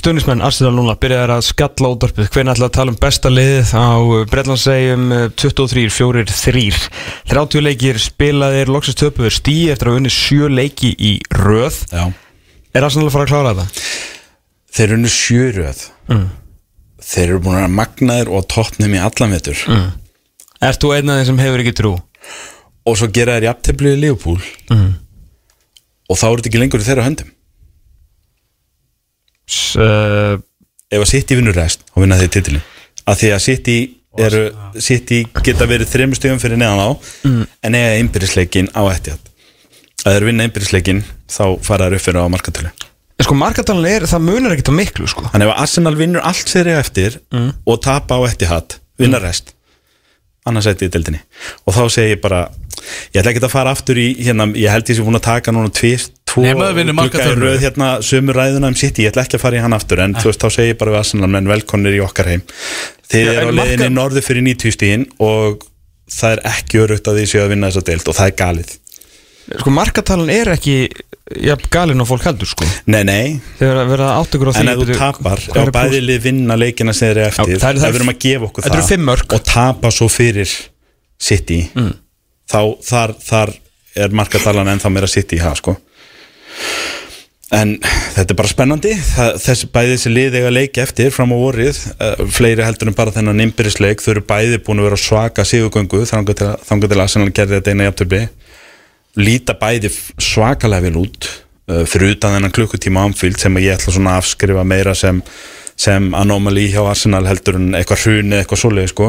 stundismenn Arsenal núna byrjaðar að skalla útvarpið. Hvernig ætla að tala um besta liðið? Á Breitlandsegjum 23, 4, 3 30 leikir spilaðir loksist töpuður stíi eftir að unni 7 leiki í röð. Já. Er Arsenal að fara að klára þetta? þeir eru nú sjöröð Mm. þeir eru búin að magnaðir og toppnum í allan vetur. Mm. Ert þú einn af þeim sem hefur ekki trú? Og svo gera þeir jafntefli í Leopold Mm. og þá eru þetta ekki lengur í þeirra höndum. S uh, ef að City vinnur rest og vinna þeir titilin að því að City, eru, City geta verið þreymur stöðum fyrir neðan á. En eiga einbyrðisleikin á Etihad. Að þeir vinna einbyrðisleikin þá fara þeir upp fyrir á markatölu. Sko markatalan er, það munar ekkert á miklu sko. Þannig ef Arsenal vinnur allt eiga eftir og tapa á Etihad, vinna rest annars ætti í deildinni. Og þá segi ég bara ég ætla ekki að fara aftur í hérna, ég held ég sé búin að taka núna tvist röð hérna sömu ræðuna um City, ég ætla ekki að fara í hann aftur en þú veist, þá segi ég bara við Arsenal menn velkonir í okkar heim. Þið Já, eru á en marka- norður fyrir 90 stíðin og það er ekki örugt að því séu að vinna þessa deild og það er galið. Sko markatalan er ekki ja, galinn og fólk heldur sko. Nei, nei, Þegar að vera átt ykkur á því en ef þú tapar hvað á er bæði lið vinna leikina sem þeir eru eftir það er- það er- erum að gefa okkur það mörk. og tapa svo fyrir City Mm. þá þar, þar er markadalan ennþá meira City í það sko. En þetta er bara spennandi. Það, þessi bæði þessi lið eiga leiki eftir fram á vorið, uh, fleiri heldur en bara þennan innbyrðisleik, þau eru bæði búin að vera á svaka sigurgöngu þangað til, þangað til Arsenal gerði þetta eina jafntöfli líta bæði svakalega vel út uh, fyrir utan þennan klukkutíma ámfíld sem ég ætla svona að afskrifa meira sem, sem anomaly hjá Arsenal heldur en eitthvað hruni eitthvað svoleið sko.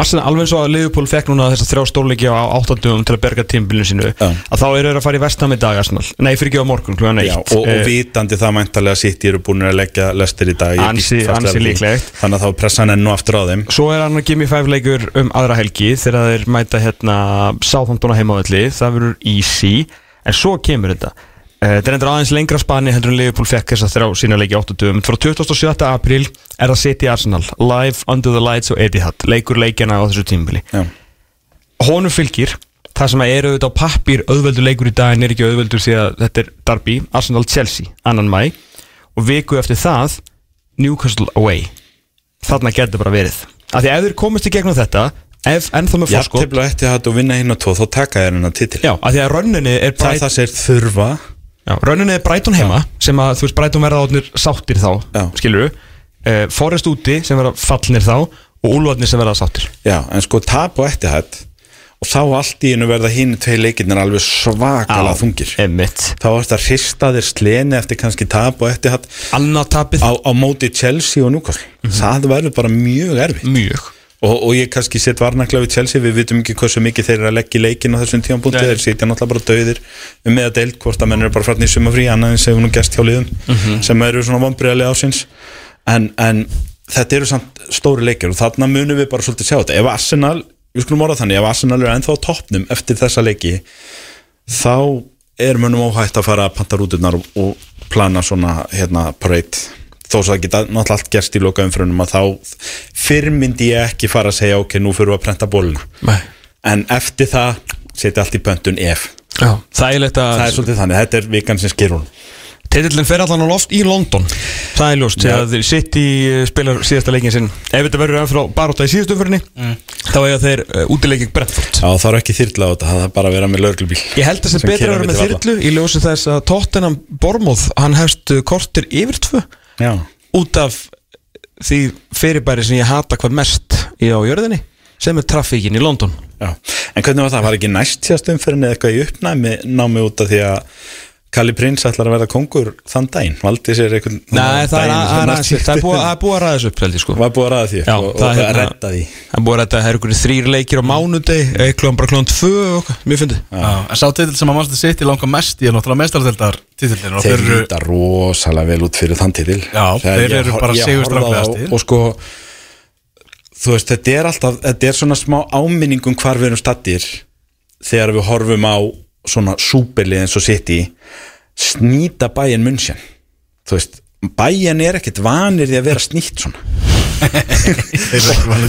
Arsenal, alveg svo að Liverpool fekk núna þessar þrjá stórleiki á áttandum til að berga tímbilinu sínu Já. að þá eru þeir að fara í vestam í dag Arsenal. Nei, fyrir ekki á morgun, klugan Já, eitt og, og Eh, vitandi það mæntalega sitt ég eru búin að leggja lestir í dag Ansi- ansi líklegt. þannig að þá pressa hann enn og aftur á þeim. Svo er hann að Gimme 5 leikur um aðra helgi þegar þeir mæta hérna á heimavalli, það verður easy. En svo kemur þetta Þetta er endur aðeins lengra spani heldur en Liverpool fekk þess að þrjá sína leiki 8 dögum. Frá 27. apríl er það City Arsenal live under the lights og Etihad leikur leikjana á þessu tímbili honum fylgir það sem að eru auðvitað á pappir auðveldur leikur í dag en er ekki auðveldur því að þetta er Derby, Arsenal-Chelsea, annan mæ og viku eftir það Newcastle away. Þarna getur bara verið. Af því að ef þeir komast í gegnum þetta ef ennþá með fórskot Jafntefla eftir þetta og vinna hinn og tvo þá taka þér hennar titil já, af því að rönninni er það er Bright, það sér þurfa já, rönninni er Brighton heima sem að þú veist Brighton verða átnir sáttir þá Já. skilur við, uh, Forrest úti sem verða fallnir þá og Úlfarnir sem verða sáttir. Já, en sko tap og eftir þetta og þá allt í hennu verða hinn tvei leikirnir alveg svakalega þungir. Emmitt þá er þetta hrista þér sleni eftir kannski tap og tapið. á, á móti Chelsea og Newcastle. Það verður bara mjög erfitt. Mjög og, og ég kannski set varnaklega við Chelsea við vitum ekki hversu mikið þeir eru að leggja í leikin á þessum tímapunkti, Nei. þeir sitja náttúrulega bara döðir um með að deild hvort að menn eru bara fratni í sumafrí annað en segjum nú gest hjá liðum sem eru svona vonbriðali ásins en, en þetta eru samt stóri leikir og þarna munum við bara svolítið sjá þetta. Ef Arsenal, við skulum orða þannig ef Arsenal eru ennþá á toppnum eftir þessa leiki þá er munum óhætt að fara að panta rúturnar og, og plana svona hérna parade þó svo að geta náttúrulega allt gerst í loka umfrunum að þá fyrr myndi ég ekki fara að segja ok, nú fyrir við að prenta bóluna en eftir það setja allt í pöntun ef. Já, þægilegt að það er svolítið þannig, þetta er vikan sem skýr hún. Titillin fer allan á loft í London. Það er ljóst, þegar sitt í spilar síðasta leikin sinn. Ef þetta verður ennfrá baróta í síðustu umfyrinni Þá eiga þeir uh, útileikin Brentford. Já, það er ekki þyrla á þetta, það er bara að vera með lögreglubíl Ég held að það Sem betur keyra að vera með þyrlu Í ljósi þess að Tottenham Bormóð Hann hefst uh, kortir yfir tvö Já, Út af því fyrirbæri sem ég hata hvað mest í á jörðinni sem er traffíkin í London Já. En hvernig var það? Var ekki næst síðast umferðin eða eitthvað í uppnæmi námi út af því að Kalli Prins ætlar að verða kongur þann daginn. Valdi sér einhvern Nei, það er, að, að, að, það er búið, það er búið að ræða þessu upp held ég sko. Var búið að ræða því Já, og, og það er að redda því. Það er búið að ræða það er einhverju þrýr leikir á mánudeg eitthvað bara klón tvö og eitthvað, mér fyndi en sá titil sem að mannstu sitt í langa mest í er náttúrulega mestardeldar titilin og þeir líta rosalega vel út fyrir þann titil. Já, Þegar þeir ég eru bara ég á- og sko þú veist, þetta er alltaf þetta er svona smá áminningum hvar við erum stattir þegar við horfum á svona súperlið eins og City snýta bæinn munnsjan þú veist, bæinn er ekkert vanir því að vera snýtt svona.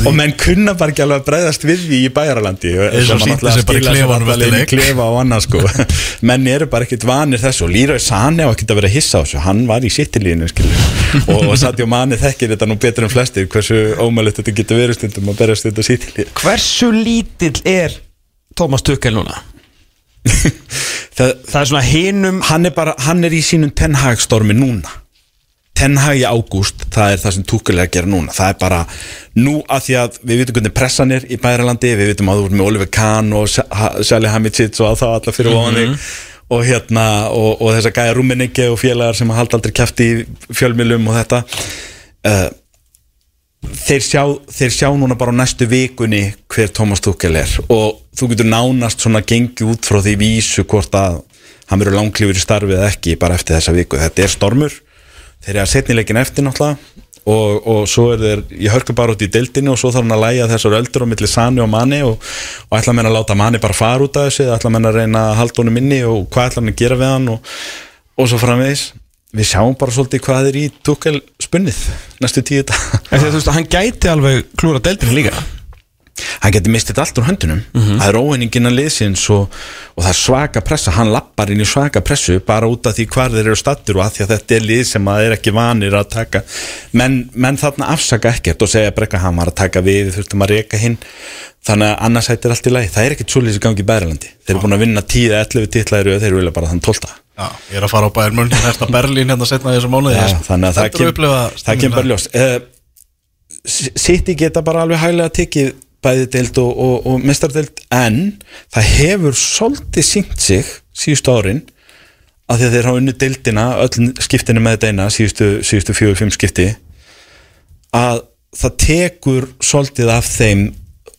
Og menn kunna bara ekki alveg að bregðast við því í bæjaralandi. Eins og sýndi sig bara í klefanum eftir leik. klefa og annað sko. Menn eru bara ekkert vanir þessu. Og Lýra Sane á ekkert að vera hissa á þessu. Hann var í sittilínu og, og Sadio Mane þekkir þetta nú betur en flestir hversu ómælut þetta getur verið stundum að berjast þetta sittilínu Hversu lítill er Tómas Tukkel núna? Það, Það er svona hinum hann er bara, hann er í sínum tenhagstormi núna. Tenhag í ágúst það er það sem er að gera núna. Það er bara, nú að því að við vitum hvernig pressan er í bæjaralandi, við vitum að þú ert með Oliver Kahn og Sally Hamicic og það alla fyrir ofan þig. Og hérna, og, og þess að gæja Rúmeningi og félagar sem halda aldrei kæfti í fjölmjölum og þetta. Uh, þeir sjá, þeir sjá núna bara á næstu vikunni hver Thomas Tuchel er. Og þú getur nánast svona gengið út frá því vísu hvort að hann verður langlífur í starfið eða ekki bara eftir þessa viku, þetta er stormur. Þeir eru að setja leikin eftir náttúrulega og, og svo er þeir í hörku bara út í deildinu og svo þarf hann að læja þessar öldur á milli Sani og Mani og, og ætla menna að láta Mani bara fara út af þessu ætla menna að reyna að halda honum inni og hvað ætla hann að gera við hann og, og svo framvegis við sjáum bara svolítið hvað er í Tuchel spunnið næstu tíu dag En þú veist að hann gæti alveg klúra deildinu líka. Hann getur mistið allt úr höndunum. Það er óhenningin að liðsins og, og það er svaka pressa, hann lappar inn í svaka pressu bara út af því hvar þeir eru stattur og að því að þetta er lið sem að er ekki vanir að taka. Menn, menn þarna afsaka ekkert og segja brekka hann var að taka við, þurftum að reyka hinn. Þannig að annars hættir allt í lagi. Það er ekkert svolítið sem gangi í Bæralandi þeir eru búin að vinna 10-11 titlæri og þeir vilja bara þann 12 Já, ég er að fara á bæðin munn Þetta Berlín hérna setna þessu mánuði? Þannig að það, upplifa það kemur bara ljós. uh, City geta bara alveg hæglega tekið bæði deild og, og, og mestardeild en það hefur svolítið sínt sig síðustu árin að því að þeir hafa unni deildina öll skiptinu með þetta eina síðustu, síðustu fjögur, fimm skipti að það tekur svolítið af þeim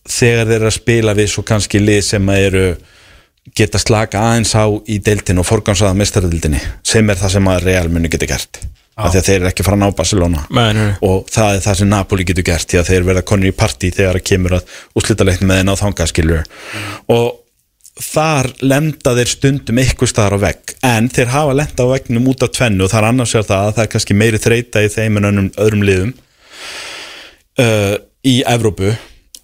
þegar þeir að spila við svo kannski lið sem að eru geta slaka aðeins á í deildinu og forgansaða mestardildinni sem er það sem að Real muni geta gert. Af því að þeir eru ekki að ná Barcelona. Nei, nei, og það er það sem Napoli getur gert því að þeir verða konur í partí þegar það kemur að úslítaleikni með þeir ná þangaskilur og þar lenda þeir stundum eitthvað staðar á vegg. En þeir hafa lenda á veggnum út af tvennu og það er annars vegar það að það er kannski meiri þreita í þeim en önnum, öðrum liðum uh, í Evrópu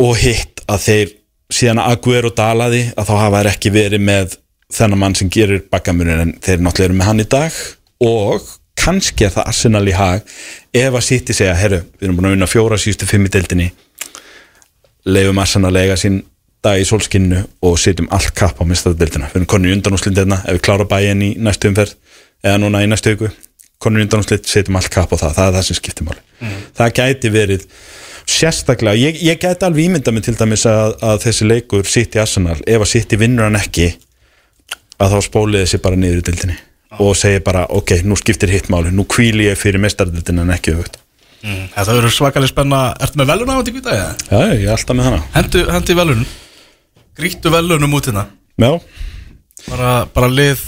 og hitt að þeir síðan að Aguero dalaði að þá hafa þeir ekki verið með þennan mann sem gerir bakkamunin en þeir náttúrulega eru með hann í dag. Og kannski er það Arsenal í hag ef að City segja, herru, við erum búin að vinna fjóra síðustu fimm í deildinni. Leifum Arsenal að eiga sín dag í solskinnu og setjum allt kapp á mistadeildina, við erum konur í undanúslindina ef við klára bæinn í næstu umferð eða núna í næstu auku, konur í undanúslind setjum allt kapp á það, það er það sem skiptir máli. Það gæti verið sérstaklega, ég, ég gæti alveg ímynda mig til dæmis að, að þessi leikur City Arsenal, ef að City vinnur hann ekki að þá spóliði þessi bara niður í deildinni og segir bara, ok, nú skiptir hitt máli nú kvíli ég fyrir mestardildina en ekki auðvitað Mm, Þetta verður svakalega spenna. Ertu með velun á þetta í dag? Já, ég er alltaf með hana. Hendu, hendi velun. Grýttu velunum út hérna. Já, Bara, bara lið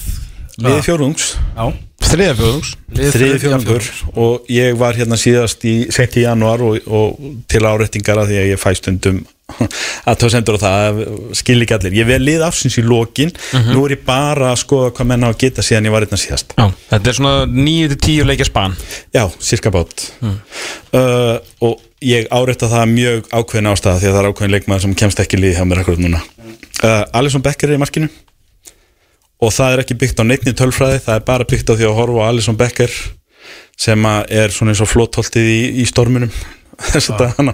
liði fjórungs. Já Þriðja fjóðungs lið þriði fjórungur og ég var hérna síðast í sent í januar og, og til áreitingar að því að ég fæ stundum að þá sendur á það skil ekki allir, ég vel lið afsins í lokin. Nú er ég bara að skoða hvað menna á að geta síðan ég var hérna síðast. Já, þetta er svona 9-10 leikja span. Já, cirka bát. Uh, og ég áreita það mjög ákveðin ástæða því að það er ákveðin leikmaður sem kemst ekki í liði hjá mér akkurat núna. Uh, Alisson Becker er í markinu og það er ekki byggt á neittni tölfræði það er bara byggt á því að horfa á Alisson Becker sem er svona eins og flótholtið í, í stormunum Þess að hann,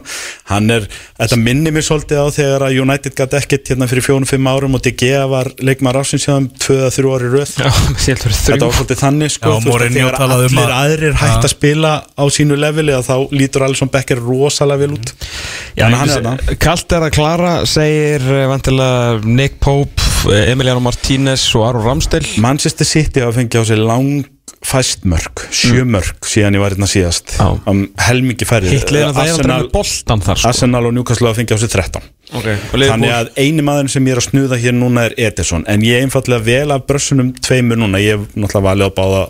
hann er, þetta minnir mér svolítið á þegar að United gæti ekkert hérna fyrir fjónum-fimm árum og Gea var leikmaður ásins hjá þeim tvö að þrjú ári röð. Já, Þetta var svolítið þannig sko, Já, þú veist, þegar um allir að- aðrir hægt að spila á sínu leveli að þá lítur Alisson Becker rosalega vel út. Já, er. Kalt er að klara, segir eh, vantilega Nick Pope, eh, Emiliano Martínez og Aron Ramsdale. Manchester City hafa fengið á sig lang fæst mörg, sjö mörg síðan ég var hérna síðast. Um, helmingi færri. Að er Arsenal, þar sko. Arsenal og Newcastle hafa fengið á sig 13 okay. Þannig að eini maður sem ég er að snuða hér núna er Ederson. En ég er einfallega vel af brössunum tveimur núna. Ég hef náttúrulega valið að báða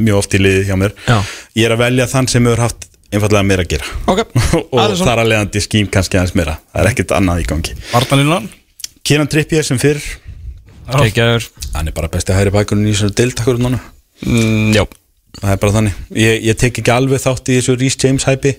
mjög oft í liði hjá mér. Já. Ég er að velja þann sem hefur haft einfallega meira að gera. Ok, Og þar að leiðandi skím kannski aðeins meira. Það er ekkert annað í gangi. Kieran Trippier sem fyrr. Hann er bara besti hægri bækurinn í þessu deildakur núna mm, Já, Það er bara þannig. Ég, ég tek ekki alveg þátt í þessu Rhys James hæpi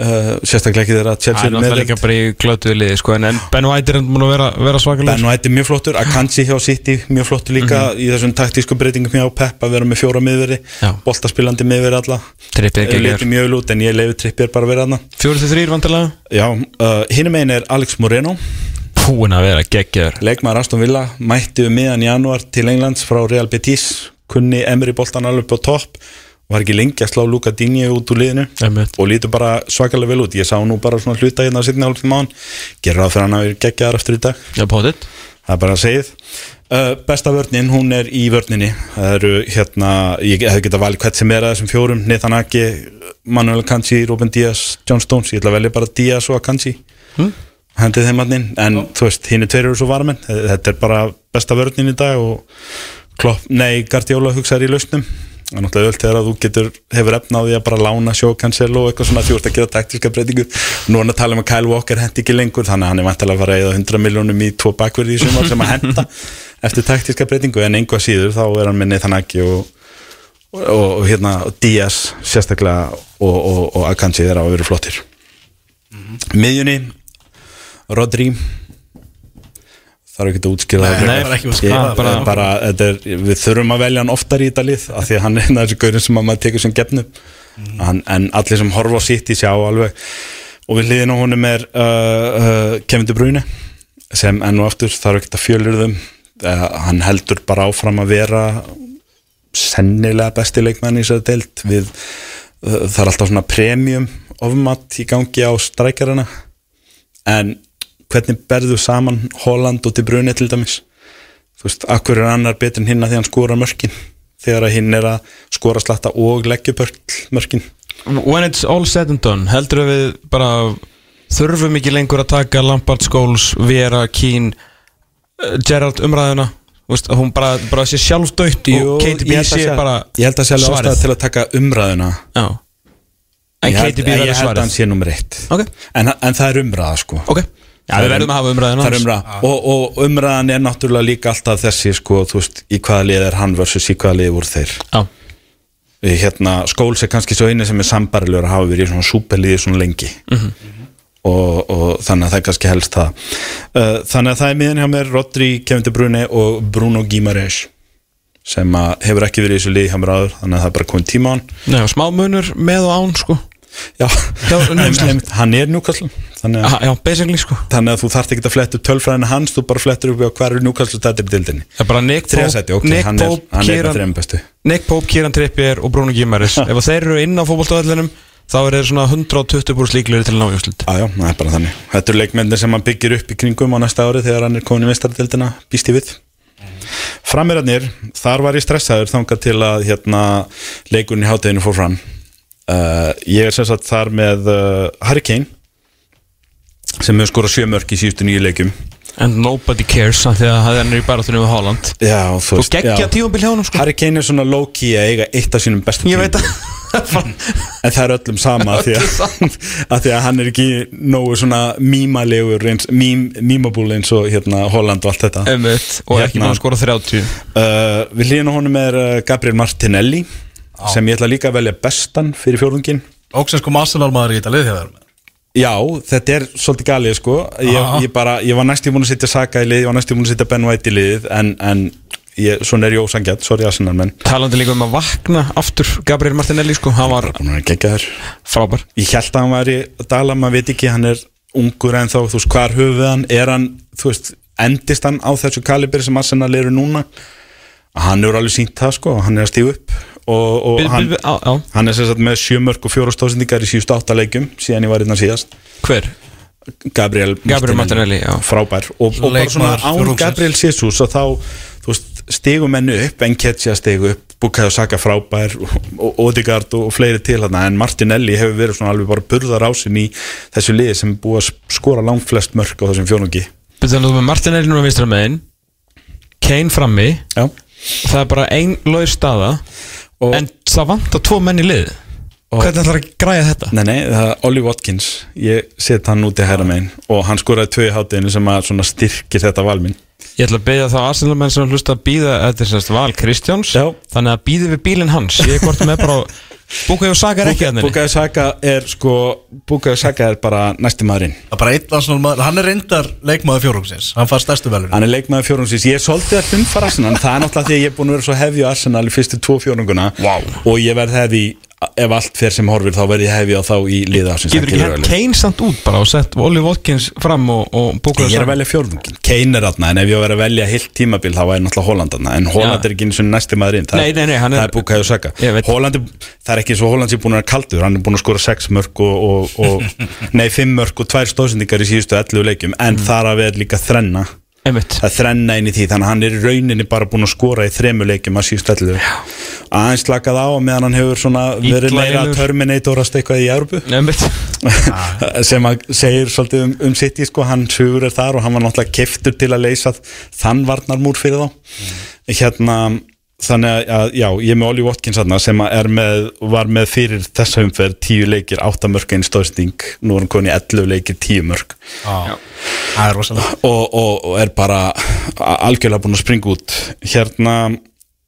uh, Sérstaklega ekki þegar að það Chelsea er eru náttúrulega með líka bara í glötuðu liði sko, en, en Ben White er múin að vera, vera svakalega Ben White er mjög flottur, Akanji hjá City mjög flottur líka í þessum taktísku breytingum hjá Pep að vera með fjóra miðveri boltaspilandi miðveri alla. Ekki liti mjög vel út en ég leiði trippir bara að vera aðna Fjóru til þrýr vantilega Já, uh, hinum einn er Alex Moreno. Búin að vera geggjaður. Leikmaður Aston Villa, mætti um miðan janúar til Englands frá Real Betis kunni Emery boltan alveg upp á topp var ekki lengi að slá Luka Dinje út úr liðinu Einmitt. og lítur bara svakalega vel út. Ég sá nú bara svona hluta hérna að sitna hálfum mánu gerur það fyrir hann að vera geggjaðar eftir í dag. Já, potið það er bara að segið. Uh, besta vörnin, hún er í vörninni. Það eru hérna, ég hef getað valið hvert sem er að þessum fjórum, Nathan Ake Manuel Akanji, Ruben Díaz, John Stones. Ég ætla að velja bara Díaz og Akanji. Hmm? hendið þeim mannin, en þú veist hinn er tveir eru svo varmenn, þetta er bara besta vörnin í dag og klopp, nei, Guardiola hugsaður í lausnum. Það er náttúrulega öll þegar að þú getur hefur efna á því að bara lána sjó cancelo og eitthvað svona því þú ert að gera taktíska breytingu. Nú er hann að tala um að Kyle Walker hendi ekki lengur þannig að hann er vantilega að fara að eða 100 miljónum í tvo bakverði í sumar sem að henda eftir taktíska breytingu. En einhvað síður þá er hann þann ekki og, og, og, og hérna Díaz sérstaklega og, og, og Akanji þeirra að vera flottir. Miðjunni Rodri þarf ekki að útskýra það Nei, frekar. bara ekki Ég- það, bara, bara, er, við þurfum að velja hann oftar í þetta lið af því að hann er einn af þessu gaurin sem að maður tekur sem gefnu. Hann, en allir sem horfa á sitt í sjá alveg. Og við hliðin á honum er uh, uh, Kevin De Bruyne sem enn og aftur þarf ekki að fjölur þeim uh, hann heldur bara áfram að vera sennilega besti leikmann í þessari deild. Við, uh, það er alltaf svona premium ofmatt í gangi á strækjarana en hvernig berðu saman Holland og De Bruyne til dæmis? Þú veist, akkur er annar betur en hinn að því hann skora mörkin? Þegar að hinn er að skora slatta og leggja mörkin. When it's all said and done heldur við bara þurfum ekki lengur að taka Lampard Scholes Vera, Keane uh, Gerrard umræðuna? Þú veist, hún bara, bara sé sjálfdautt og KTB sé bara ég held að sé alveg svarið. ástæða til að taka umræðuna. Já. En ég held, KTB ég verður held að hann svarið sé nummer eitt. Ok, en, en það er umræða sko. Ok Já, við verðum að hafa er hans. umræða. Og, og umræðan er náttúrulega líka alltaf þessi sko, þú veist, í hvaða lið er hann versus í hvaða lið voru þeir. Já, hérna, skóls er kannski svo eini sem er sambarilegur að hafa verið í svona súperliði svona lengi. Og, og þannig að það er kannski helst það. Uh, þannig að það er miðan hjá mér Rodri, Kevin De Bruyne og Bruno Guimaraes sem hefur ekki verið í þessu liði hjá mér áður þannig að það er bara komið tíma á hann. Nei, smá munur með og án sko já, hann er Newcastle þannig sko. þannig að þú þarft ekki að fletta upp tölfræðina hans þú bara flettur upp á hver er Newcastle stættir í dildinni Það er Pope, þriðasæti, ok, Nick hann er, Pope, hann er Kieran, þreim bestu. Nick Pope, Kieran Trippier og Bruno Gimaris Ef þeir eru inn á fótboltavellinum þá er þeir svona 120 búr slíkleri til nájúslut Já, já, það er bara þannig. Þetta eru leikmennir sem hann byggir upp í kringum á næsta ári þegar hann er komin í mestardildina, býst ég við. Framirarnir, þar var ég stressaður þangað til að hérna, leikurinn í hátteginu fór fram. Uh, ég er sem sagt þar með uh, Harry Kane sem hefur skorað sjö mörk í síðustu nýju leikum. And nobody cares að það er í baratunum við Holland. Já, þú Og geggja tíumbil hjá honum sko. Harry Kane er svona low-key að eiga eitt af sínum bestu að En það er öllum sama af því að, að því að hann er ekki nógu svona mímalegur mímabúl eins og hérna Holland og allt þetta. Einmitt, Og ekki Hérna. búin að skora 30 uh, Við hlýðum honum er Gabriel Martinelli sem ég ætla líka að velja bestan fyrir fjórðungin Og sem sko Arsenal maður í þetta lið hjá þér Já, þetta er svolítið galið sko. Ég, ég, bara, ég var næstum búin að setja Saka í lið ég var næstum búin að setja Ben White í lið en, en ég, svona er ég ósangjart, sorry Arsenal menn. Talandi líka um að vakna aftur Gabriel Martinelli sko, hann var frábær. Ég held að hann væri að dala, maður veit ekki hann er ungur en þá, þú veist, hvar höfuð hann? Er hann, þú veist, endist hann á þessu kalibri sem Arsenal eru núna? Hann hefur alveg sínt það sko hann er að stígu upp og, og Bil- hann, bil- á- á. hann er sem sagt með sjömörk og fjóra stóðsendingar í síðustu áttaleikjum síðan ég var innan síðast. Hver? Gabriel, Gabriel Martinelli, frábær. Og, og bara svona án. Gabriel Jesus og þá veist, stigum mennu upp Enketja stigu upp, Bukayo Saka frábær og, og Odegaard og fleiri til þarna en Martinelli hefur verið svona alveg bara burðar ásinn í þessu liði sem búið að skora langt flest mörk á þessum fjónungi Betur þú með Martinelli núna vinstra megin Kane frammi. Já. Það er bara ein laug staða Og- en það vantar tvo menn í lið Hvernig ætlar að græja þetta? Nei, nei, það er Ollie Watkins. Ég set hann út í hæra megin. Og hann skoraði tvö í hátteginu sem að styrkir þetta valminn Ég ætla að beðja þá Arsenal menn sem hlusta að býða Þetta er sérst val Kristjáns. Já. Þannig að býði við bílinn hans. Ég er hvort með bara Búkaði og Saka er ekki að henni Bukayo Saka er sko Bukayo Saka er bara næsti maðurinn. Maður, hann er reyndar leikmaður fjórumsins Hann fær stærstu velun Hann er leikmaður fjórungsins, ég er svolítið að hlumfara Arsenal Það er náttúrulega því að ég er búin að vera svo hefði á Arsenal í fyrstu tvo fjórunguna Vá. Og ég verð hefði, ef allt fer sem horfir Þá verð ég hefði á þá í liða Getur ekki henn Kane samt út bara og sett Oli Watkins fram og, og Búkaði Ég er að velja fjórungin, Kane er aðna En ef ég var að velja heilt tímabil þá væri náttúrulega Holland aðna En Holland er ekki eins og næsti maðurinn Það, Nei, nei, nei, hann er- það er Bukayo Saka. Ég veit. Holland er, Það er ekki eins og Holland sé búin að kaldur. Hann er búin að skora 6 mörg og, og, og Nei, 5 mörg og 2 stóðsendingar í síðustu 11 leikjum. En Mm. þar að við líka þrenna Einmitt. Er þrenna inn í því þannig að hann er í rauninni bara búin að skora í þremu leikjum að síðust allu aðeins slakað á meðan hann hefur verið meira lélegur. Terminatorast eitthvað í Európu sem að segir svolítið um, um sitt í sko, hann sugur er þar og hann var náttúrulega keftur til að leysa þann varnarmúr fyrir þá. Hérna þannig að- að já, ég er með Oli Watkins þarna sem að er með, var með fyrir þessa umferð tíu leikir, átta mörg einn stóðsting, nú er hann konið 11 leikir tíu mörg Það er rosalega og, og, og er bara algjörlega búin að springa út. Hérna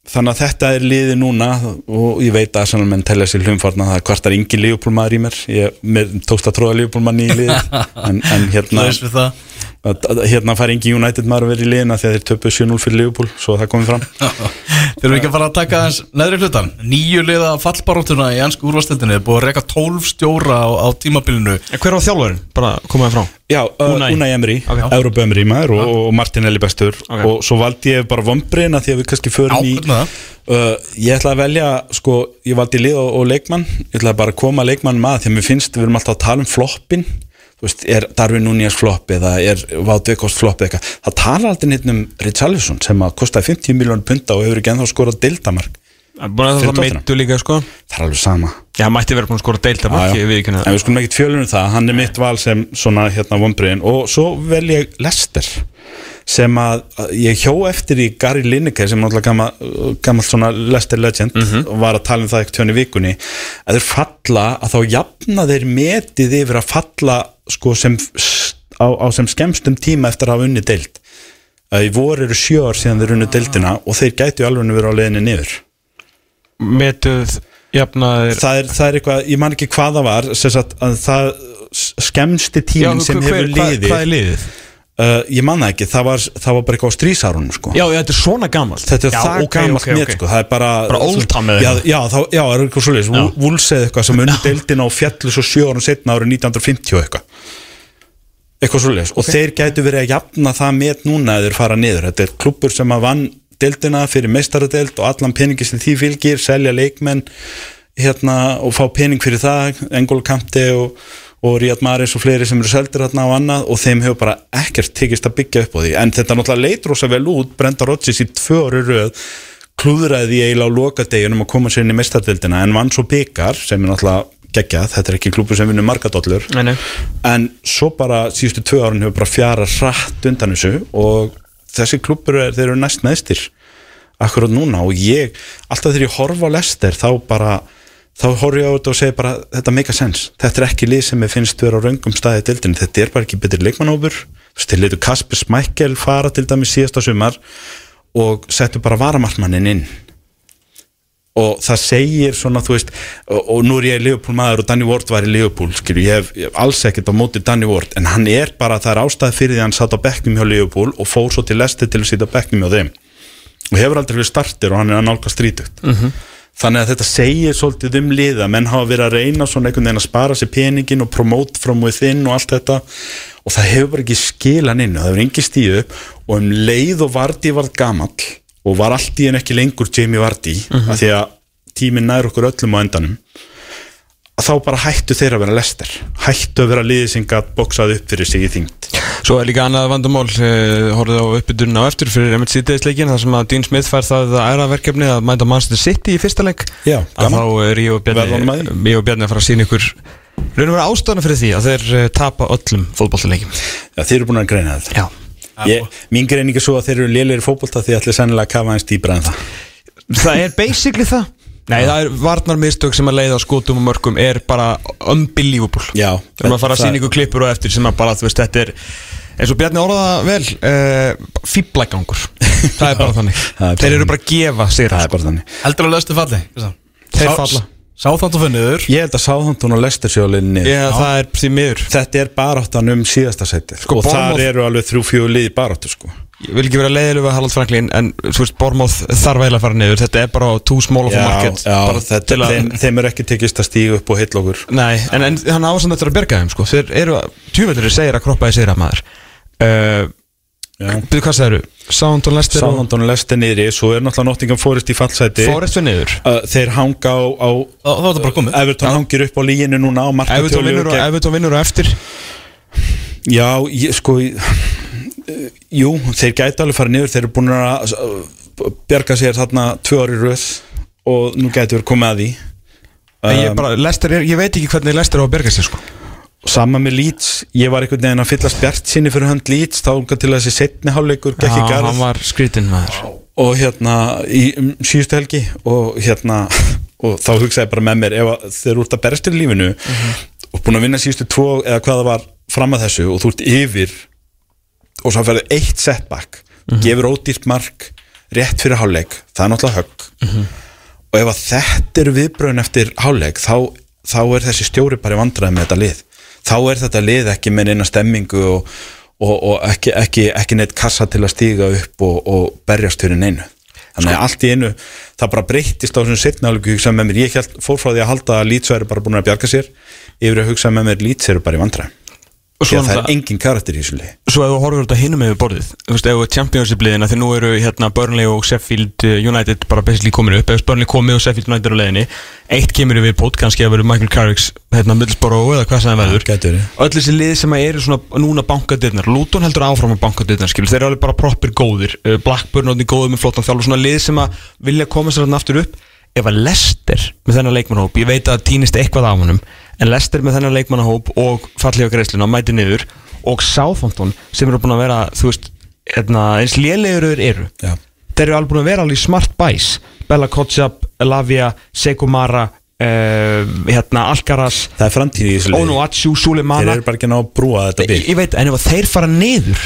þannig að þetta er liði núna og ég veit að svona menn telja sér hlumfarna það kvartar engin lífupólmaður í mér. Ég mér tókst að tróða lífupólmann í liði en, en hérna Laus við það að- að- hérna fær engin United maður að vera í liðina þegar þeir töpu 7-0 fyrir Liverpool svo það komið fram. Þeir eru ekki að fara að taka aðeins neðri hlutan Nýju liða fallbaróttuna í ennsku úrvastildinni Búið að reka 12 stjóra á, á tímabilinu. En Hver var þjálfarinn? Bara komaði frá. Já, uh, Unai. Unai Emery, Ok. Európa Emery maður og, og Martinelli bestur. Ok. og svo valdi ég bara vombriðina því að við kannski förum Já, í uh, Ég ætla að velja, sko, ég valdi lið og, og leikmann. Ég ætla bara að koma leikmann maður því að mér finnst við erum alltaf að tala um floppin Þú veist, er Darwin Núñez flopp eða er Vátt Vekost flopp eða eitthvað? Það tala aldrei neitt um Richarlison sem að kostaði 50 miljónur punta og hefur ekki ennþá skorað deildamark það meittu líka sko. Það er alveg sama. Já, mætti vera búin að skora deilda Já, marki já. við ekki En við skulum ekkert fjölum um það, hann er mitt val sem svona hérna vonbriðin og svo vel ég Lester sem að að ég hjó eftir í Gary Lineker sem náttúrulega gammal, gammal svona Lester legend og var að tala um það ekkert tjóni vikunni að þeir falla að þá jafna þeir metið yfir að falla sko sem á, á sem skemmstum tíma eftir að hafa unni deild. Að í voru eru sjö ár síðan þeir unni deildina og þeir gætu alveg verið á leiðinni niður. Metuð jafnaðir það er, það er eitthvað, ég man ekki hvað það var sagt, að það skemmsti tíminn sem hver- hefur hvað- liðið Hvað er liðið? Uh, ég man það ekki, það var, það var bara eitthvað á strísárunum sko. Já, þetta er svona gamalt. Þetta er já, það ok, gamalt ok, met ok. sko. það er bara, Bara old time eða já, já, þá, já, er eitthvað svolítið Wools eða eitthvað sem unni deildina og fjallu svo sjö árum setna árið 1950 og eitthvað. Eitthvað svolítið og þeir gætu verið að jafna það met núna eða þeir fara niður, þetta er klubbur sem að vann deildina fyrir meistaradeild og allan peningi sem því fylgir, selja leikmenn hérna og fá pening fyrir það Engol Kamte og, og Ríad Maris og fleiri sem eru seldir hérna og annað og þeim hefur bara ekkert tekist að byggja upp á því. En þetta náttúrulega leit rosa vel út. Brenda Rodgers í tvö röð klúðraði því eiginlega á lokadeginum að koma sér inn í meistaradildina en vann svo byggar sem er náttúrulega geggjað, þetta er ekki klúpur sem vinnur margadollur en svo bara síðustu tvö árun hefur bara fjara rætt undan þessu og þessi klúpur er, þeir eru næst neðstir akkurat núna. Og ég alltaf þegar ég horfa á Lester þá bara þá horf ég á þetta og segi bara þetta make a sense, þetta er ekki lið sem ég finnst vera á raungum staði í dildinni, þetta er bara ekki betri leikmannófur, þú veist, þeir litu Kasper Smækkel fara til dæmis síðasta sumar og settu bara varamartmannin inn. Og það segir svona þú veist og, og nú er ég Liverpool maður og Danny Ward var í Liverpool skilju, ég hef, ég hef alls ekkert á móti Danny Ward en hann er bara, það er ástæði fyrir því að hann satt á bekknum hjá Liverpool og fór svo til Leicester til að sitja á bekknum hjá þeim. Og hefur aldrei verið startir og hann er að nálga strítugt þannig að þetta segir svolítið um liða menn hafa verið að reyna svona einhvern veginn að spara sér peningin og promote from within og allt þetta. Og það hefur bara ekki skilan inn og það hefur engi stíðu upp. Og um leið og Vardy varð gamall og var allt í en ekki lengur Jamie Vardy af því að tíminn nær okkur öllum á endanum að þá bara hættu þeir að vera lester hættu að vera liðið sem gætt boksað upp fyrir sig í þyngd. Svo er líka annað vandamál uh, Horfið á uppbytunum á eftir fyrir Emmett síðdegisleikin þar sem að Dean Smith fær það æra verkefni að mænda Manchester City í fyrsta leik. Já, að þá er ég og að Bjarni því. ég og Bjarni að fara að sína ykkur raun og vera ástæðan fyrir því að þeir uh, tapa öllum fótballleikim Já, þeir eru búin að greina þetta. Já. Ég, mín greining er svo að þeir eru lélegir fótbolta því að það. Það er basically það Nei, það er varnarmistök sem að leiða á skotum og mörgum er bara unbelievable. Já, Við erum að fara að sína ykkur klippur og eftir sem að bara, þú veist, þetta er eins og Bjarni orðaða vel uh, fýblægangur Það er bara þannig. er Þeir eru bara að gefa sér Það er bara þannig. Heldur að lestu falli Þeir falla. Sáþánt og funniður Ég held að Sáðhantun og Lester séu alveg niður Já, það er því miður. Þetta er baráttan um síðasta setið. Sko, Og þar eru alveg þrjú fjögur liði baráttu sko. Ég vil ekki vera leiðilega við Harald Franklin en þú veist, Bormóð þarf eiginlega að fara niður. Þetta er bara too small of a market já bara þetta, að, þeim, þeim er ekki tekist að stíga upp og heitla okkur. Nei, en, en hann ásand þetta að berga þeim sko. Þeir eru, tjúveldur segir að kroppa í að maður. Uh. Byrðu hvað það eru? Sound og Lester Sáðhantun og Lester niðri Svo er náttúrulega Nottingham Forest í fallsæti. Forrest við niður. Uh, Þeir hanga á, á Þá er þetta bara komið. Everton hangir upp á líginu núna á Everton markatölu vinnur og, gegn- Everton vinnur og eftir. Já, ég, sko ég- uh, Jú, þeir gæti alveg fara niður. Þeir eru búin að uh, bjarga sér þarna tvö ári röð og nú gæti verið komið að því. En ég, Um, bara, Lester er, ég veit ekki hvernig Lester á að berga sér sko. Sama með Leeds, ég var einhvern veginn að fyllast bjart sinni fyrir hönd Leeds þá unga til þessi setni hálfleikur gekk í Já, garð. hann var skrítinn maður. Og hérna í um, síðustu helgi og hérna og þá hugsaði bara með mér ef þeir eru út að berast í lífinu og búin að vinna síðustu tvo eða hvað það var fram að þessu og þú ert yfir og svo ferðu eitt setback gefur ódýrt mark rétt fyrir hálfleik, það er náttúrulega högg. Og ef þetta eru viðbröðin eftir hálfleik þá, þá er þessi stjóri bara í vandræði með þetta lið þá er þetta lið ekki með eina stemmingu og, og, og ekki, ekki, ekki neitt kassa til að stíga upp og, og berjast fyrir neinu. Þannig að allt í einu það bara breyttist á þessum setna alveg hugsa með mér, ég fór frá því að halda að Leeds væri bara búin að bjarga sér yfir að hugsa með mér eru bara í því svo að það er engin karakter í þessu lið Svo ef þú horfur þetta hinum yfir borðið Þú veist, ef þú Championship liðina Því nú eru hérna Burnley og Sheffield uh, United bara basically komin upp. Ef Burnley komið og Sheffield United á leiðinni Eitt kemur við bótt, kannski að verður Michael Carricks hérna Middlesbrough eða hvað sem það verður. Öll þessi lið sem eru svona núna bankadirnar Luton heldur áfram að bankadirnar Þeir eru alveg bara proppir góðir. Uh, Blackburn og góður með flottan þjálf Svona lið sem vilja koma sér aftur upp. Ef að Lester með þennan leikmannahóp Ég veit að týnist eitthvað af honum En Lester með þennan leikmannahóp og fallið á greiðsluna mæti niður og Southampton sem eru búin að vera þú veist, hérna, eins lélegur þeir eru. Já. þeir eru alveg búin að vera alveg smart buys Bella Kotjab, Lavia, Sekumara uh, hérna, Alcaraz það er framtíð í þessu lið Onuachu, þeir Sulemana eru bara ekki ná að brúa þetta bygg ég veit, en ef þeir fara niður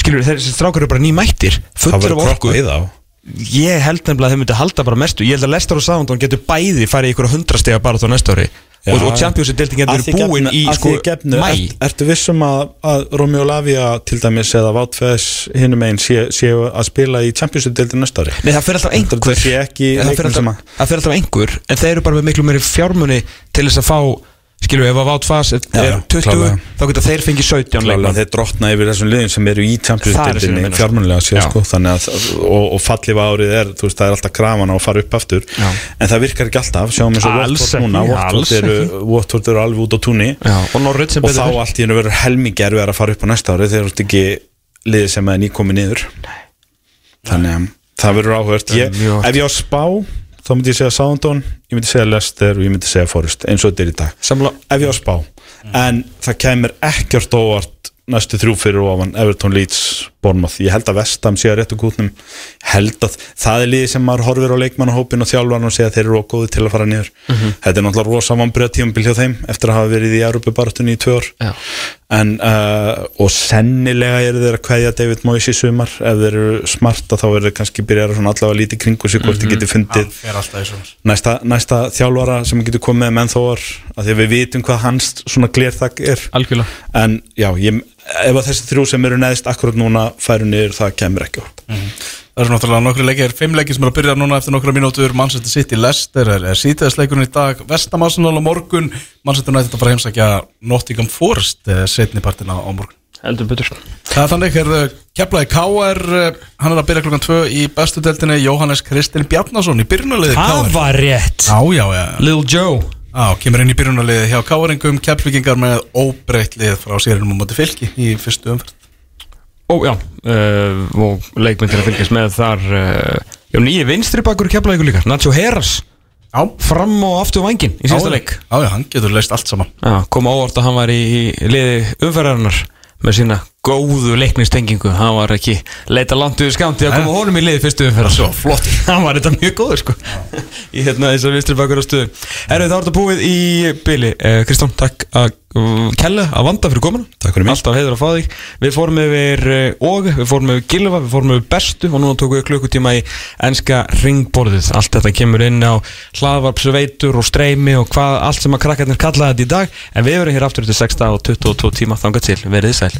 skilur þeir, þessi strákar eru bara nýmættir það verður kroppa í þá. Ég held nefnilega að þeir myndi halda bara mestu. Ég held að Lester og Southampton getur bæði farið í ykkur hundrastega bara þá næsta ári Já. og, og Champions-deildin Að getur því búin gefnu- í sko gefnu, mæ. Ert, Ertu vissum að, að Romeo Lavia til dæmis eða Váttfæðs hinum einn séu sé að spila í Champions-deildin næsta ári Nei, það fyrir alltaf einhver. Það sé ekki það fyrir alltaf, það fyrir alltaf einhver En þeir eru bara með miklu meiri fjármunni Til þess að fá, skilur við, ef að Vátt Fass er Já, já, 20, klárlega. þá getur þeir fengið 17 Klálega, leikmann þeir drotna yfir þessum liðin sem eru í sko. fjármunlega Já. sko, að og, og fallið árið er, þú veist, það er alltaf krafan á að fara upp aftur. Já. en það virkar ekki alltaf, sjáum og Alls Watford núna. alls eru, eru alveg út á túnni. Og og þá allt í hennu verður helmingi erfið að fara upp á næsta ári þegar þú ert ekki liðið sem er nýkomi niður. Þannig að það verður áhört ef ég á spá þá myndi ég segja Southampton, ég myndi segja Leicester og ég myndi segja Forest eins og þetta er í dag. Samla, ef ég á spá. En það kemur ekkert óvart næstu þrjú fyrir ofan Everton Leeds, Bournemouth. Ég held að Vestam sé að réttu kútnum. Held að það er liði sem maður horfir á leikmannahópin og þjálfarn og segja að þeir eru góði til að fara niður. Þetta er náttúrulega rosa vambriða tímabil hjá þeim eftir að hafa verið í Európa-baratunni í tvö Já. en uh, og sennilega eru þeir að kveðja David Moyes í sumar. Ef þeir eru smarta þá eru þeir kannski byrjar svona allavega lítið kringu sig hvort þeir geti fundið fer alltaf í svona næsta, næsta þjálfara sem getur komið með mennþóar að því að við vitum hvað hans svona glerþak er. Algjörlega. En já, ég, ef að þessi þrjú sem eru neðst akkurat núna færu niður það kemur ekki upp. Það eru náttúrulega nokkri leikir, fimm leikir sem eru að byrja núna eftir nokkra mínútur. Manchester City, Leicester er, er sítiðasleikurinn í dag. Vestam Arsenal á morgun. Manchester United að fara heimsækja Nottingham Forest eh, setni partina á morgun. Heldur betur. Það er þannig, er keflaði K.R. eh, hann er að byrja klukkan 2 í bestu deltinni Jóhannes Kristinn Bjarnason í byrjunarliði Það K.R. var rétt. Já, já, já, Lil Joe já, kemur inn í byrjunarliði hjá K.R.ingum keflingingar með óbreytt lið frá sérinu á móti fylki í fyrstu umferð. Ó já, uh, og leikmyndir að fylgjast með þar uh, Já, nýji vinstri bakur ykkur líka Nacho Heras Já, Fram og aftur vangin í síðasta leik. Já, já, hann getur leist allt saman. Já, kom á óvart að hann var í, í liði umferðarinnar með sína góðu leiknistengingu. Hann var ekki leita langt yfir skamti að koma honum í liði fyrstu umferðar Svo flott. Hann var þetta mjög góður sko. Í hérna þessar vinstri bakur á stöðu. Herru það var þetta búið í byli eh, Kristján, takk að uh, kella að vanda fyrir mig. Alltaf heiður að fá þig. Við fórum yfir uh, og, við fórum yfir gilva, við fórum yfir bestu og núna tókum við klukkutíma í enska ringborðið Allt þetta kemur inn á hlaðvarpsveitur og streymi og hvað allt sem að krakkarnir kallaði þetta í dag. En við verum hér aftur til 6 og 22 tíma þangað til, verið sæl